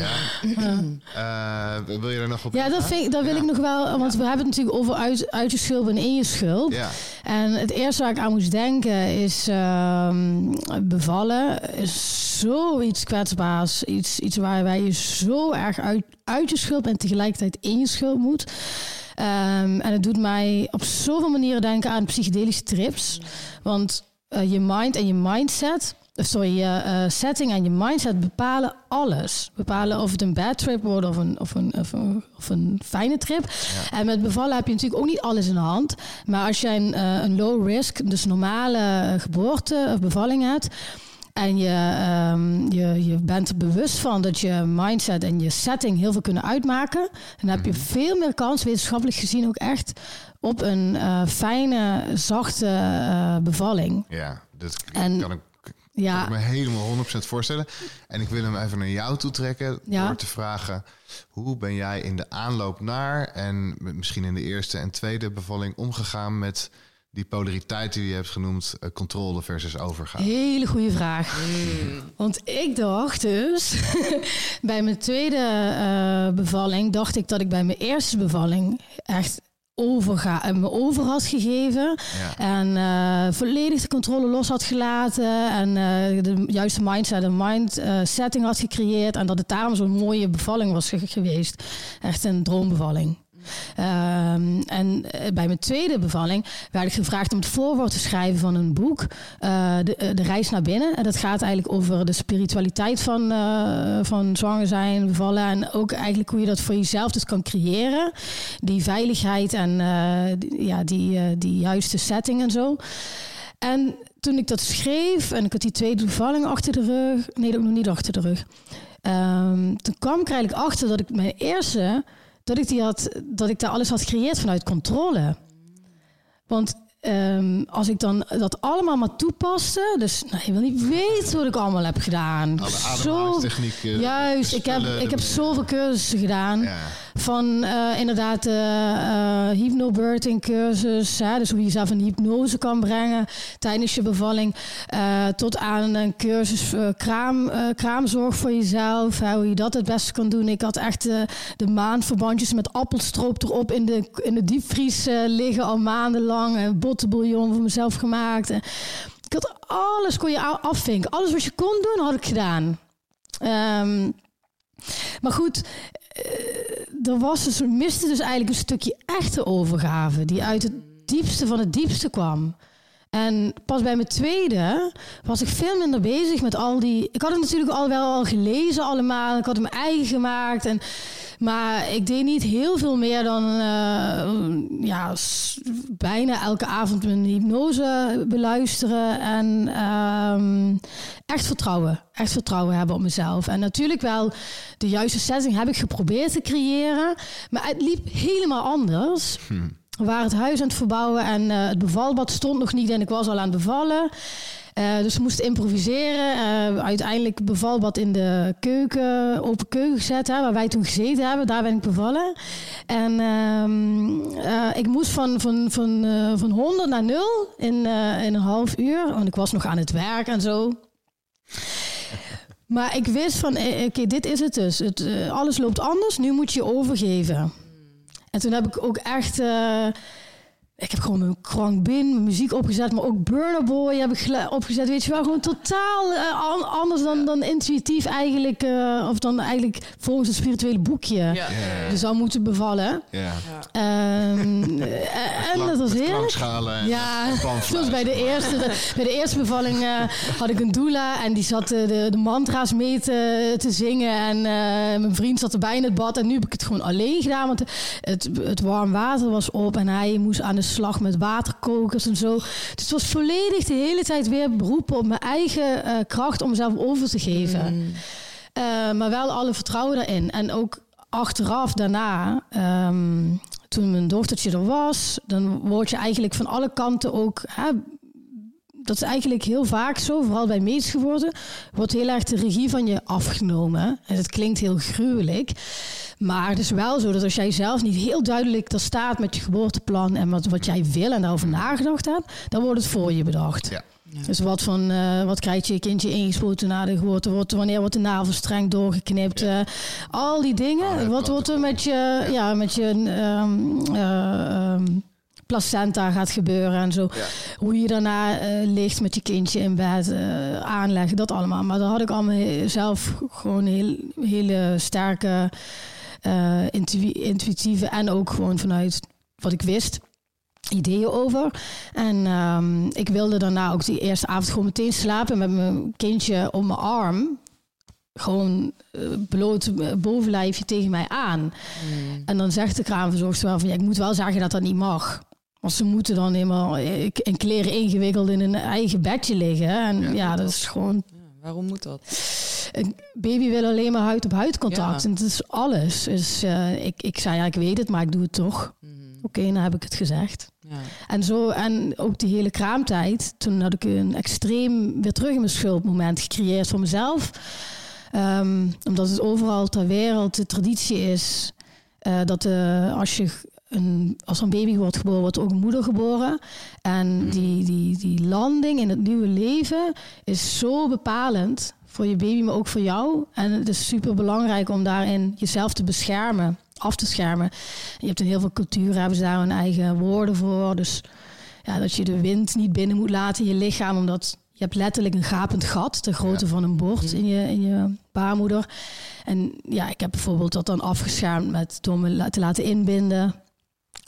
ja. Eh, wil je er nog op Ja, dat, vind ik, dat wil Ja. ik nog wel. Want we hebben het natuurlijk over uit, uit je schulp en in je schulp. Ja, En het eerste waar ik aan moest denken is ehm, bevallen. Is zoiets kwetsbaars. Iets, iets waar wij je zo erg uit, uit je schulp en tegelijkertijd in je schulp moet. Ehm, en het doet mij op zoveel manieren denken aan psychedelische trips. Want je mind en je mindset, eh, sorry, je eh, setting en je mindset bepalen alles. Bepalen of het een bad trip wordt of een, of een, of een, of een fijne trip. En met bevallen heb je natuurlijk ook niet alles in de hand. Maar als jij een, eh, een low risk, dus normale eh, geboorte of bevalling hebt. En je, ehm, je, je bent er bewust van dat je mindset en je setting heel veel kunnen uitmaken. Dan heb je veel meer kans, wetenschappelijk gezien ook echt, op een eh, fijne, zachte eh, bevalling. ja dat En- kan ik, kan Ja, ik me helemaal 100% voorstellen. En ik wil hem even naar jou toe trekken Ja. door te vragen... hoe ben jij in de aanloop naar en misschien in de eerste en tweede bevalling... omgegaan met die polariteit die je hebt genoemd... eh, controle versus overgaan? Hele goede vraag. Want ik dacht dus, bij mijn tweede eh, bevalling, dacht ik dat ik bij mijn eerste bevalling echt overga en me over had gegeven. Ja. En eh, volledig de controle los had gelaten. En eh, de juiste mindset en mind eh, setting had gecreëerd. En dat het daarom zo'n mooie bevalling was ge- geweest. Echt een droombevalling. Ehm, en eh, bij mijn tweede bevalling werd ik gevraagd om het voorwoord te schrijven van een boek, eh, de, eh, de Reis naar binnen. En dat gaat eigenlijk over de spiritualiteit van, eh, van zwanger zijn, bevallen. En ook eigenlijk hoe je dat voor jezelf dus kan creëren. Die veiligheid en die- ja, die, die juiste setting en zo. En toen ik dat schreef en ik had die tweede bevalling achter de rug, nee, ook nog niet achter de rug. Ehm, toen kwam ik eigenlijk achter dat ik mijn eerste, dat ik, die had, dat ik daar alles had gecreëerd vanuit controle. Want ehm, als ik dan dat allemaal maar toepaste, dus nou, je wil niet weten wat ik allemaal heb gedaan. Alle Zo, ademhalingstechnieken. juist, ik heb, spullen, ik heb zoveel cursussen gedaan. Ja, Van eh, inderdaad de eh hypnobirthing cursus. Hè, dus hoe je jezelf in hypnose kan brengen tijdens je bevalling. eh, tot aan een cursus eh, kraam, eh, kraamzorg voor jezelf. Hè, hoe je dat het beste kan doen. Ik had echt eh, de maandverbandjes met appelstroop erop in de, in de diepvries eh, liggen al maandenlang. En bottenbouillon voor mezelf gemaakt. Ik had alles kon je afvinken. Alles wat je kon doen, had ik gedaan. Ehm, maar goed, eh, er was dus, miste dus eigenlijk een stukje echte overgave die uit het diepste van het diepste kwam. En pas bij mijn tweede was ik veel minder bezig met al die. Ik had het natuurlijk al wel al gelezen allemaal. Ik had hem eigen gemaakt. En, Maar ik deed niet heel veel meer dan uh, ja, bijna elke avond mijn hypnose beluisteren. En um, echt vertrouwen. Echt vertrouwen hebben op mezelf. En natuurlijk wel de juiste setting heb ik geprobeerd te creëren. Maar het liep helemaal anders. Hm. We waren het huis aan het verbouwen en uh, het bevalbad stond nog niet en ik was al aan het bevallen. Uh, dus we moesten improviseren. Uh, uiteindelijk bevalbad in de keuken, open keuken gezet, waar wij toen gezeten hebben. Daar ben ik bevallen. En uh, ik moest van, van, van, van 100 naar 0 in, in een half uur. Want ik was nog aan het werk en zo. Maar ik wist van, oké, dit is het dus. Het, alles loopt anders, nu moet je overgeven. En toen heb ik ook echt ik heb gewoon mijn Krang Bin, mijn muziek opgezet, maar ook Burner Boy heb ik opgezet. Weet je wel, gewoon totaal uh, anders dan, dan intuïtief eigenlijk, uh, of dan eigenlijk volgens het spirituele boekje. Ja. Dus zou moeten bevallen. Ja. Um, en dat was heerlijk. Ja, zoals bij de eerste, bij de eerste bevalling uh, had ik een doula en die zat de, de mantra's mee te, te zingen. En mijn vriend zat erbij in het bad. En nu heb ik het gewoon alleen gedaan, want het, het warm water was op en hij moest aan de slag met waterkokers en zo. Dus het was volledig de hele tijd weer beroepen op mijn eigen uh, kracht om mezelf over te geven. Mm. Uh, maar wel alle vertrouwen daarin. En ook achteraf daarna, um, toen mijn dochtertje er was, dan word je eigenlijk van alle kanten ook. Hè, dat is eigenlijk heel vaak zo, vooral bij meisjes geworden, wordt heel erg de regie van je afgenomen. En het klinkt heel gruwelijk. Maar het is wel zo dat als jij zelf niet heel duidelijk er staat met je geboorteplan en wat, wat jij wil en daarover nagedacht hebt, dan wordt het voor je bedacht. Ja. Dus wat, van, uh, wat krijgt je kindje ingespoten na de geboorte? Wordt, wanneer wordt de navelstreng doorgeknipt? Ja. Uh, al die dingen. Oh, wat wordt er met je, ja. met je um, uh, um, placenta gaat gebeuren en zo. Ja. Hoe je daarna ligt met je kindje in bed, aanleggen, dat allemaal. Maar daar had ik allemaal zelf gewoon heel, hele sterke uh, intuïtieve en ook gewoon vanuit wat ik wist ideeën over. En um, ik wilde daarna ook die eerste avond gewoon meteen slapen met mijn kindje op mijn arm. Gewoon uh, bloot eh, bovenlijfje tegen mij aan. Mm. En dan zegt de kraamverzorgster wel van ja, ik moet wel zeggen dat dat niet mag. Want ze moeten dan helemaal in kleren ingewikkeld in een eigen bedje liggen. En ja, ja dat is gewoon. Ja, waarom moet dat? een baby wil alleen maar huid op huid contact. En dat is alles. Dus uh, ik, ik zei ja, ik weet het, maar ik doe het toch. Mm Oké, dan heb ik het gezegd. Ja. En zo, en ook die hele kraamtijd, toen had ik een extreem weer terug in mijn schuldmoment gecreëerd voor mezelf. Um, omdat het overal ter wereld de traditie is uh, dat uh, als je een, als een baby wordt geboren, wordt ook een moeder geboren. En mhm. die, die, die landing in het nieuwe leven is zo bepalend voor je baby, maar ook voor jou. En het is super belangrijk om daarin jezelf te beschermen, af te schermen. Je hebt in heel veel culturen hebben ze daar hun eigen woorden voor. Dus ja, dat je de wind niet binnen moet laten in je lichaam, omdat je hebt letterlijk een gapend gat, de grootte van een bord mhm. in je, in je baarmoeder. En ja, ik heb bijvoorbeeld dat dan afgeschermd met door me te laten inbinden.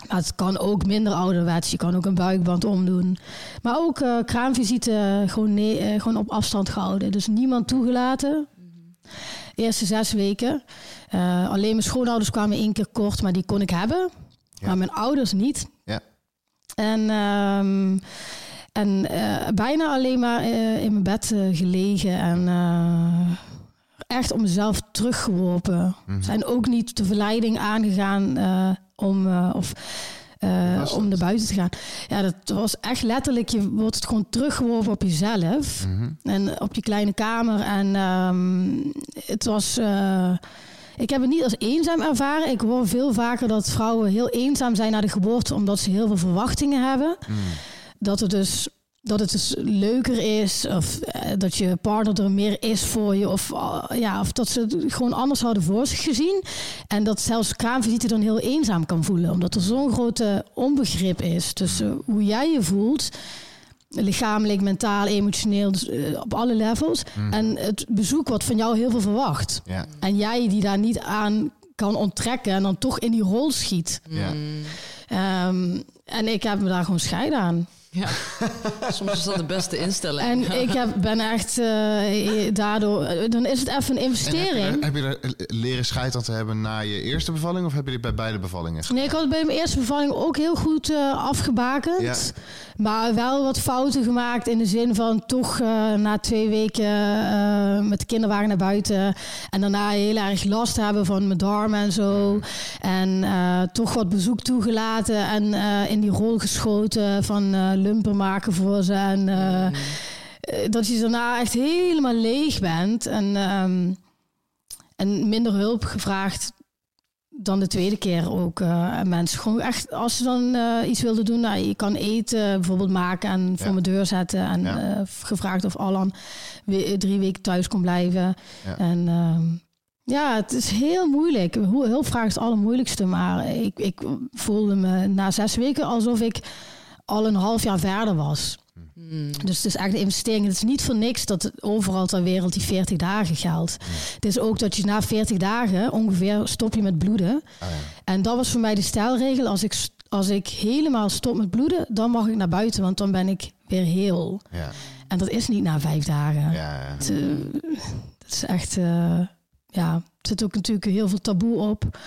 Maar het kan ook minder ouderwets. Je kan ook een buikband omdoen. Maar ook uh, kraamvisite gewoon, nee, uh, gewoon op afstand gehouden. Dus niemand toegelaten. Eerste zes weken. Uh, alleen mijn schoonouders kwamen één keer kort, maar die kon ik hebben. Ja. Maar mijn ouders niet. Ja. En, um, en bijna alleen maar in mijn bed gelegen. En echt om mezelf teruggeworpen. Mm Zijn ook niet de verleiding aangegaan om, uh, of, uh, om naar buiten te gaan. Ja, dat was echt letterlijk, je wordt het gewoon teruggeworpen op jezelf. Mm -hmm. En op je kleine kamer. En um, het was... Uh, ik heb het niet als eenzaam ervaren. Ik hoor veel vaker dat vrouwen heel eenzaam zijn na de geboorte... omdat ze heel veel verwachtingen hebben. Mm. Dat het dus dat het dus leuker is of uh, dat je partner er meer is voor je of, uh, ja, of dat ze het gewoon anders hadden voor zich gezien en dat zelfs kraamvisite dan heel eenzaam kan voelen omdat er zo'n grote onbegrip is tussen hoe jij je voelt lichamelijk, mentaal, emotioneel, dus, uh, op alle levels mm. en het bezoek wat van jou heel veel verwacht en jij die daar niet aan kan onttrekken en dan toch in die rol schiet. Ja. Um, en ik heb me daar gewoon scheid aan. Ja, soms is dat de beste instelling. En ik heb, ben echt uh, daardoor... Dan is het even een investering. Heb je, er, heb je er leren scheid te hebben na je eerste bevalling? Of heb je dit bij beide bevallingen Nee, ik had het bij mijn eerste bevalling ook heel goed uh, afgebakend. Ja. Maar wel wat fouten gemaakt in de zin van toch uh, na twee weken met de kinderwagen naar buiten. En daarna heel erg last hebben van mijn darmen en zo. En toch wat bezoek toegelaten en in die rol geschoten van lumpen maken voor ze. En uh, dat je daarna echt helemaal leeg bent. En, um, en minder hulp gevraagd dan de tweede keer ook. Uh, mensen gewoon echt, als ze dan uh, iets wilden doen, nou, je kan eten bijvoorbeeld maken en voor mijn deur zetten. En ja. gevraagd of Alan drie weken thuis kon blijven. Ja. En um, ja, het is heel moeilijk. Hulpvraag is het allermoeilijkste. Maar ik, ik voelde me na zes weken alsof ik al een half jaar verder was. Hmm. Dus het is echt een investering. Het is niet voor niks dat overal ter wereld die 40 dagen geldt. Het is ook dat je na 40 dagen ongeveer stop je met bloeden. Ah, ja. En dat was voor mij de stelregel. Als ik, als ik helemaal stop met bloeden, dan mag ik naar buiten, want dan ben ik weer heel. Ja. En dat is niet na vijf dagen. Ja, het, uh, dat is echt, uh, ja, er zit ook natuurlijk heel veel taboe op.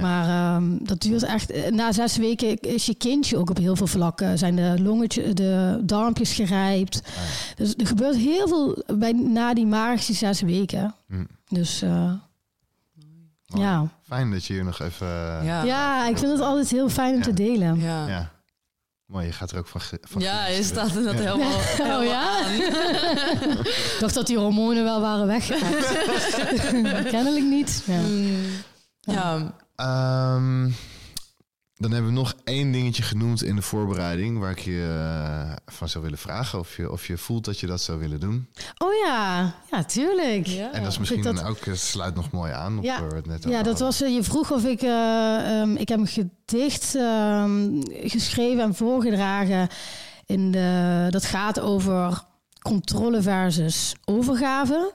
Maar um, dat duurt echt. Eh, na zes weken is je kindje ook op heel veel vlakken. Zijn de longetjes, de darmpjes gerijpt. Ah, dus er gebeurt heel veel bij, na die magische zes weken. Hm. Dus uh, ja. Fijn dat je hier nog even. Ja, ja ik vind het altijd heel fijn om te delen. Ja. ja. Mooi, je gaat er ook van. van ja, je staat er dat helemaal, helemaal. Oh ja? ik dacht dat die hormonen wel waren weggegaan. Kennelijk niet. Ja. Mm. ja. Um, dan hebben we nog één dingetje genoemd in de voorbereiding waar ik je uh, van zou willen vragen of je, of je voelt dat je dat zou willen doen. Oh ja, ja, tuurlijk. Ja. En dat is misschien dat... ook, het sluit nog mooi aan op ja. het net Ja, dat was, uh, je vroeg of ik, uh, um, ik heb een gedicht um, geschreven en voorgedragen. In de, dat gaat over controle versus overgave.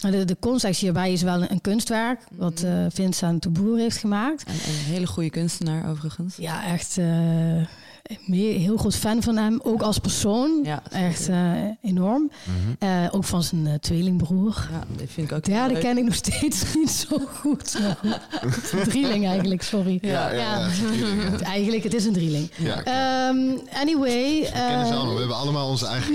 De, de context hierbij is wel een, kunstwerk, wat uh, Vincent de Boer heeft gemaakt. En, een hele goede kunstenaar overigens. Ja, echt uh, heel groot fan van hem, ook als persoon. Ja, echt uh, enorm. Mm -hmm. ook van zijn tweelingbroer. Ja, dat vind ik ook Ja, die ken ik nog steeds niet zo goed. drieling eigenlijk, sorry. Ja, ja, eigenlijk, het is een drieling. Um, anyway. We kennen ze allemaal. We hebben allemaal onze eigen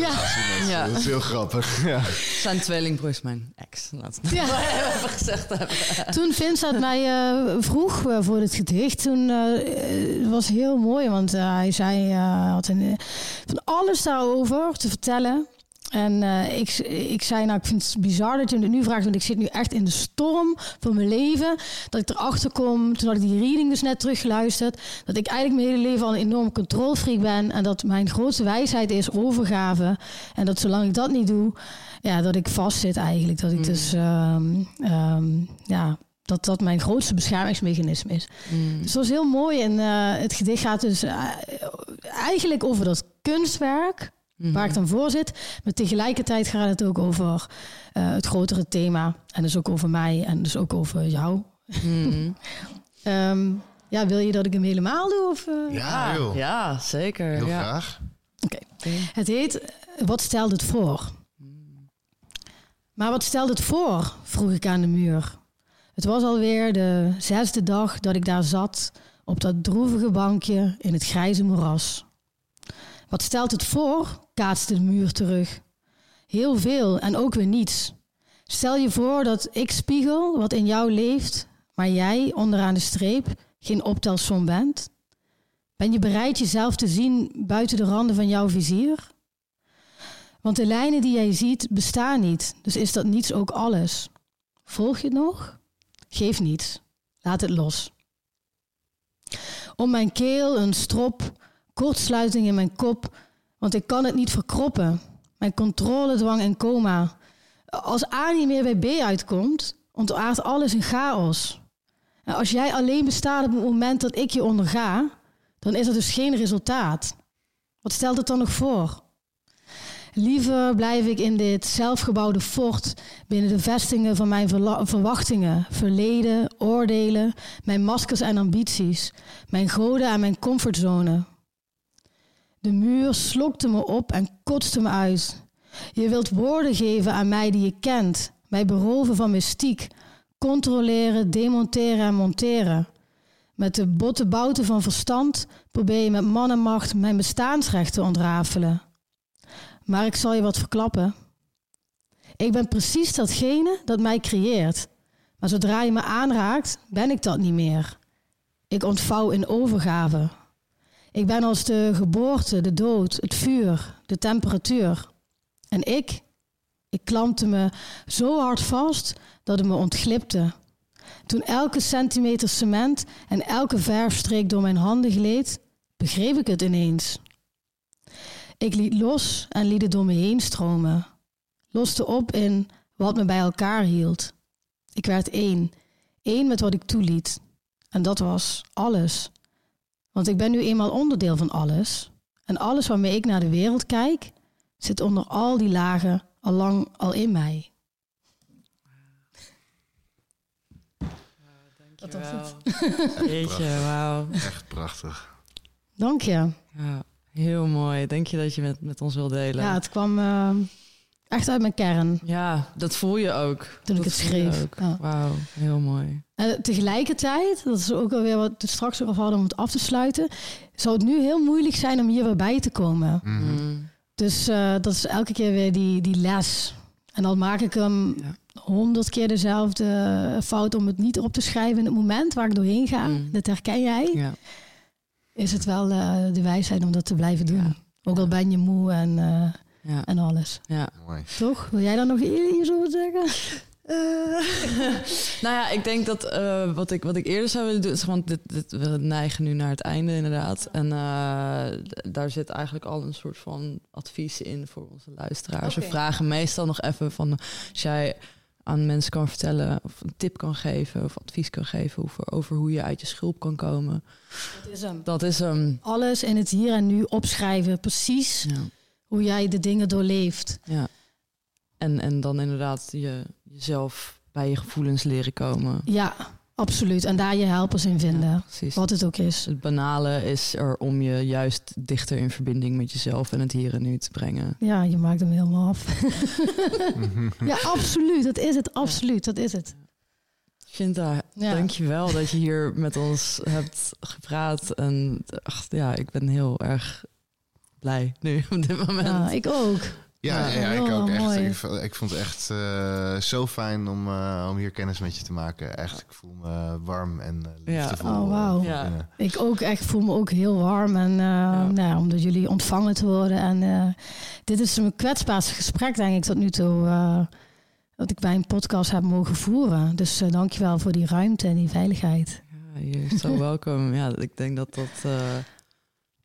ja. Dat is heel grappig. Ja. Zijn tweelingbroers mijn ex. Laat het ja. even gezegd hebben. Toen Vincent mij uh, vroeg voor het gedicht, toen uh, was heel mooi, want hij zei, uh, had een, van alles daarover te vertellen. En uh, ik, ik zei, nou, ik vind het bizar dat je het nu vraagt, want ik zit nu echt in de storm van mijn leven. Dat ik erachter kom, toen had ik die reading dus net teruggeluisterd, dat ik eigenlijk mijn hele leven al een enorm controlfreak ben. En dat mijn grootste wijsheid is overgave. En dat zolang ik dat niet doe, ja, dat ik vastzit eigenlijk. Dat ik mm. dus, um, um, ja, dat dat mijn grootste beschermingsmechanisme is. Mm. Dus dat was heel mooi. En uh, het gedicht gaat dus uh, eigenlijk over dat kunstwerk mm. waar ik dan voor zit. Maar tegelijkertijd gaat het ook over uh, het grotere thema. En dus ook over mij en dus ook over jou. Mm. um, ja, wil je dat ik hem helemaal doe? Of, ja, ja, zeker. Heel ja. graag. Oké. Okay. Het heet Wat stelt het voor? Maar wat stelt het voor? vroeg ik aan de muur. Het was alweer de zesde dag dat ik daar zat op dat droevige bankje in het grijze moeras. Wat stelt het voor? kaatste de muur terug. Heel veel en ook weer niets. Stel je voor dat ik spiegel wat in jou leeft, maar jij onderaan de streep geen optelsom bent. Ben je bereid jezelf te zien buiten de randen van jouw vizier? Want de lijnen die jij ziet bestaan niet, dus is dat niets ook alles. Volg je het nog? Geef niets. Laat het los. Om mijn keel een strop, kortsluiting in mijn kop, want ik kan het niet verkroppen. Mijn controledwang en coma. Als A niet meer bij B uitkomt, ontaart alles in chaos. Als jij alleen bestaat op het moment dat ik je onderga, dan is er dus geen resultaat. Wat stelt het dan nog voor? Liever blijf ik in dit zelfgebouwde fort binnen de vestingen van mijn verwachtingen, verleden, oordelen, mijn maskers en ambities, mijn goden en mijn comfortzone. De muur slokte me op en kotste me uit. Je wilt woorden geven aan mij die je kent, mij beroven van mystiek, controleren, demonteren en monteren. Met de botte bouten van verstand probeer je met man en macht mijn bestaansrecht te ontrafelen. Maar ik zal je wat verklappen. Ik ben precies datgene dat mij creëert. Maar zodra je me aanraakt, ben ik dat niet meer. Ik ontvouw in overgave. Ik ben als de geboorte, de dood, het vuur, de temperatuur. En ik, ik klampte me zo hard vast dat het me ontglipte. Toen elke centimeter cement en elke verfstreek door mijn handen gleed, begreep ik het ineens. Ik liet los en liet het door me heen stromen. Loste op in wat me bij elkaar hield. Ik werd één, één met wat ik toeliet. En dat was alles. Want ik ben nu eenmaal onderdeel van alles. En alles waarmee ik naar de wereld kijk, zit onder al die lagen al lang al in mij. Dat was het. Jeetje, wauw. Echt prachtig. Dank je. Ja, heel mooi. Denk je dat je met, met ons wil delen? Ja, het kwam uh, echt uit mijn kern. Ja, dat voel je ook. Toen dat ik het schreef. Ja. Wauw, heel mooi. En tegelijkertijd, dat is ook alweer wat we straks ook al hadden om het af te sluiten, zou het nu heel moeilijk zijn om hier weer bij te komen. Mhm. Mm. Dus uh, dat is elke keer weer die, die les. En dan maak ik hem honderd keer dezelfde fout om het niet op te schrijven in het moment waar ik doorheen ga. Mm. Dat herken jij. Ja. Is het wel uh, de wijsheid om dat te blijven doen. Ja. Ook al ben je moe en, uh, ja. en alles. Ja. Mooi. Toch? Wil jij daar nog iets over zeggen? Uh, nou ja, ik denk dat uh, wat, ik, wat ik eerder zou willen doen, is want dit, dit, we neigen nu naar het einde inderdaad. En uh, daar zit eigenlijk al een soort van advies in voor onze luisteraars. Okay. We vragen meestal nog even van als jij aan mensen kan vertellen of een tip kan geven of advies kan geven over, over hoe je uit je schulp kan komen. Dat is hem. Dat is hem. Alles in het hier en nu opschrijven, precies Ja. hoe jij de dingen doorleeft. ja. En, en dan inderdaad je, jezelf bij je gevoelens leren komen. Ja, absoluut. En daar je helpers in vinden. Ja, precies. Wat het ook is. Het banale is er om je juist dichter in verbinding met jezelf en het hier en nu te brengen. Ja, je maakt hem helemaal af. ja, absoluut. Dat is het. Absoluut. Dat is het. Shinta, Ja. dank je wel dat je hier met ons hebt gepraat. En ach, ja, ik ben heel erg blij nu op dit moment. Ja, ik ook. Ja, Ja, ja, ik ook echt. mooi. Ik, vond het echt eh, zo fijn om, eh, om hier kennis met je te maken. Echt, ik voel me warm en eh, Ja. liefdevol. Oh, wauw. Ja. binnen. Ik ook echt voel me ook heel warm. En uh, nou, ja, omdat jullie ontvangen te worden. En uh, dit is mijn kwetsbaarste gesprek, denk ik, tot nu toe. Uh, dat ik bij een podcast heb mogen voeren. Dus uh, dankjewel voor die ruimte en die veiligheid. Ja, je zo welkom. Ja, ik denk dat dat...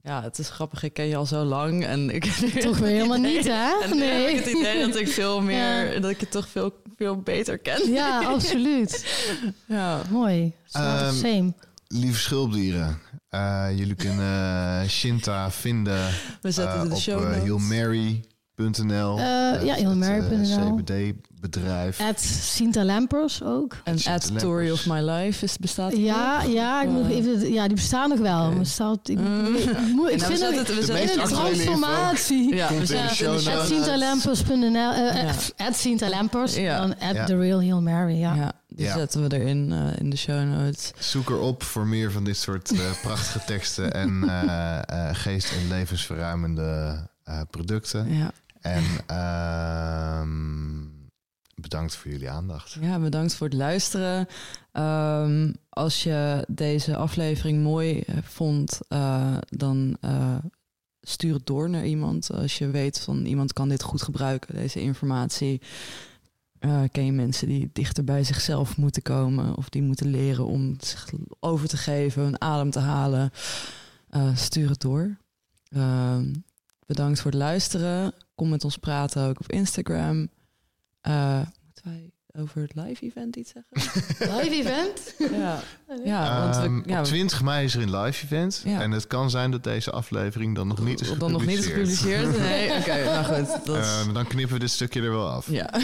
ja, het is grappig. Ik ken je al zo lang en ik toch weer helemaal niet, hè? En nu heb ik het idee dat ik veel meer, Ja. dat ik je toch veel, veel beter ken. Ja, absoluut. Ja. Mooi. Ehm, Same. Lieve schulpdieren, eh, jullie kunnen Shinta vinden We zetten eh, de op show uh, notes. healmary.nl. Eh, ja, CBD-bedrijf. At Sinta Lampers ook. En At Story of My Life is, bestaat die Ja, nog? ja, ik moet even, ja, die bestaan nog wel. Maar staat, ik, Mm. ik, moet- ik Nou, we vind het we meest een transformatie. Ja, we notes. At Sintalampers.nl, Ja. at Ja. dan at Ja. The Real Heal Mary, ja. Ja, die Ja. zetten we erin eh, in de show notes. Zoek erop voor meer van dit soort eh, prachtige teksten en eh, eh, geest- en levensverruimende eh, producten. Ja. En ehm, bedankt voor jullie aandacht. ja, bedankt voor het luisteren. Ehm, als je deze aflevering mooi eh, vond, eh, dan eh, stuur het door naar iemand. Als je weet van iemand kan dit goed gebruiken, deze informatie. Eh, ken je mensen die dichter bij zichzelf moeten komen of die moeten leren om zich over te geven, een adem te halen? Stuur het door. Ehm, bedankt voor het luisteren. Kom met ons praten ook op Instagram. Eh, moeten wij over het live event iets zeggen? Live event? ja. ja, want Ehm, we, ja, op 20 mei is er een live event. Ja. En het kan zijn dat deze aflevering dan nog niet is dan nog niet is gepubliceerd. gepubliceerd. Nee, oké, nou goed. Dat Ehm, dan knippen we dit stukje er wel af. ja.